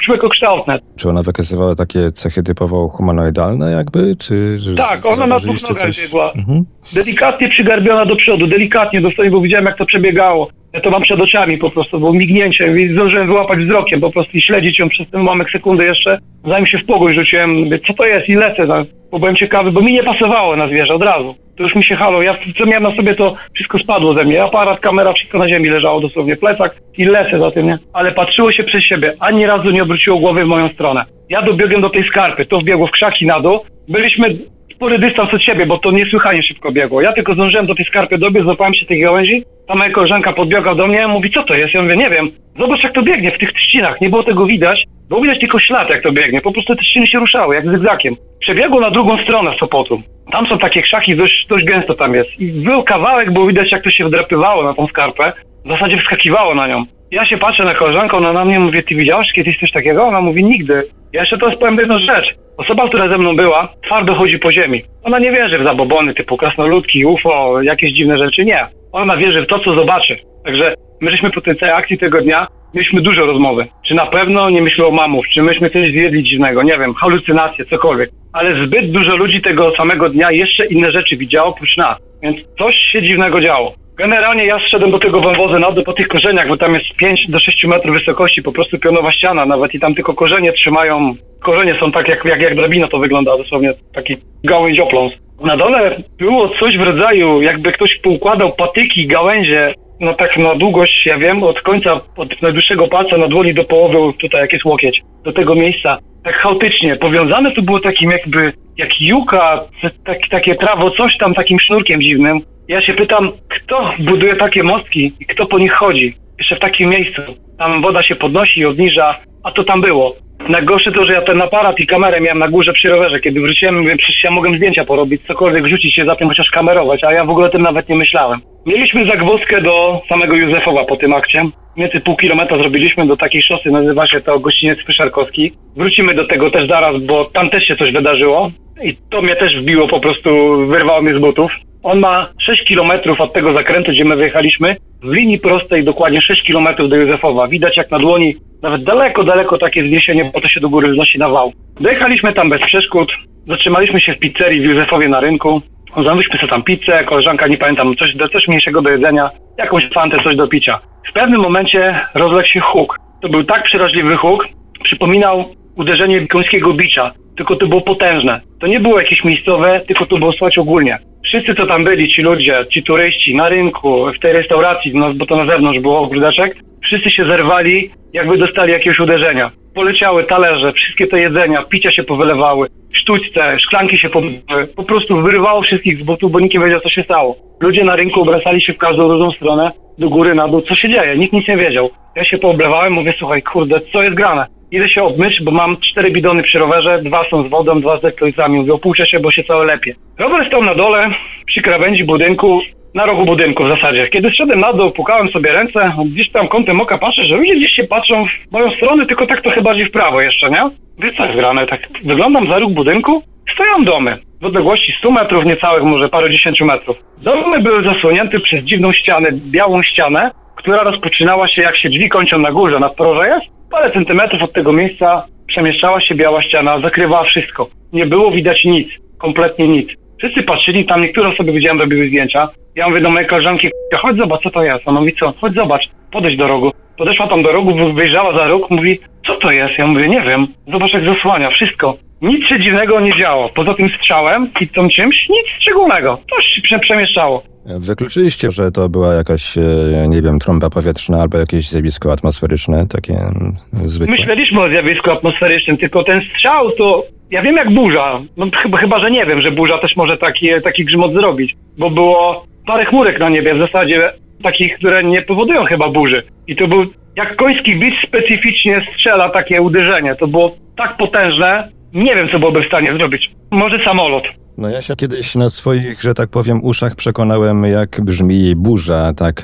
człowiekokształtne. Czy ona wykazywała takie cechy typowo humanoidalne jakby, czy... Tak, ona na dwóch nogach coś... biegła. Mhm. Delikatnie przygarbiona do przodu, delikatnie dosłownie, bo widziałem jak to przebiegało. Ja to mam przed oczami po prostu, bo mignięciem i zdążyłem wyłapać wzrokiem po prostu i śledzić ją przez ten moment sekundy jeszcze, zanim się w pogoń rzuciłem, mówię, co to jest i lecę, no, bo byłem ciekawy, bo mi nie pasowało na zwierzę od razu. To już mi się halo, ja co miałem na sobie, to wszystko spadło ze mnie, aparat, kamera, wszystko na ziemi leżało dosłownie, plecak i lecę za tym, nie? Ale patrzyło się przez siebie, ani razu nie obróciło głowy w moją stronę. Ja dobiegłem do tej skarpy, to wbiegło w krzaki na dół, byliśmy spory dystans od siebie, bo to niesłychanie szybko biegło. Ja tylko zdążyłem do tej skarpy dobiec, złapałem się tej gałęzi, ta moja koleżanka podbiegła do mnie, mówi, co to jest? Ja mówię, nie wiem. Zobacz, jak to biegnie w tych trzcinach. Nie było tego widać. Było widać tylko ślad, jak to biegnie. Po prostu te trzciny się ruszały, jak zygzakiem. Przebiegło na drugą stronę Sopotu. Tam są takie krzaki, dość, dość gęsto tam jest. I był kawałek, było widać, jak to się wdrapywało na tą skarpę. W zasadzie wskakiwało na nią. Ja się patrzę na koleżankę, ona na mnie mówi, ty widziałeś kiedyś coś takiego? Ona mówi, nigdy. Ja jeszcze teraz powiem jedną rzecz. Osoba, która ze mną była, twardo chodzi po ziemi. Ona nie wierzy w zabobony typu krasnoludki, UFO, jakieś dziwne rzeczy, nie. Ona wierzy w to, co zobaczy. Także my żeśmy po tej całej akcji tego dnia mieliśmy dużo rozmowy. Czy na pewno nie myślę o mamów, czy myśmy coś zjedli dziwnego, nie wiem, halucynacje, cokolwiek. Ale zbyt dużo ludzi tego samego dnia jeszcze inne rzeczy widziało oprócz nas. Więc coś się dziwnego działo. Generalnie ja zszedłem do tego wąwozu na dół po tych korzeniach, bo tam jest 5 do 6 metrów wysokości, po prostu pionowa ściana nawet i tam tylko korzenie trzymają, korzenie są tak jak, jak, jak drabina to wygląda, dosłownie taki gałęź opląs. Na dole było coś w rodzaju, jakby ktoś poukładał patyki, gałęzie, no tak na długość, ja wiem, od końca, od najdłuższego palca na dłoni do połowy, tutaj jak jest łokieć, do tego miejsca. Tak chaotycznie. Powiązane to było takim jakby, jak juka, tak, takie trawo, coś tam takim sznurkiem dziwnym. Ja się pytam, kto buduje takie mostki i kto po nich chodzi? Jeszcze w takim miejscu. Tam woda się podnosi i obniża, a to tam było. Najgorsze to, że ja ten aparat i kamerę miałem na górze przy rowerze. Kiedy wróciłem, mówię, przecież ja mogłem zdjęcia porobić, cokolwiek wrzucić się za tym, chociaż kamerować, a ja w ogóle o tym nawet nie myślałem. Mieliśmy zagwozdkę do samego Józefowa po tym akcie. Między pół kilometra zrobiliśmy do takiej szosy, nazywa się to Gościniec Fyszarkowski. Wrócimy do tego też zaraz, bo tam też się coś wydarzyło. I to mnie też wbiło, po prostu wyrwało mnie z butów. On ma 6 kilometrów od tego zakrętu, gdzie my wyjechaliśmy, w linii prostej dokładnie 6 kilometrów do Józefowa. Widać jak na dłoni, nawet daleko, daleko takie zniesienie, bo to się do góry wznosi na wał. Dojechaliśmy tam bez przeszkód, zatrzymaliśmy się w pizzerii w Józefowie na rynku. Zamówiliśmy sobie tam pizzę, koleżanka, nie pamiętam, coś, coś mniejszego do jedzenia, jakąś fantę, coś do picia. W pewnym momencie rozległ się huk. To był tak przeraźliwy huk, przypominał uderzenie końskiego bicza, tylko to było potężne. To nie było jakieś miejscowe, tylko to było słychać ogólnie. Wszyscy, co tam byli, ci ludzie, ci turyści na rynku, w tej restauracji, no, bo to na zewnątrz było ogródeczek, wszyscy się zerwali, jakby dostali jakiegoś uderzenia. Poleciały talerze, wszystkie te jedzenia, picia się powylewały, sztućce, szklanki się pobyły. Po prostu wyrywało wszystkich z butów, bo nikt nie wiedział, co się stało. Ludzie na rynku obracali się w każdą różną stronę, do góry, na dół, co się dzieje. Nikt nic nie wiedział. Ja się pooblewałem, mówię, słuchaj, kurde, co jest grane? Idę się obmyć, bo mam cztery bidony przy rowerze, dwa są z wodą, dwa z elektrolitami. Mówię, opłuczę się, bo się całe lepie. Rower stał na dole, przy krawędzi budynku, na rogu budynku w zasadzie. Kiedy zszedłem na dół, pukałem sobie ręce, gdzieś tam kątem oka patrzę, że ludzie gdzieś się patrzą w moją stronę, tylko tak trochę bardziej w prawo jeszcze, nie? Wie co jest grane, tak wyglądam za róg budynku, stoją domy w odległości 100 metrów, niecałych może parę dziesięciu metrów. Domy były zasłonięte przez dziwną ścianę, białą ścianę, która rozpoczynała się jak się drzwi kończą na górze, na wproże jest. Parę centymetrów od tego miejsca przemieszczała się biała ściana, zakrywała wszystko. Nie było widać nic, kompletnie nic. Wszyscy patrzyli, tam niektóre osoby widziałem, robiły zdjęcia. Ja mówię do mojej koleżanki, chodź zobacz, co to jest. Ona mówi, co? Chodź zobacz, podejdź do rogu. Podeszła tam do rogu, wyjrzała za róg, mówi, co to jest? Ja mówię, nie wiem. Zobacz, jak zasłania, wszystko. Nic się dziwnego nie działo. Poza tym strzałem i tą czymś, nic szczególnego. Coś się przemieszczało. Wykluczyliście, że to była jakaś, e, nie wiem, trąba powietrzna albo jakieś zjawisko atmosferyczne, takie mm, zwykłe? Myśleliśmy o zjawisku atmosferycznym, tylko ten strzał to... Ja wiem jak burza, no chyba, że nie wiem, że burza też może taki, taki grzmot zrobić, bo było parę chmurek na niebie w zasadzie, takich, które nie powodują chyba burzy. I to był, jak koński bicz specyficznie strzela takie uderzenie, to było tak potężne, nie wiem co byłoby w stanie zrobić. Może samolot. No ja się kiedyś na swoich, że tak powiem, uszach przekonałem, jak brzmi burza, tak,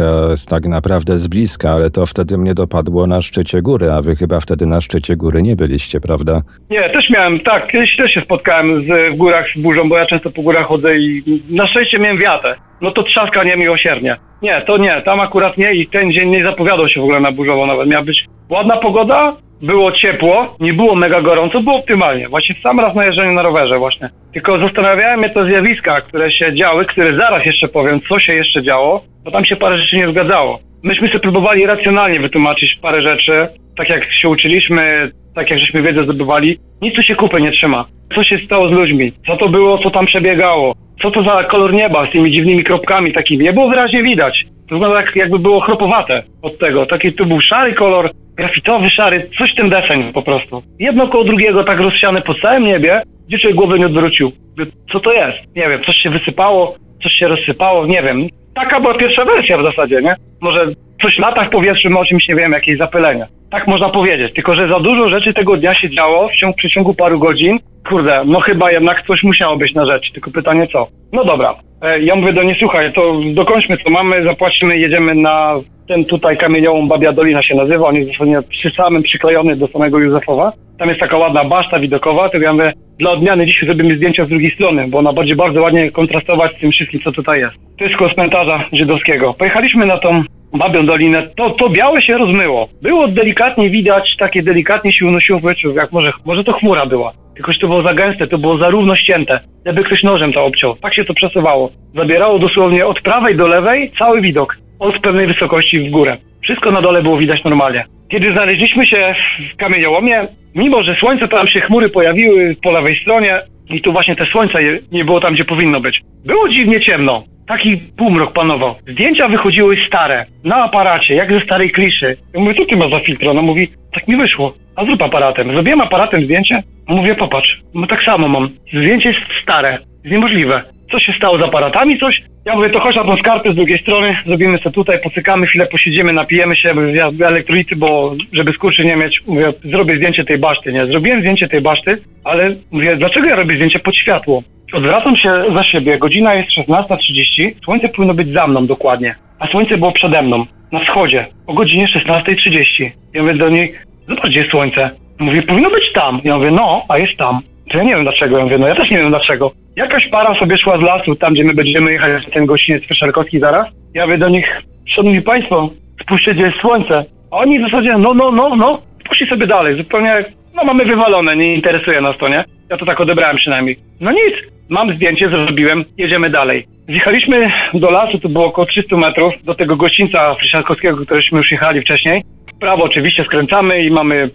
tak naprawdę z bliska, ale to wtedy mnie dopadło na szczycie góry, a wy chyba wtedy na szczycie góry nie byliście, prawda? Nie, też miałem, tak, kiedyś też się spotkałem z, w górach z burzą, bo ja często po górach chodzę i na szczęście miałem wiatę. No to trzaska nie miłosiernie. Nie, to nie, tam akurat nie i ten dzień nie zapowiadał się w ogóle na burzowo nawet. Miała być ładna pogoda, było ciepło, nie było mega gorąco, było optymalnie. Właśnie sam raz na jeżdżeniu na rowerze właśnie. Tylko zastanawiałem mnie to zjawiska, które się działy, które zaraz jeszcze powiem, co się jeszcze działo, bo tam się parę rzeczy nie zgadzało. Myśmy sobie próbowali racjonalnie wytłumaczyć parę rzeczy, tak jak się uczyliśmy, tak jak żeśmy wiedzę zdobywali. Nic tu się kupy nie trzyma. Co się stało z ludźmi? Co to było, co tam przebiegało? Co to za kolor nieba z tymi dziwnymi kropkami takimi? Nie było wyraźnie widać. To wygląda jak, jakby było chropowate od tego. Taki tu był szary kolor, grafitowy szary, coś w tym deseń po prostu. Jedno koło drugiego tak rozsiane po całym niebie, gdzie człowiek głowy nie odwrócił. Co to jest? Nie wiem, coś się wysypało, coś się rozsypało, nie wiem. Taka była pierwsza wersja w zasadzie, nie? Może coś w latach powietrznym o czymś, nie wiem, jakieś zapylenie. Tak można powiedzieć, tylko że za dużo rzeczy tego dnia się działo w ciągu, w paru godzin. Kurde, no chyba jednak coś musiało być na rzecz, tylko pytanie co? No dobra, e, ja mówię do niej, słuchaj, to dokończmy co mamy, zapłacimy, jedziemy na ten tutaj kamieniołom Babia Dolina się nazywa, on jest dosłownie przy samym przyklejony do samego Józefowa. Tam jest taka ładna baszta widokowa, to ja mówię, dla odmiany dzisiaj zrobimy zdjęcia z drugiej strony, bo ona bardziej bardzo ładnie kontrastować z tym wszystkim, co tutaj jest. To jest cmentarza żydowskiego. Pojechaliśmy na tą Babią Dolinę, to, to białe się rozmyło. Było delikatnie widać, takie delikatnie się unosiło w powietrzu, jak może, może to chmura była. Że to było za gęste, to było za równo ścięte. Jakby ktoś nożem to obciął. Tak się to przesuwało. Zabierało dosłownie od prawej do lewej cały widok. Od pewnej wysokości w górę. Wszystko na dole było widać normalnie. Kiedy znaleźliśmy się w kamieniołomie, mimo że słońce tam się chmury pojawiły po lewej stronie i tu właśnie te słońce nie było tam, gdzie powinno być. Było dziwnie ciemno. Taki półmrok panował. Zdjęcia wychodziły stare, na aparacie, jak ze starej kliszy. Ja mówię, co ty masz za filtr? Ona mówi, tak mi wyszło. A zrób aparatem. Zrobiłem aparatem zdjęcie. Mówię, popatrz, no tak samo mam. Zdjęcie jest stare. Jest niemożliwe. Co się stało z aparatami, coś? Ja mówię, to chodź na tą skarpę z drugiej strony, zrobimy sobie tutaj, pocykamy, chwilę posiedzimy, napijemy się, ja elektrolity, bo żeby skurczy nie mieć, mówię, zrobię zdjęcie tej baszty, nie? Zrobiłem zdjęcie tej baszty, ale mówię, dlaczego ja robię zdjęcie pod światło? Odwracam się za siebie, godzina jest 16.30, słońce powinno być za mną dokładnie, a słońce było przede mną, na wschodzie, o godzinie 16.30. Ja mówię do niej, zobacz gdzie jest słońce. Mówi, powinno być tam. Ja mówię, no, a jest tam. Ja nie wiem dlaczego. Ja mówię, no ja też nie wiem dlaczego. Jakaś para sobie szła z lasu, tam gdzie my będziemy jechać, ten gościniec Wyszarkowski zaraz. Ja mówię do nich, szanowni państwo, spójrzcie gdzie jest słońce. A oni w zasadzie, no, no, no, no, poszli sobie dalej. Zupełnie, no mamy wywalone, nie interesuje nas to, nie? Ja to tak odebrałem przynajmniej. No nic, mam zdjęcie, zrobiłem, jedziemy dalej. Zjechaliśmy do lasu, to było około 300 metrów, do tego gościńca Frysiankowskiego, któreśmy już jechali wcześniej. Prawo oczywiście skręcamy i mamy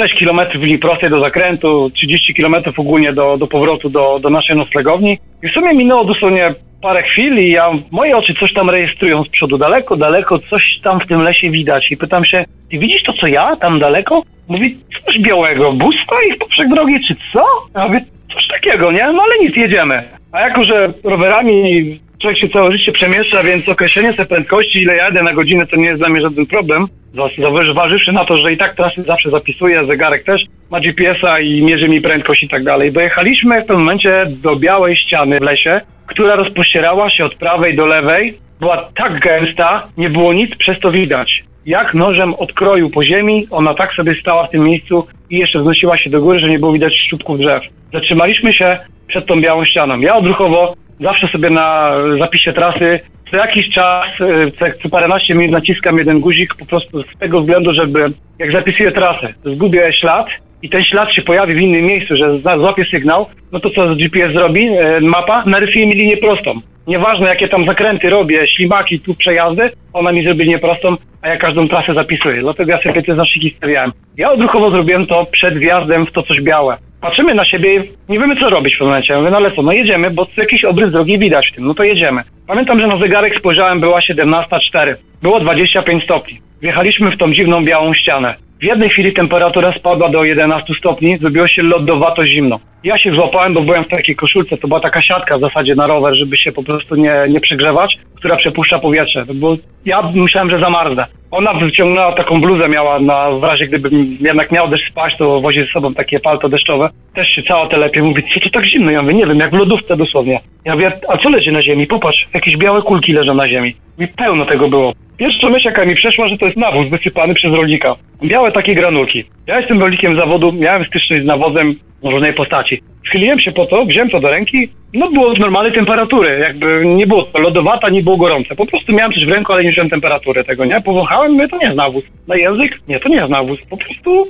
5-6 km w linii prostej do zakrętu, 30 km ogólnie do, do powrotu do, do naszej noclegowni. I w sumie minęło dosłownie parę chwil i ja, moje oczy coś tam rejestrują z przodu, daleko, daleko, coś tam w tym lesie widać. I pytam się, ty widzisz to co ja, tam daleko? Mówi, coś białego, bus stoi w poprzek drogi, czy co? Ja mówię, coś takiego, nie? No ale nic, jedziemy. A jako, że rowerami człowiek się całe życie przemieszcza, więc określenie sobie prędkości, ile jadę na godzinę, to nie jest dla mnie żaden problem. Zważywszy na to, że i tak trasy zawsze zapisuję, zegarek też ma GPS-a i mierzy mi prędkość i tak dalej. Dojechaliśmy w pewnym momencie do białej ściany w lesie, która rozpościerała się od prawej do lewej. Była tak gęsta, nie było nic przez to widać. Jak nożem odkroił po ziemi, ona tak sobie stała w tym miejscu i jeszcze wznosiła się do góry, że nie było widać szczupków drzew. Zatrzymaliśmy się przed tą białą ścianą. Ja odruchowo zawsze sobie na zapisie trasy co jakiś czas, y, co, paręnaście minut naciskam jeden guzik po prostu z tego względu, żeby jak zapisuję trasę, zgubię ślad i ten ślad się pojawi w innym miejscu, że złapie sygnał, no to co GPS zrobi, e, mapa, narysuje mi linię prostą. Nieważne jakie tam zakręty robię, ślimaki, tu przejazdy, ona mi zrobi linię prostą, a ja każdą trasę zapisuję. Dlatego ja sobie te znaczniki stawiałem. Ja odruchowo zrobiłem to przed wjazdem w to coś białe. Patrzymy na siebie i nie wiemy co robić w tym momencie. Ja mówię, no ale co, no jedziemy, bo jakiś obrys drogi widać w tym, no to jedziemy. Pamiętam, że na zegarek spojrzałem, była 17.04. Było 25 stopni. Wjechaliśmy w tą dziwną białą ścianę. W jednej chwili temperatura spadła do 11 stopni, zrobiło się lodowato zimno. Ja się złapałem, bo byłem w takiej koszulce, to była taka siatka w zasadzie na rower, żeby się po prostu nie, nie przegrzewać, która przepuszcza powietrze. Było, ja myślałem, że zamarznę. Ona wyciągnęła taką bluzę, miała na, w razie gdybym jednak miał deszcz spaść, to wozi ze sobą takie palto deszczowe. Też się cała telepie, mówi, co to tak zimno? Ja mówię, nie wiem, jak w lodówce dosłownie. Ja mówię, a co leży na ziemi? Popatrz, jakieś białe kulki leżą na ziemi. I pełno tego było. Pierwsza myśl, jaka mi przeszła, że to jest nawóz wysypany przez rolnika. Białe takie granulki. Ja jestem rolnikiem zawodu, miałem styczność z nawozem w różnej postaci. Schyliłem się po to, wziąłem to do ręki, no było normalnej temperatury, jakby nie było to lodowata, nie było gorące. Po prostu miałem coś w ręku, ale nie wziąłem temperatury tego, nie? Powąchałem, mówię, to nie jest nawóz. Na język? Nie, to nie jest nawóz. Po prostu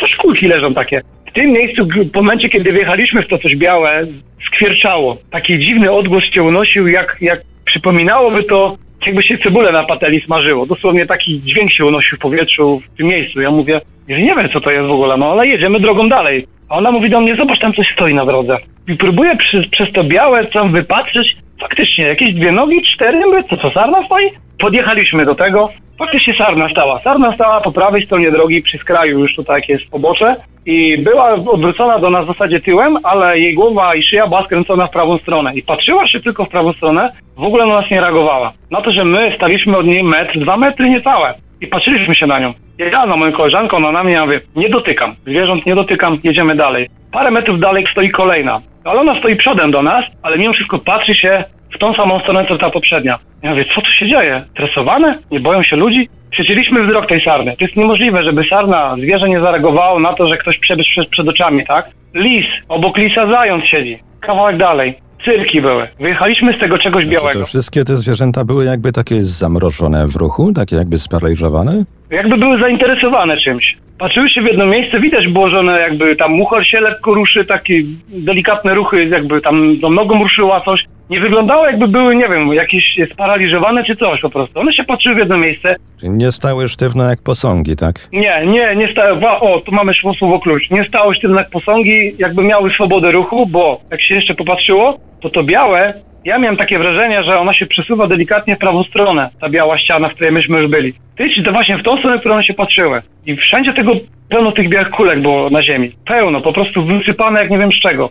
coś kulki leżą takie. W tym miejscu, w momencie, kiedy wjechaliśmy w to coś białe, skwierczało. Taki dziwny odgłos się unosił, jak, jak przypominałoby to, jakby się cebulę na patelni smażyło. Dosłownie taki dźwięk się unosił w powietrzu w tym miejscu. Ja mówię, ja nie wiem co to jest w ogóle, no ale jedziemy drogą dalej. A ona mówi do mnie, zobacz, tam coś stoi na drodze. I próbuję przy, przez to białe tam wypatrzeć. Faktycznie, jakieś dwie nogi, cztery, mówię, co, co, sarna stoi? Podjechaliśmy do tego. Faktycznie sarna stała. Sarna stała po prawej stronie drogi, przy skraju już tutaj jest pobocze. I była odwrócona do nas w zasadzie tyłem, ale jej głowa i szyja była skręcona w prawą stronę. I patrzyła się tylko w prawą stronę, w ogóle na nas nie reagowała. Na to, że my staliśmy od niej metr, dwa metry niecałe. I patrzyliśmy się na nią. Ja na moją koleżankę, ona na mnie, ja mówię, nie dotykam. Zwierząt nie dotykam, jedziemy dalej. Parę metrów dalej stoi kolejna. Ale ona stoi przodem do nas, ale mimo wszystko patrzy się w tą samą stronę, co ta poprzednia. Ja mówię, co tu się dzieje? Tresowane? Nie boją się ludzi? Przycięliśmy wzrok tej sarny. To jest niemożliwe, żeby sarna, zwierzę nie zareagowało na to, że ktoś przebył przed, przed oczami, tak? Lis, obok lisa zając siedzi. Kawałek dalej. cyrki były. Wyjechaliśmy z tego czegoś białego. to wszystkie te zwierzęta były jakby takie zamrożone w ruchu, takie jakby sparaliżowane? Jakby były zainteresowane czymś. Patrzyły się w jedno miejsce, widać było, że one jakby tam muchor się lekko ruszy, takie delikatne ruchy, jakby tam tą nogą ruszyła coś. Nie wyglądało jakby były, nie wiem, jakieś sparaliżowane czy coś po prostu. One się patrzyły w jedno miejsce. Czyli nie stały sztywno jak posągi, tak? Nie, nie, nie stały, o, tu mamy słowo klucz. Nie stały sztywno jak posągi, jakby miały swobodę ruchu, bo jak się jeszcze popatrzyło, to to białe, ja miałem takie wrażenie, że ona się przesuwa delikatnie w prawą stronę, ta biała ściana, w której myśmy już byli. Ty, czy to właśnie w tą stronę, w którą one się patrzyły. I wszędzie tego pełno tych białych kulek było na ziemi. Pełno, po prostu wysypane jak nie wiem z czego.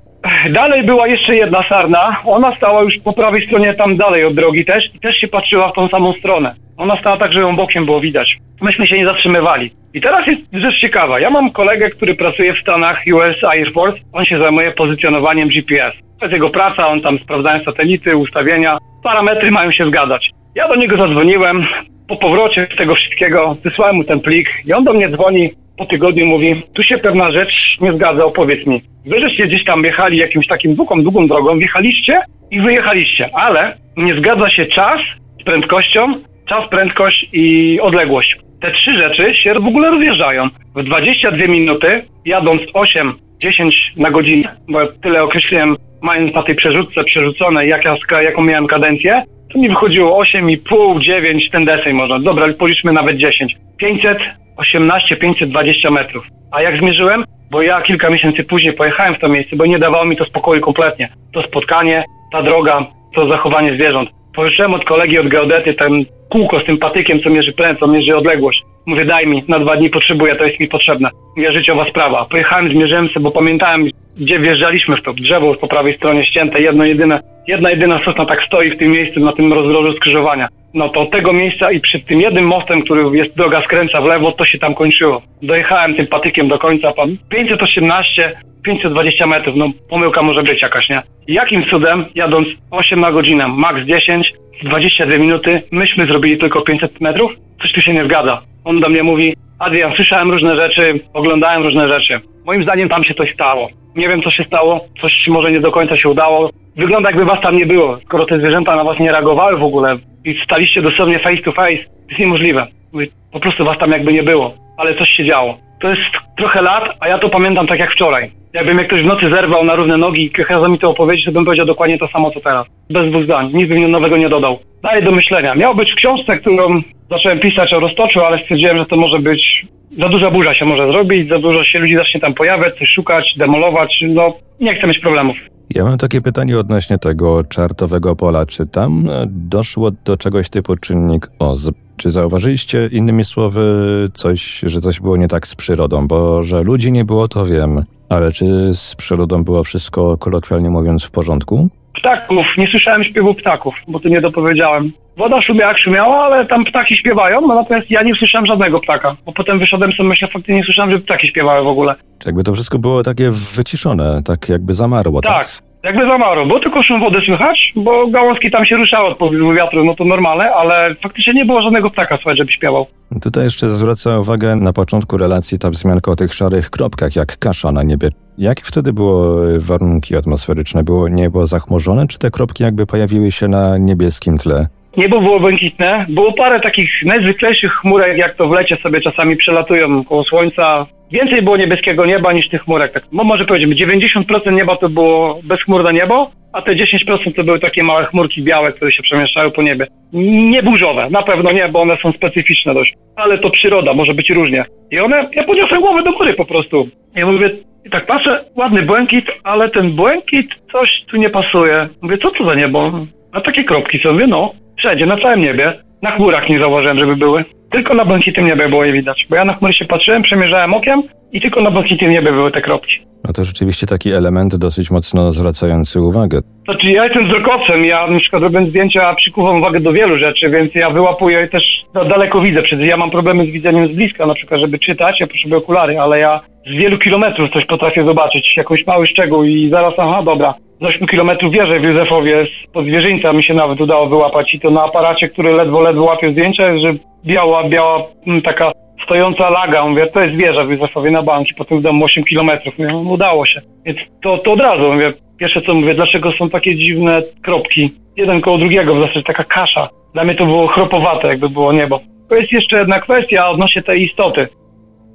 Dalej była jeszcze jedna sarna, ona stała już po prawej stronie tam dalej od drogi też i też się patrzyła w tą samą stronę. Ona stała tak, że ją bokiem było widać. Myśmy się nie zatrzymywali. I teraz jest rzecz ciekawa. Ja mam kolegę, który pracuje w Stanach US Air Force. On się zajmuje pozycjonowaniem GPS. To jest jego praca, on tam sprawdzają satelity, ustawienia. Parametry mają się zgadzać. Ja do niego zadzwoniłem. Po powrocie z tego wszystkiego wysłałem mu ten plik i on do mnie dzwoni po tygodniu mówi, tu się pewna rzecz nie zgadza, opowiedz mi. Wy żeście gdzieś tam jechali jakimś takim długą, długą drogą, wjechaliście i wyjechaliście, ale nie zgadza się czas z prędkością, czas, prędkość i odległość. Te trzy rzeczy się w ogóle rozjeżdżają. W 22 minuty, jadąc 8, 10 na godzinę, bo tyle określiłem, mając na tej przerzutce przerzucone, jak ja, jaką miałem kadencję, to mi wychodziło 8,5, 9, ten deseń można. Dobra, policzmy nawet 10. 518, 520 metrów. A jak zmierzyłem? Bo ja kilka miesięcy później pojechałem w to miejsce, bo nie dawało mi to spokoju kompletnie. To spotkanie, ta droga, to zachowanie zwierząt. Pożyczyłem od kolegi, od geodety, ten kółko z tym patykiem, co mierzy prędkość, co mierzy odległość. Mówię, daj mi, na dwa dni potrzebuję, to jest mi potrzebne. Mówię, życiowa sprawa. Pojechałem, zmierzyłem sobie, bo pamiętałem, gdzie wjeżdżaliśmy w to. Drzewo po prawej stronie ścięte, jedno jedyne, jedna jedyna sosna tak stoi w tym miejscu, na tym rozdrożu skrzyżowania. No to tego miejsca i przed tym jednym mostem, który jest droga skręca w lewo, to się tam kończyło. Dojechałem tym patykiem do końca, pan 518, 520 metrów, no pomyłka może być jakaś, nie? Jakim cudem, jadąc 8 na godzinę, max 10, w 22 minuty, myśmy zrobili tylko 500 metrów? Coś tu się nie zgadza. On do mnie mówi, Adrian, słyszałem różne rzeczy, oglądałem różne rzeczy. Moim zdaniem tam się coś stało. Nie wiem, co się stało, coś może nie do końca się udało. Wygląda jakby was tam nie było, skoro te zwierzęta na was nie reagowały w ogóle i staliście dosłownie face to face. To jest niemożliwe. Po prostu was tam jakby nie było, ale coś się działo. To jest trochę lat, a ja to pamiętam tak jak wczoraj. Jakby mnie ktoś w nocy zerwał na równe nogi i kazał mi to opowiedzieć, to bym powiedział dokładnie to samo co teraz. Bez dwóch zdań, nic bym nowego nie dodał. Daję do myślenia. Miał być w książce, którą zacząłem pisać o roztoczu, ale stwierdziłem, że to może być za duża burza się może zrobić, za dużo się ludzi zacznie tam pojawiać, coś szukać, demolować, no nie chcę mieć problemów. Ja mam takie pytanie odnośnie tego czartowego pola. Czy tam e, doszło do czegoś typu czynnik OZ? Czy zauważyliście innymi słowy coś, że coś było nie tak z przyrodą? Bo że ludzi nie było, to wiem. Ale czy z przyrodą było wszystko, kolokwialnie mówiąc, w porządku? Ptaków, nie słyszałem śpiewu ptaków, bo to nie dopowiedziałem. Woda szumiała jak szumiała, ale tam ptaki śpiewają, no natomiast ja nie słyszałem żadnego ptaka. Bo potem wyszedłem sobie, myślę, faktycznie nie słyszałem, że ptaki śpiewały w ogóle. Czy jakby to wszystko było takie wyciszone, tak jakby zamarło, tak? Tak, jakby zamarło, bo tylko szum wody słychać, bo gałązki tam się ruszały od powodu wiatru, no to normalne, ale faktycznie nie było żadnego ptaka słychać, żeby śpiewał. Tutaj jeszcze zwraca uwagę na początku relacji ta wzmianka o tych szarych kropkach, jak kasza na niebie. Jakie wtedy były warunki atmosferyczne? Było niebo zachmurzone, czy te kropki jakby pojawiły się na niebieskim tle? Niebo było błękitne, było parę takich najzwyklejszych chmurek, jak to w lecie sobie czasami przelatują koło słońca. Więcej było niebieskiego nieba niż tych chmurek. Tak, no może powiedzmy, 90% nieba to było bezchmurne niebo, a te 10% to były takie małe chmurki białe, które się przemieszczały po niebie. Nie burzowe, na pewno nie, bo one są specyficzne dość. Ale to przyroda, może być różnie. I one, ja podniosłem głowę do góry po prostu. Ja mówię, tak patrzę, ładny błękit, ale ten błękit coś tu nie pasuje. Mówię, co to za niebo? A takie kropki mówię, no, wszędzie, na całym niebie. Na chmurach nie zauważyłem, żeby były. Tylko na błękitym niebie było je widać. Bo ja na chmury się patrzyłem, przemierzałem okiem i tylko na błękitym niebie były te kropki. No to rzeczywiście taki element dosyć mocno zwracający uwagę. Znaczy ja jestem wzrokowcem, ja na przykład robiąc zdjęcia przykuwam uwagę do wielu rzeczy, więc ja wyłapuję też no, daleko widzę. Przecież ja mam problemy z widzeniem z bliska, na przykład żeby czytać, ja potrzebuję okulary, ale ja z wielu kilometrów coś potrafię zobaczyć, jakąś mały szczegół i zaraz, aha, dobra. Z 8 kilometrów wierzę w Józefowie, z zwierzyńca mi się nawet udało wyłapać i to na aparacie, który ledwo, ledwo łapie zdjęcia, jest, że biała, biała mm, taka stojąca laga, mówię, to jest wieża w Józefowie na banki, potem w domu 8 kilometrów, mówię, no, udało się. Więc to, to od razu, mówię, Pierwsze co mówię, dlaczego są takie dziwne kropki, jeden koło drugiego, w zasadzie taka kasza. Dla mnie to było chropowate, jakby było niebo. To jest jeszcze jedna kwestia odnośnie tej istoty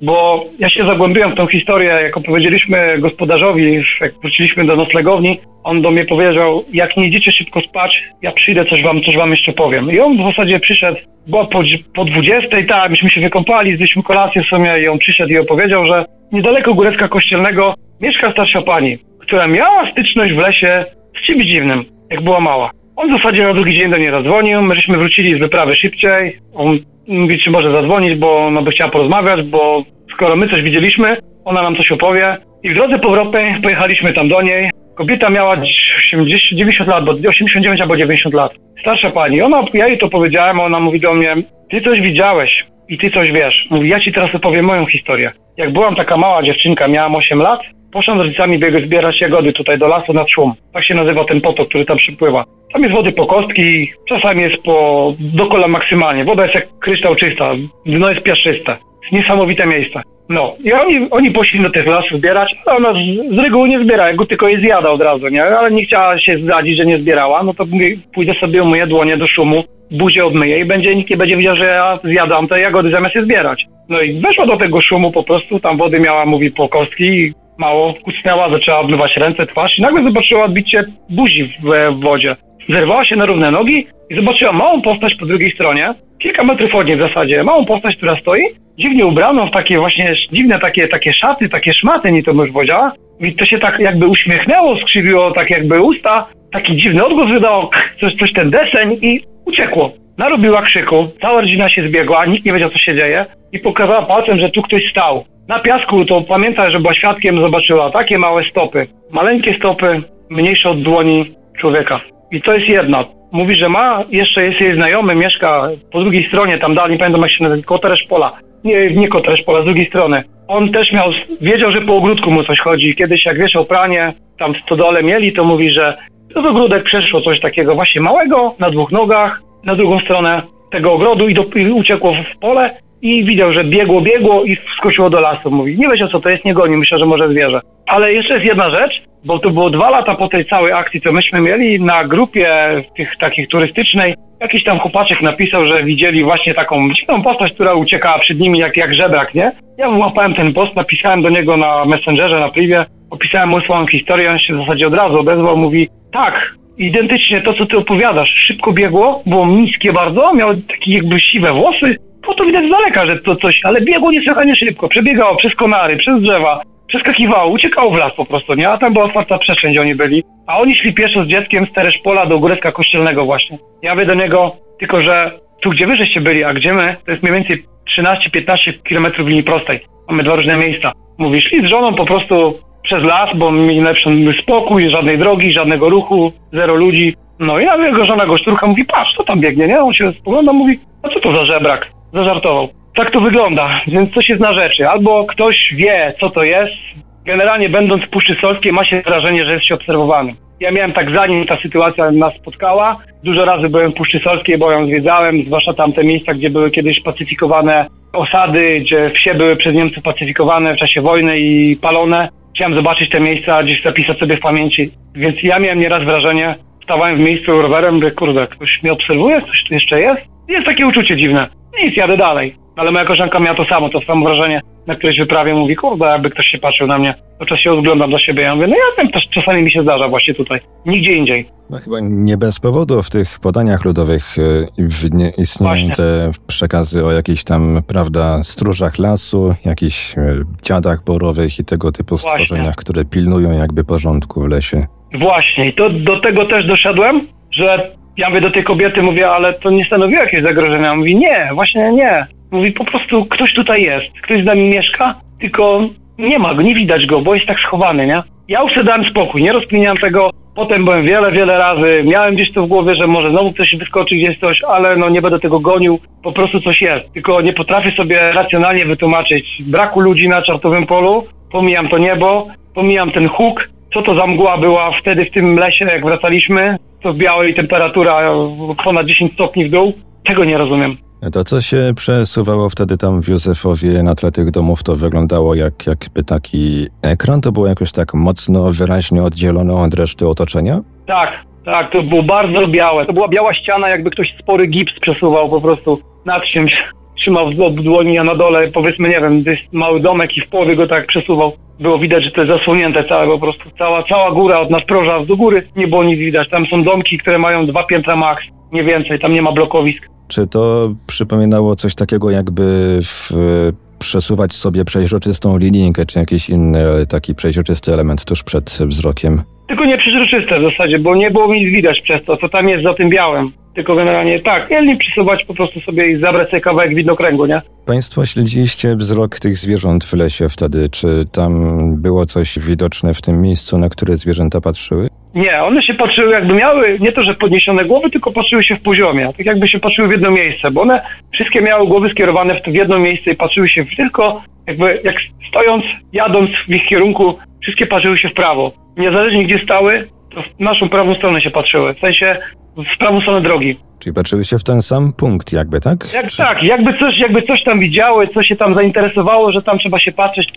bo ja się zagłębiłem w tą historię, jak opowiedzieliśmy gospodarzowi, jak wróciliśmy do noclegowni, on do mnie powiedział, jak nie idziecie szybko spać, ja przyjdę, coś wam, coś wam jeszcze powiem. I on w zasadzie przyszedł, była po, po 20, tak, myśmy się wykąpali, zjedliśmy kolację w sumie i on przyszedł i opowiedział, że niedaleko Górecka Kościelnego mieszka starsza pani, która miała styczność w lesie z czymś dziwnym, jak była mała. On w zasadzie na drugi dzień do niej zadzwonił, my żeśmy wrócili z wyprawy szybciej, on mówi, czy może zadzwonić, bo ona by chciała porozmawiać, bo skoro my coś widzieliśmy, ona nam coś opowie. I w drodze powrotnej pojechaliśmy tam do niej. Kobieta miała 80, 90 lat, bo 89 albo 90 lat. Starsza pani. Ona, ja jej to powiedziałem, ona mówi do mnie, ty coś widziałeś i ty coś wiesz. Mówi, ja ci teraz opowiem moją historię. Jak byłam taka mała dziewczynka, miałam 8 lat, poszłam z rodzicami biegać zbierać jagody tutaj do lasu nad szum. Tak się nazywa ten potok, który tam przypływa. Tam jest wody po kostki, czasami jest po do kola maksymalnie. Woda jest jak kryształ czysta, dno jest piaszczyste niesamowite miejsce. No i oni, oni poszli do tych lasów zbierać, ale ona z, z reguły nie zbiera, jak go tylko je zjada od razu, nie? Ale nie chciała się zdradzić, że nie zbierała, no to mówię, pójdę sobie umyję dłonie do szumu, buzię odmyję i będzie, nikt nie będzie widział, że ja zjadam te jagody zamiast je zbierać. No i weszła do tego szumu po prostu, tam wody miała, mówi, po kostki, mało, kucnęła, zaczęła obmywać ręce, twarz i nagle zobaczyła odbicie buzi w, w wodzie. Zerwała się na równe nogi i zobaczyła małą postać po drugiej stronie, kilka metrów od niej w zasadzie, małą postać, która stoi, dziwnie ubraną w takie właśnie dziwne takie, takie szaty, takie szmaty, nie to już powiedziała. I to się tak jakby uśmiechnęło, skrzywiło tak jakby usta, taki dziwny odgłos wydało, coś, coś ten deseń i uciekło. Narobiła krzyku, cała rodzina się zbiegła, nikt nie wiedział co się dzieje i pokazała palcem, że tu ktoś stał. Na piasku to pamięta, że była świadkiem, zobaczyła takie małe stopy, maleńkie stopy, mniejsze od dłoni człowieka. I to jest jedna. Mówi, że ma, jeszcze jest jej znajomy, mieszka po drugiej stronie, tam dalej, nie pamiętam jak się nazywa, Koteresz Pola. Nie, nie Koteresz Pola, z drugiej strony. On też miał, wiedział, że po ogródku mu coś chodzi. Kiedyś jak wieszał pranie, tam w stodole mieli, to mówi, że to ogródek przeszło coś takiego właśnie małego, na dwóch nogach, na drugą stronę tego ogrodu i, do, i uciekło w pole i widział, że biegło, biegło i wskoczyło do lasu. Mówi, nie wiedział co to jest, nie goni, myślę, że może zwierzę. Ale jeszcze jest jedna rzecz, bo to było dwa lata po tej całej akcji, co myśmy mieli na grupie tych takich turystycznej. Jakiś tam chłopaczek napisał, że widzieli właśnie taką dziwną postać, która uciekała przed nimi jak, jak żebrak, nie? Ja wyłapałem ten post, napisałem do niego na Messengerze, na privie, opisałem mu swoją historię, on się w zasadzie od razu odezwał, mówi tak, identycznie to, co ty opowiadasz. Szybko biegło, było niskie bardzo, miało takie jakby siwe włosy, po to widać z daleka, że to coś, ale biegło niesłychanie szybko, przebiegało przez konary, przez drzewa, przeskakiwało, uciekało w las po prostu, nie? A tam była otwarta przestrzeń, gdzie oni byli. A oni szli pieszo z dzieckiem z Tereszpola do Górecka Kościelnego właśnie. Ja mówię do niego, tylko że tu, gdzie wy żeście byli, a gdzie my, to jest mniej więcej 13-15 kilometrów linii prostej. Mamy dwa różne miejsca. Mówi, szli z żoną po prostu przez las, bo mieli lepszy spokój, żadnej drogi, żadnego ruchu, zero ludzi. No i ja jego żona go szturcha, mówi, patrz, to tam biegnie, nie? On się spogląda, mówi, no co to za żebrak? Zażartował tak to wygląda, więc coś jest na rzeczy. Albo ktoś wie, co to jest. Generalnie będąc w Puszczy Solskiej ma się wrażenie, że jest się obserwowany. Ja miałem tak zanim ta sytuacja nas spotkała. Dużo razy byłem w Puszczy Solskiej, bo ją zwiedzałem, zwłaszcza tamte miejsca, gdzie były kiedyś pacyfikowane osady, gdzie wsie były przez Niemców pacyfikowane w czasie wojny i palone. Chciałem zobaczyć te miejsca, gdzieś zapisać sobie w pamięci. Więc ja miałem nieraz wrażenie, stawałem w miejscu rowerem, że kurde, ktoś mnie obserwuje, ktoś tu jeszcze jest. Jest takie uczucie dziwne. Nic, jadę dalej. Ale moja koleżanka miała to samo, to samo wrażenie na którejś wyprawie. Mówi, kurde, jakby ktoś się patrzył na mnie. To czas się oglądam do siebie. Ja mówię, no ja wiem, też czasami mi się zdarza właśnie tutaj. Nigdzie indziej. No chyba nie bez powodu w tych podaniach ludowych e, istnieją właśnie. te przekazy o jakichś tam, prawda, stróżach lasu, jakichś e, dziadach borowych i tego typu właśnie. stworzeniach, które pilnują jakby porządku w lesie. Właśnie. I to do tego też doszedłem, że ja mówię do tej kobiety, mówię, ale to nie stanowiło jakiegoś zagrożenia. Mówi, nie, właśnie nie. Mówi, po prostu ktoś tutaj jest, ktoś z nami mieszka, tylko nie ma go, nie widać go, bo jest tak schowany, nie? Ja już dałem spokój, nie rozkminiałem tego. Potem byłem wiele, wiele razy, miałem gdzieś to w głowie, że może znowu ktoś wyskoczy gdzieś coś, ale no nie będę tego gonił, po prostu coś jest. Tylko nie potrafię sobie racjonalnie wytłumaczyć braku ludzi na czartowym polu, pomijam to niebo, pomijam ten huk, co to za mgła była wtedy w tym lesie, jak wracaliśmy, to w białej temperatura ponad 10 stopni w dół, tego nie rozumiem. To, co się przesuwało wtedy tam w Józefowie na tle tych domów, to wyglądało jak jakby taki ekran? To było jakoś tak mocno, wyraźnie oddzielone od reszty otoczenia? Tak, tak, to było bardzo białe. To była biała ściana, jakby ktoś spory gips przesuwał po prostu nad czymś. Trzymał w dłoni, a na dole powiedzmy, nie wiem, gdzieś mały domek i w połowie go tak przesuwał. Było widać, że to jest zasłonięte całe po prostu. Cała, cała góra od nadproża do góry nie było nic widać. Tam są domki, które mają dwa piętra max, nie więcej, tam nie ma blokowisk. Czy to przypominało coś takiego, jakby w, przesuwać sobie przejrzystą linijkę, czy jakiś inny taki przejrzysty element tuż przed wzrokiem? Tylko nie przejrzyste w zasadzie, bo nie było nic widać przez to, co tam jest za tym białym. Tylko generalnie tak, mieli przesuwać po prostu sobie i zabrać sobie kawałek widnokręgu, nie? Państwo śledziliście wzrok tych zwierząt w lesie wtedy. Czy tam było coś widoczne w tym miejscu, na które zwierzęta patrzyły? Nie, one się patrzyły jakby miały, nie to, że podniesione głowy, tylko patrzyły się w poziomie. Tak jakby się patrzyły w jedno miejsce, bo one wszystkie miały głowy skierowane w, w jedno miejsce i patrzyły się tylko jakby jak stojąc, jadąc w ich kierunku, wszystkie patrzyły się w prawo. Niezależnie gdzie stały, w naszą prawą stronę się patrzyły. W sensie w prawą stronę drogi. Czyli patrzyły się w ten sam punkt jakby, tak? Jak, Czy... Tak, jakby coś, jakby coś tam widziały, coś się tam zainteresowało, że tam trzeba się patrzeć,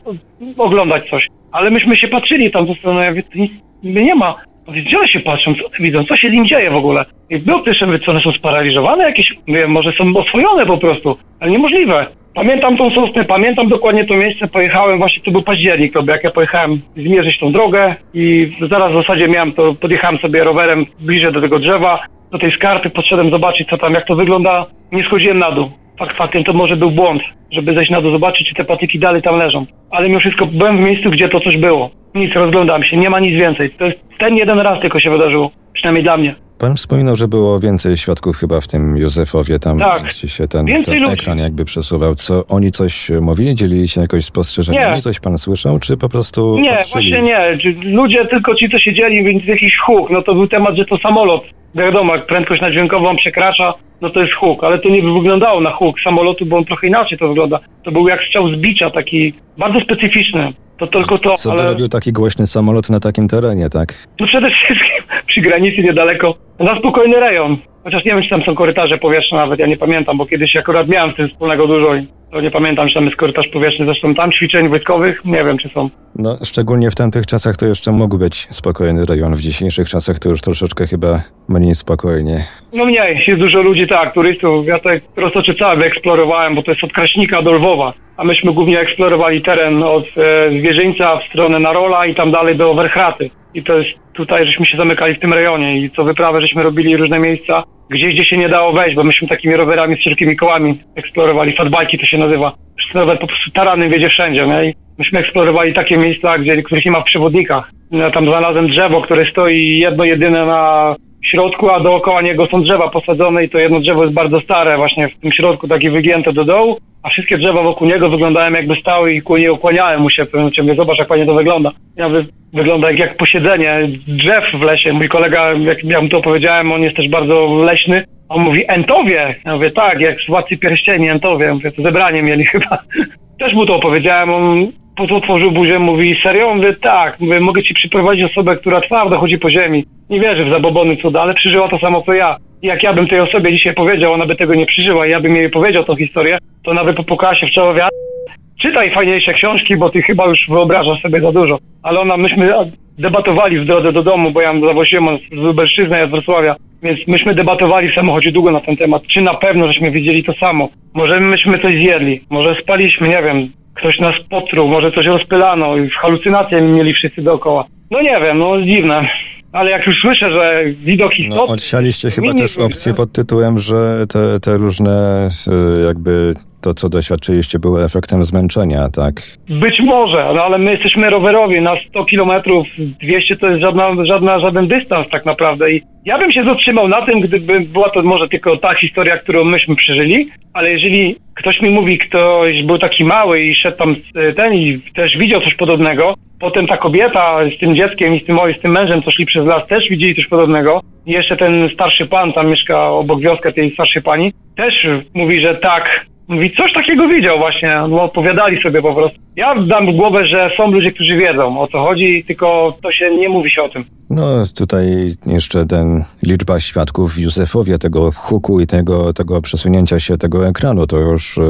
oglądać coś. Ale myśmy się patrzyli tam, to no ja mówię, nic nie ma. Gdzie się patrzą? Co one widzą? Co się z nim dzieje w ogóle? I był pierwszy, co one są sparaliżowane jakieś? Mówię, może są oswojone po prostu, ale niemożliwe. Pamiętam tą sosnę, pamiętam dokładnie to miejsce, pojechałem, właśnie to był październik, to jak ja pojechałem zmierzyć tą drogę i zaraz w zasadzie miałem to, podjechałem sobie rowerem bliżej do tego drzewa, do tej skarpy, podszedłem zobaczyć co tam, jak to wygląda, nie schodziłem na dół. Fakt faktem to może był błąd, żeby zejść na dół, zobaczyć czy te patyki dalej tam leżą. Ale mimo wszystko byłem w miejscu, gdzie to coś było. Nic, rozglądam się, nie ma nic więcej. To jest ten jeden raz tylko się wydarzyło, przynajmniej dla mnie. Pan wspominał, że było więcej świadków chyba w tym Józefowie, tam tak. gdzie się ten, ten ekran jakby przesuwał. Co oni coś mówili, dzielili się jakoś spostrzeżeniami? Nie. Coś pan słyszał, czy po prostu Nie, patrzyli? właśnie nie. Ludzie tylko ci, co siedzieli, więc jakiś huk. No to był temat, że to samolot. Wiadomo, jak prędkość nadźwiękową przekracza, no to jest huk, ale to nie wyglądało na huk samolotu, bo on trochę inaczej to wygląda. To był jak strzał z bicia, taki bardzo specyficzny. To tylko to, Co ale... by robił taki głośny samolot na takim terenie, tak? No przede wszystkim przy granicy niedaleko, na spokojny rejon. Chociaż nie wiem, czy tam są korytarze powietrzne nawet, ja nie pamiętam, bo kiedyś akurat miałem z tym wspólnego dużo i to nie pamiętam, czy tam jest korytarz powietrzny. Zresztą tam ćwiczeń wojskowych nie wiem, czy są. No, szczególnie w tamtych czasach to jeszcze mógł być spokojny rejon. W dzisiejszych czasach to już troszeczkę chyba mniej spokojnie. No mniej, jest dużo ludzi, tak, turystów. Ja tutaj Roztoczy całe wyeksplorowałem, bo to jest od Kraśnika do Lwowa. A myśmy głównie eksplorowali teren od e, Zwierzyńca w stronę Narola i tam dalej do Werchraty. I to jest tutaj, żeśmy się zamykali w tym rejonie i co wyprawę, żeśmy robili różne miejsca, gdzieś, gdzie się nie dało wejść, bo myśmy takimi rowerami z szerokimi kołami eksplorowali. Fatbajki to się nazywa. Rower po prostu taranem wiedzie wszędzie, nie? I myśmy eksplorowali takie miejsca, gdzie, których nie ma w przewodnikach. Ja tam znalazłem drzewo, które stoi jedno jedyne na środku, a dookoła niego są drzewa posadzone i to jedno drzewo jest bardzo stare, właśnie w tym środku takie wygięte do dołu, a wszystkie drzewa wokół niego wyglądają jakby stały i ku nie ukłaniałem mu się w pewnym. Zobacz, jak fajnie to wygląda. Ja wy, wygląda jak, jak posiedzenie drzew w lesie. Mój kolega, jak ja mu to powiedziałem, on jest też bardzo leśny. On mówi Entowie. Ja mówię, tak, jak z Władcy Pierścieni Entowie. Ja mówię, to zebranie mieli chyba. Też mu to opowiedziałem, on otworzył buzię, mówi, serio? Mówię, tak. Mówię, mogę ci przyprowadzić osobę, która twardo chodzi po ziemi. Nie wierzy w zabobony cuda, ale przeżyła to samo co ja. Jak ja bym tej osobie dzisiaj powiedział, ona by tego nie przeżyła i ja bym jej powiedział tą historię, to ona by popukała się w czoło, wie, czytaj fajniejsze książki, bo ty chyba już wyobrażasz sobie za dużo. Ale ona, myśmy debatowali w drodze do domu, bo ja zawoziłem z Lubelszczyzny, ja z Wrocławia, więc myśmy debatowali w samochodzie długo na ten temat, czy na pewno żeśmy wiedzieli to samo. Może myśmy coś zjedli, może spaliśmy, nie wiem, ktoś nas potruł, może coś rozpylano i halucynacje mieli wszyscy dookoła. No nie wiem, no dziwne. Ale jak już słyszę, że widok istotny... No, odsialiście chyba też opcję pod tytułem, że te, te różne jakby to, co doświadczyliście, było efektem zmęczenia, tak? Być może, no ale my jesteśmy rowerowi, na 100 kilometrów, 200 to jest żadna, żadna, żaden dystans tak naprawdę i ja bym się zatrzymał na tym, gdyby była to może tylko ta historia, którą myśmy przeżyli, ale jeżeli ktoś mi mówi, ktoś był taki mały i szedł tam ten i też widział coś podobnego, potem ta kobieta z tym dzieckiem i z tym, z tym mężem, co szli przez las, też widzieli coś podobnego i jeszcze ten starszy pan, tam mieszka obok wioska tej starszej pani, też mówi, że tak, Mówi, coś takiego widział właśnie, no opowiadali sobie po prostu. Ja dam głowę, że są ludzie, którzy wiedzą o co chodzi, tylko to się nie mówi się o tym. No tutaj jeszcze ten liczba świadków w Józefowie, tego huku i tego, tego przesunięcia się tego ekranu, to już yy,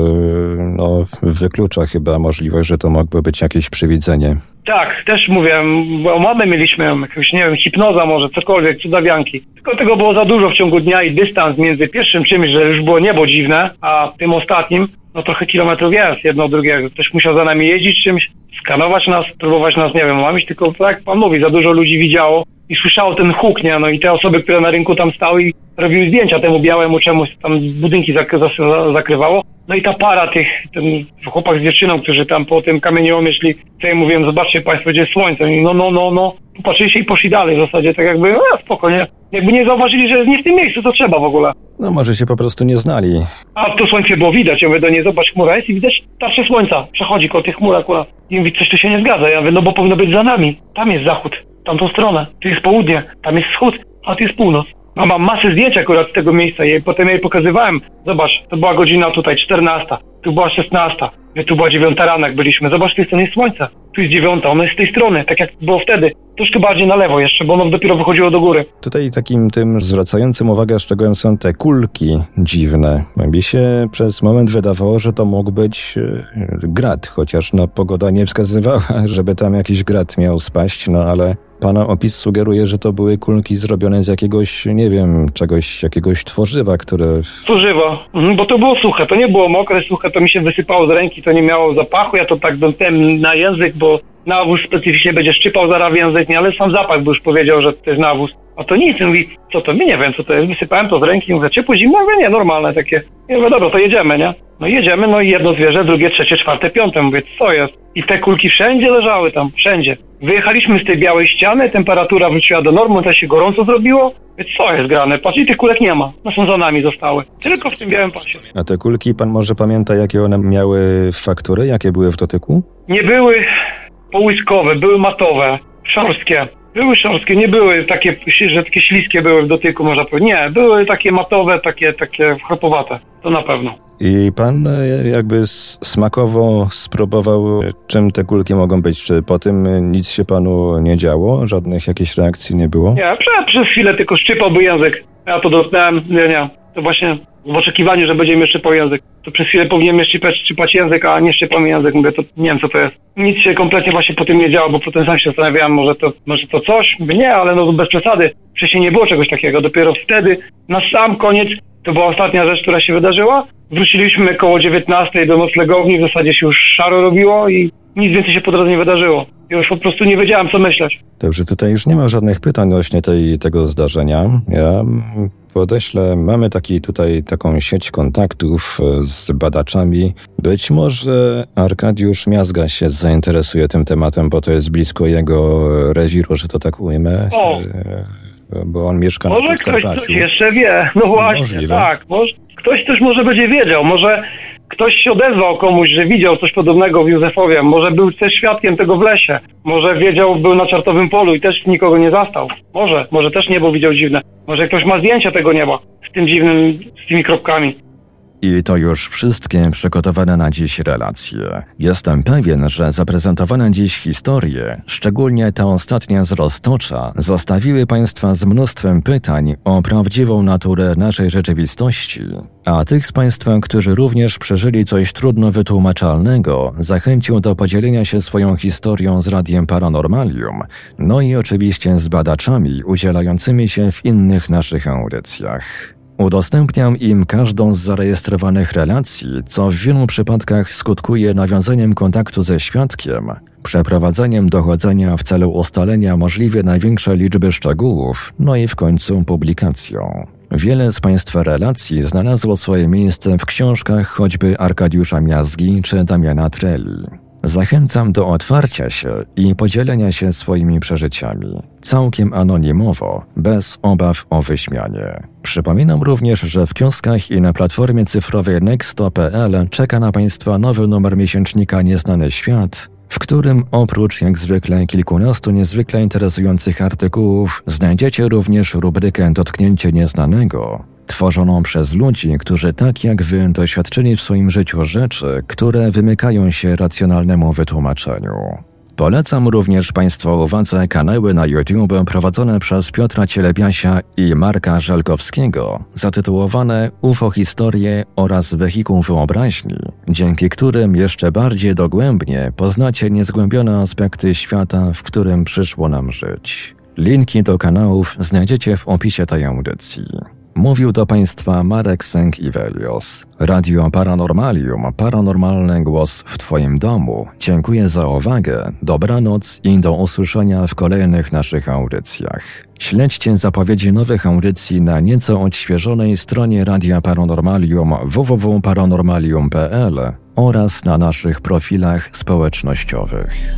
no, wyklucza chyba możliwość, że to mogłoby być jakieś przywidzenie. Tak, też mówię, bo mamy mieliśmy jakąś, nie wiem, hipnoza może, cokolwiek, cudawianki. Tylko tego było za dużo w ciągu dnia i dystans między pierwszym czymś, że już było niebo dziwne, a tym ostatnim, no trochę kilometrów jest, jedno drugiego. Ktoś musiał za nami jeździć czymś, skanować nas, próbować nas, nie wiem, mamić, tylko tak jak pan mówi, za dużo ludzi widziało i słyszało ten huk, nie? No i te osoby, które na rynku tam stały i robiły zdjęcia temu białemu czemuś, tam budynki zak zas- zakrywało. No i ta para tych, ten chłopak z dziewczyną, którzy tam po tym kamieniołomie szli, co ja mówiłem, zobaczcie państwo, gdzie jest słońce. No, no, no, no. Popatrzyli się i poszli dalej w zasadzie, tak jakby, no spokojnie. Jakby nie zauważyli, że jest nie w tym miejscu, co trzeba w ogóle. No może się po prostu nie znali. A to słońce było widać, ja mówię do niej, zobacz, chmura jest i widać tarczę słońca. Przechodzi koło tych chmur akurat. I mówi, coś tu się nie zgadza. Ja mówię, no bo powinno być za nami. Tam jest zachód, tamtą stronę. Tu jest południe, tam jest wschód, a tu jest północ. A mam masę zdjęć akurat z tego miejsca i potem jej pokazywałem. Zobacz, to była godzina tutaj 14, tu była 16, tu była 9 rana, jak byliśmy. Zobacz, tu jest, to jest słońce. Tu jest 9, ono jest z tej strony, tak jak było wtedy. Troszkę bardziej na lewo jeszcze, bo ono dopiero wychodziło do góry. Tutaj takim tym zwracającym uwagę szczegółem są te kulki dziwne. Mi się przez moment wydawało, że to mógł być e, grad, chociaż no pogoda nie wskazywała, żeby tam jakiś grad miał spaść, no ale Pana opis sugeruje, że to były kulki zrobione z jakiegoś, nie wiem, czegoś, jakiegoś tworzywa, które... Tworzywo, mhm, bo to było suche, to nie było mokre, suche, to mi się wysypało z ręki, to nie miało zapachu, ja to tak dątałem na język, bo nawóz specyficznie będzie szczypał zaraz język, nie, ale sam zapach by już powiedział, że to jest nawóz. A to nic, mówi, co to, my nie wiem co to jest, wysypałem to z ręki, mówię, ciepło, zimno, mówię, nie, normalne takie. I mówię, dobra, to jedziemy, nie? No jedziemy, no i jedno zwierzę, drugie, trzecie, czwarte, piąte, mówię, co jest? I te kulki wszędzie leżały tam, wszędzie. Wyjechaliśmy z tej białej ściany, temperatura wróciła do normy, to się gorąco zrobiło. Mówię, co jest grane? Patrz, i tych kulek nie ma, no są za nami zostały. Tylko w tym białym pasie. A te kulki, pan może pamięta, jakie one miały faktury, jakie były w dotyku? Nie były połyskowe, były matowe, szorstkie. Były szorstkie, nie były takie, że takie śliskie były w dotyku, można powiedzieć. Nie, były takie matowe, takie, takie chropowate. To na pewno. I pan e, jakby smakowo spróbował, czym te kulki mogą być. Czy po tym nic się panu nie działo? Żadnych jakichś reakcji nie było? Nie, przez, przez chwilę tylko szczypałby język. Ja to dotknąłem, nie, nie. To właśnie w oczekiwaniu, że będzie mnie szczypał język. To przez chwilę powinien szczypać, szczypać język, a nie szczypał mi język. Mówię, to nie wiem co to jest. Nic się kompletnie właśnie po tym nie działo, bo potem sam się zastanawiałem, może to, może to coś? Nie, ale no bez przesady. Wcześniej nie było czegoś takiego. Dopiero wtedy, na sam koniec, to była ostatnia rzecz, która się wydarzyła. Wróciliśmy koło 19 do noclegowni, w zasadzie się już szaro robiło i nic więcej się po drodze nie wydarzyło. Ja już po prostu nie wiedziałem, co myśleć. Dobrze, tutaj już nie ma żadnych pytań odnośnie tej, tego zdarzenia. Ja podeślę, mamy taki tutaj taką sieć kontaktów e, z badaczami. Być może Arkadiusz Miazga się zainteresuje tym tematem, bo to jest blisko jego rewiru, że to tak ujmę. O. E, Bo on mieszka na Może ktoś Podkarpaciu. coś jeszcze wie. No właśnie, Możliwe. tak. Może, ktoś też może będzie wiedział. Może ktoś się odezwał komuś, że widział coś podobnego w Józefowie. Może był też świadkiem tego w lesie. Może wiedział, był na czartowym polu i też nikogo nie zastał. Może, może też niebo widział dziwne. Może ktoś ma zdjęcia tego nieba z tym dziwnym, z tymi kropkami. I to już wszystkie przygotowane na dziś relacje. Jestem pewien, że zaprezentowane dziś historie, szczególnie ta ostatnia z Roztocza, zostawiły Państwa z mnóstwem pytań o prawdziwą naturę naszej rzeczywistości. A tych z Państwa, którzy również przeżyli coś trudno wytłumaczalnego, zachęcił do podzielenia się swoją historią z Radiem Paranormalium, no i oczywiście z badaczami udzielającymi się w innych naszych audycjach. Udostępniam im każdą z zarejestrowanych relacji, co w wielu przypadkach skutkuje nawiązaniem kontaktu ze świadkiem, przeprowadzeniem dochodzenia w celu ustalenia możliwie największej liczby szczegółów, no i w końcu publikacją. Wiele z Państwa relacji znalazło swoje miejsce w książkach choćby Arkadiusza Miazgi czy Damiana Treli. Zachęcam do otwarcia się i podzielenia się swoimi przeżyciami, całkiem anonimowo, bez obaw o wyśmianie. Przypominam również, że w kioskach i na platformie cyfrowej nexto.pl czeka na Państwa nowy numer miesięcznika Nieznany Świat, w którym oprócz jak zwykle kilkunastu niezwykle interesujących artykułów znajdziecie również rubrykę Dotknięcie Nieznanego, tworzoną przez ludzi, którzy tak jak wy doświadczyli w swoim życiu rzeczy, które wymykają się racjonalnemu wytłumaczeniu. Polecam również Państwu uwadze kanały na YouTube prowadzone przez Piotra Cielebiasia i Marka Żelkowskiego, zatytułowane UFO Historie oraz Wehikuł Wyobraźni, dzięki którym jeszcze bardziej dogłębnie poznacie niezgłębione aspekty świata, w którym przyszło nam żyć. Linki do kanałów znajdziecie w opisie tej audycji. Mówił do Państwa Marek Sęk-Iwelios. Radio Paranormalium, paranormalny głos w Twoim domu. Dziękuję za uwagę, dobranoc i do usłyszenia w kolejnych naszych audycjach. Śledźcie zapowiedzi nowych audycji na nieco odświeżonej stronie Radia Paranormalium www.paranormalium.pl oraz na naszych profilach społecznościowych.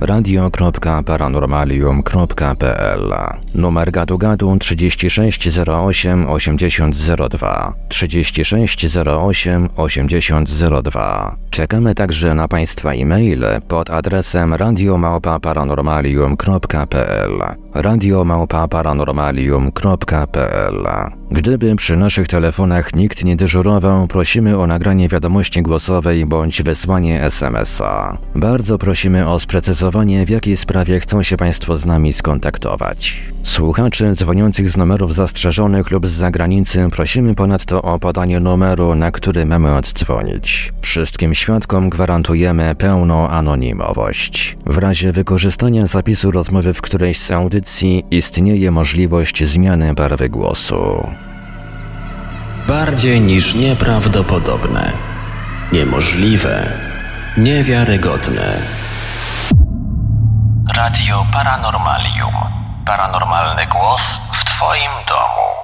radio.paranormalium.pl Numer gadu gadu 3608 8002 3608 8002 Czekamy także na Państwa e-maile pod adresem radiomałpa-paranormalium.pl radiomałpa-paranormalium.pl Gdyby przy naszych telefonach nikt nie dyżurował, prosimy o nagranie wiadomości głosowej bądź wysłanie SMS-a. Bardzo prosimy o sprecyzowanie, w jakiej sprawie chcą się Państwo z nami skontaktować. Słuchaczy dzwoniących z numerów zastrzeżonych lub z zagranicy prosimy ponadto o podanie numeru, na który mamy oddzwonić. Wszystkim świadkom gwarantujemy pełną anonimowość. W razie wykorzystania zapisu rozmowy w którejś z audycji istnieje możliwość zmiany barwy głosu. Bardziej niż nieprawdopodobne, niemożliwe, niewiarygodne. Radio Paranormalium. Paranormalny głos w Twoim domu.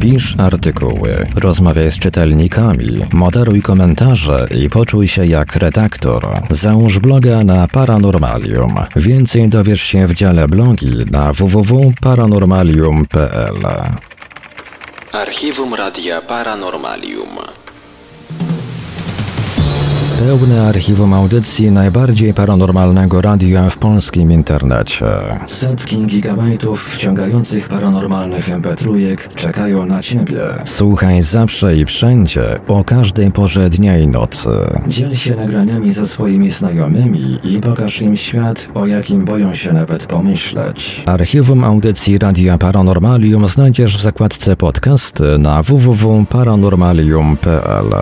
Pisz artykuły, rozmawiaj z czytelnikami, moderuj komentarze i poczuj się jak redaktor. Załóż bloga na Paranormalium. Więcej dowiesz się w dziale blogi na www.paranormalium.pl. Archiwum Radia Paranormalium. Pełne archiwum audycji najbardziej paranormalnego radia w polskim internecie. Setki gigabajtów wciągających paranormalnych mp3 czekają na Ciebie. Słuchaj zawsze i wszędzie, o każdej porze dnia i nocy. Dziel się nagraniami ze swoimi znajomymi i pokaż im świat, o jakim boją się nawet pomyśleć. Archiwum audycji Radia Paranormalium znajdziesz w zakładce podcasty na www.paranormalium.pl.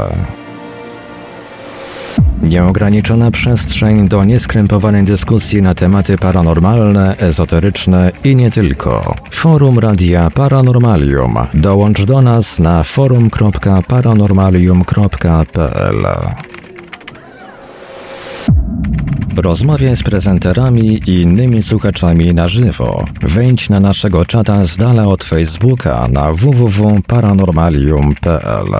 Nieograniczona przestrzeń do nieskrępowanej dyskusji na tematy paranormalne, ezoteryczne i nie tylko. Forum Radia Paranormalium. Dołącz do nas na forum.paranormalium.pl. Rozmawiaj z prezenterami i innymi słuchaczami na żywo. Wejdź na naszego czata z dala od Facebooka na www.paranormalium.pl.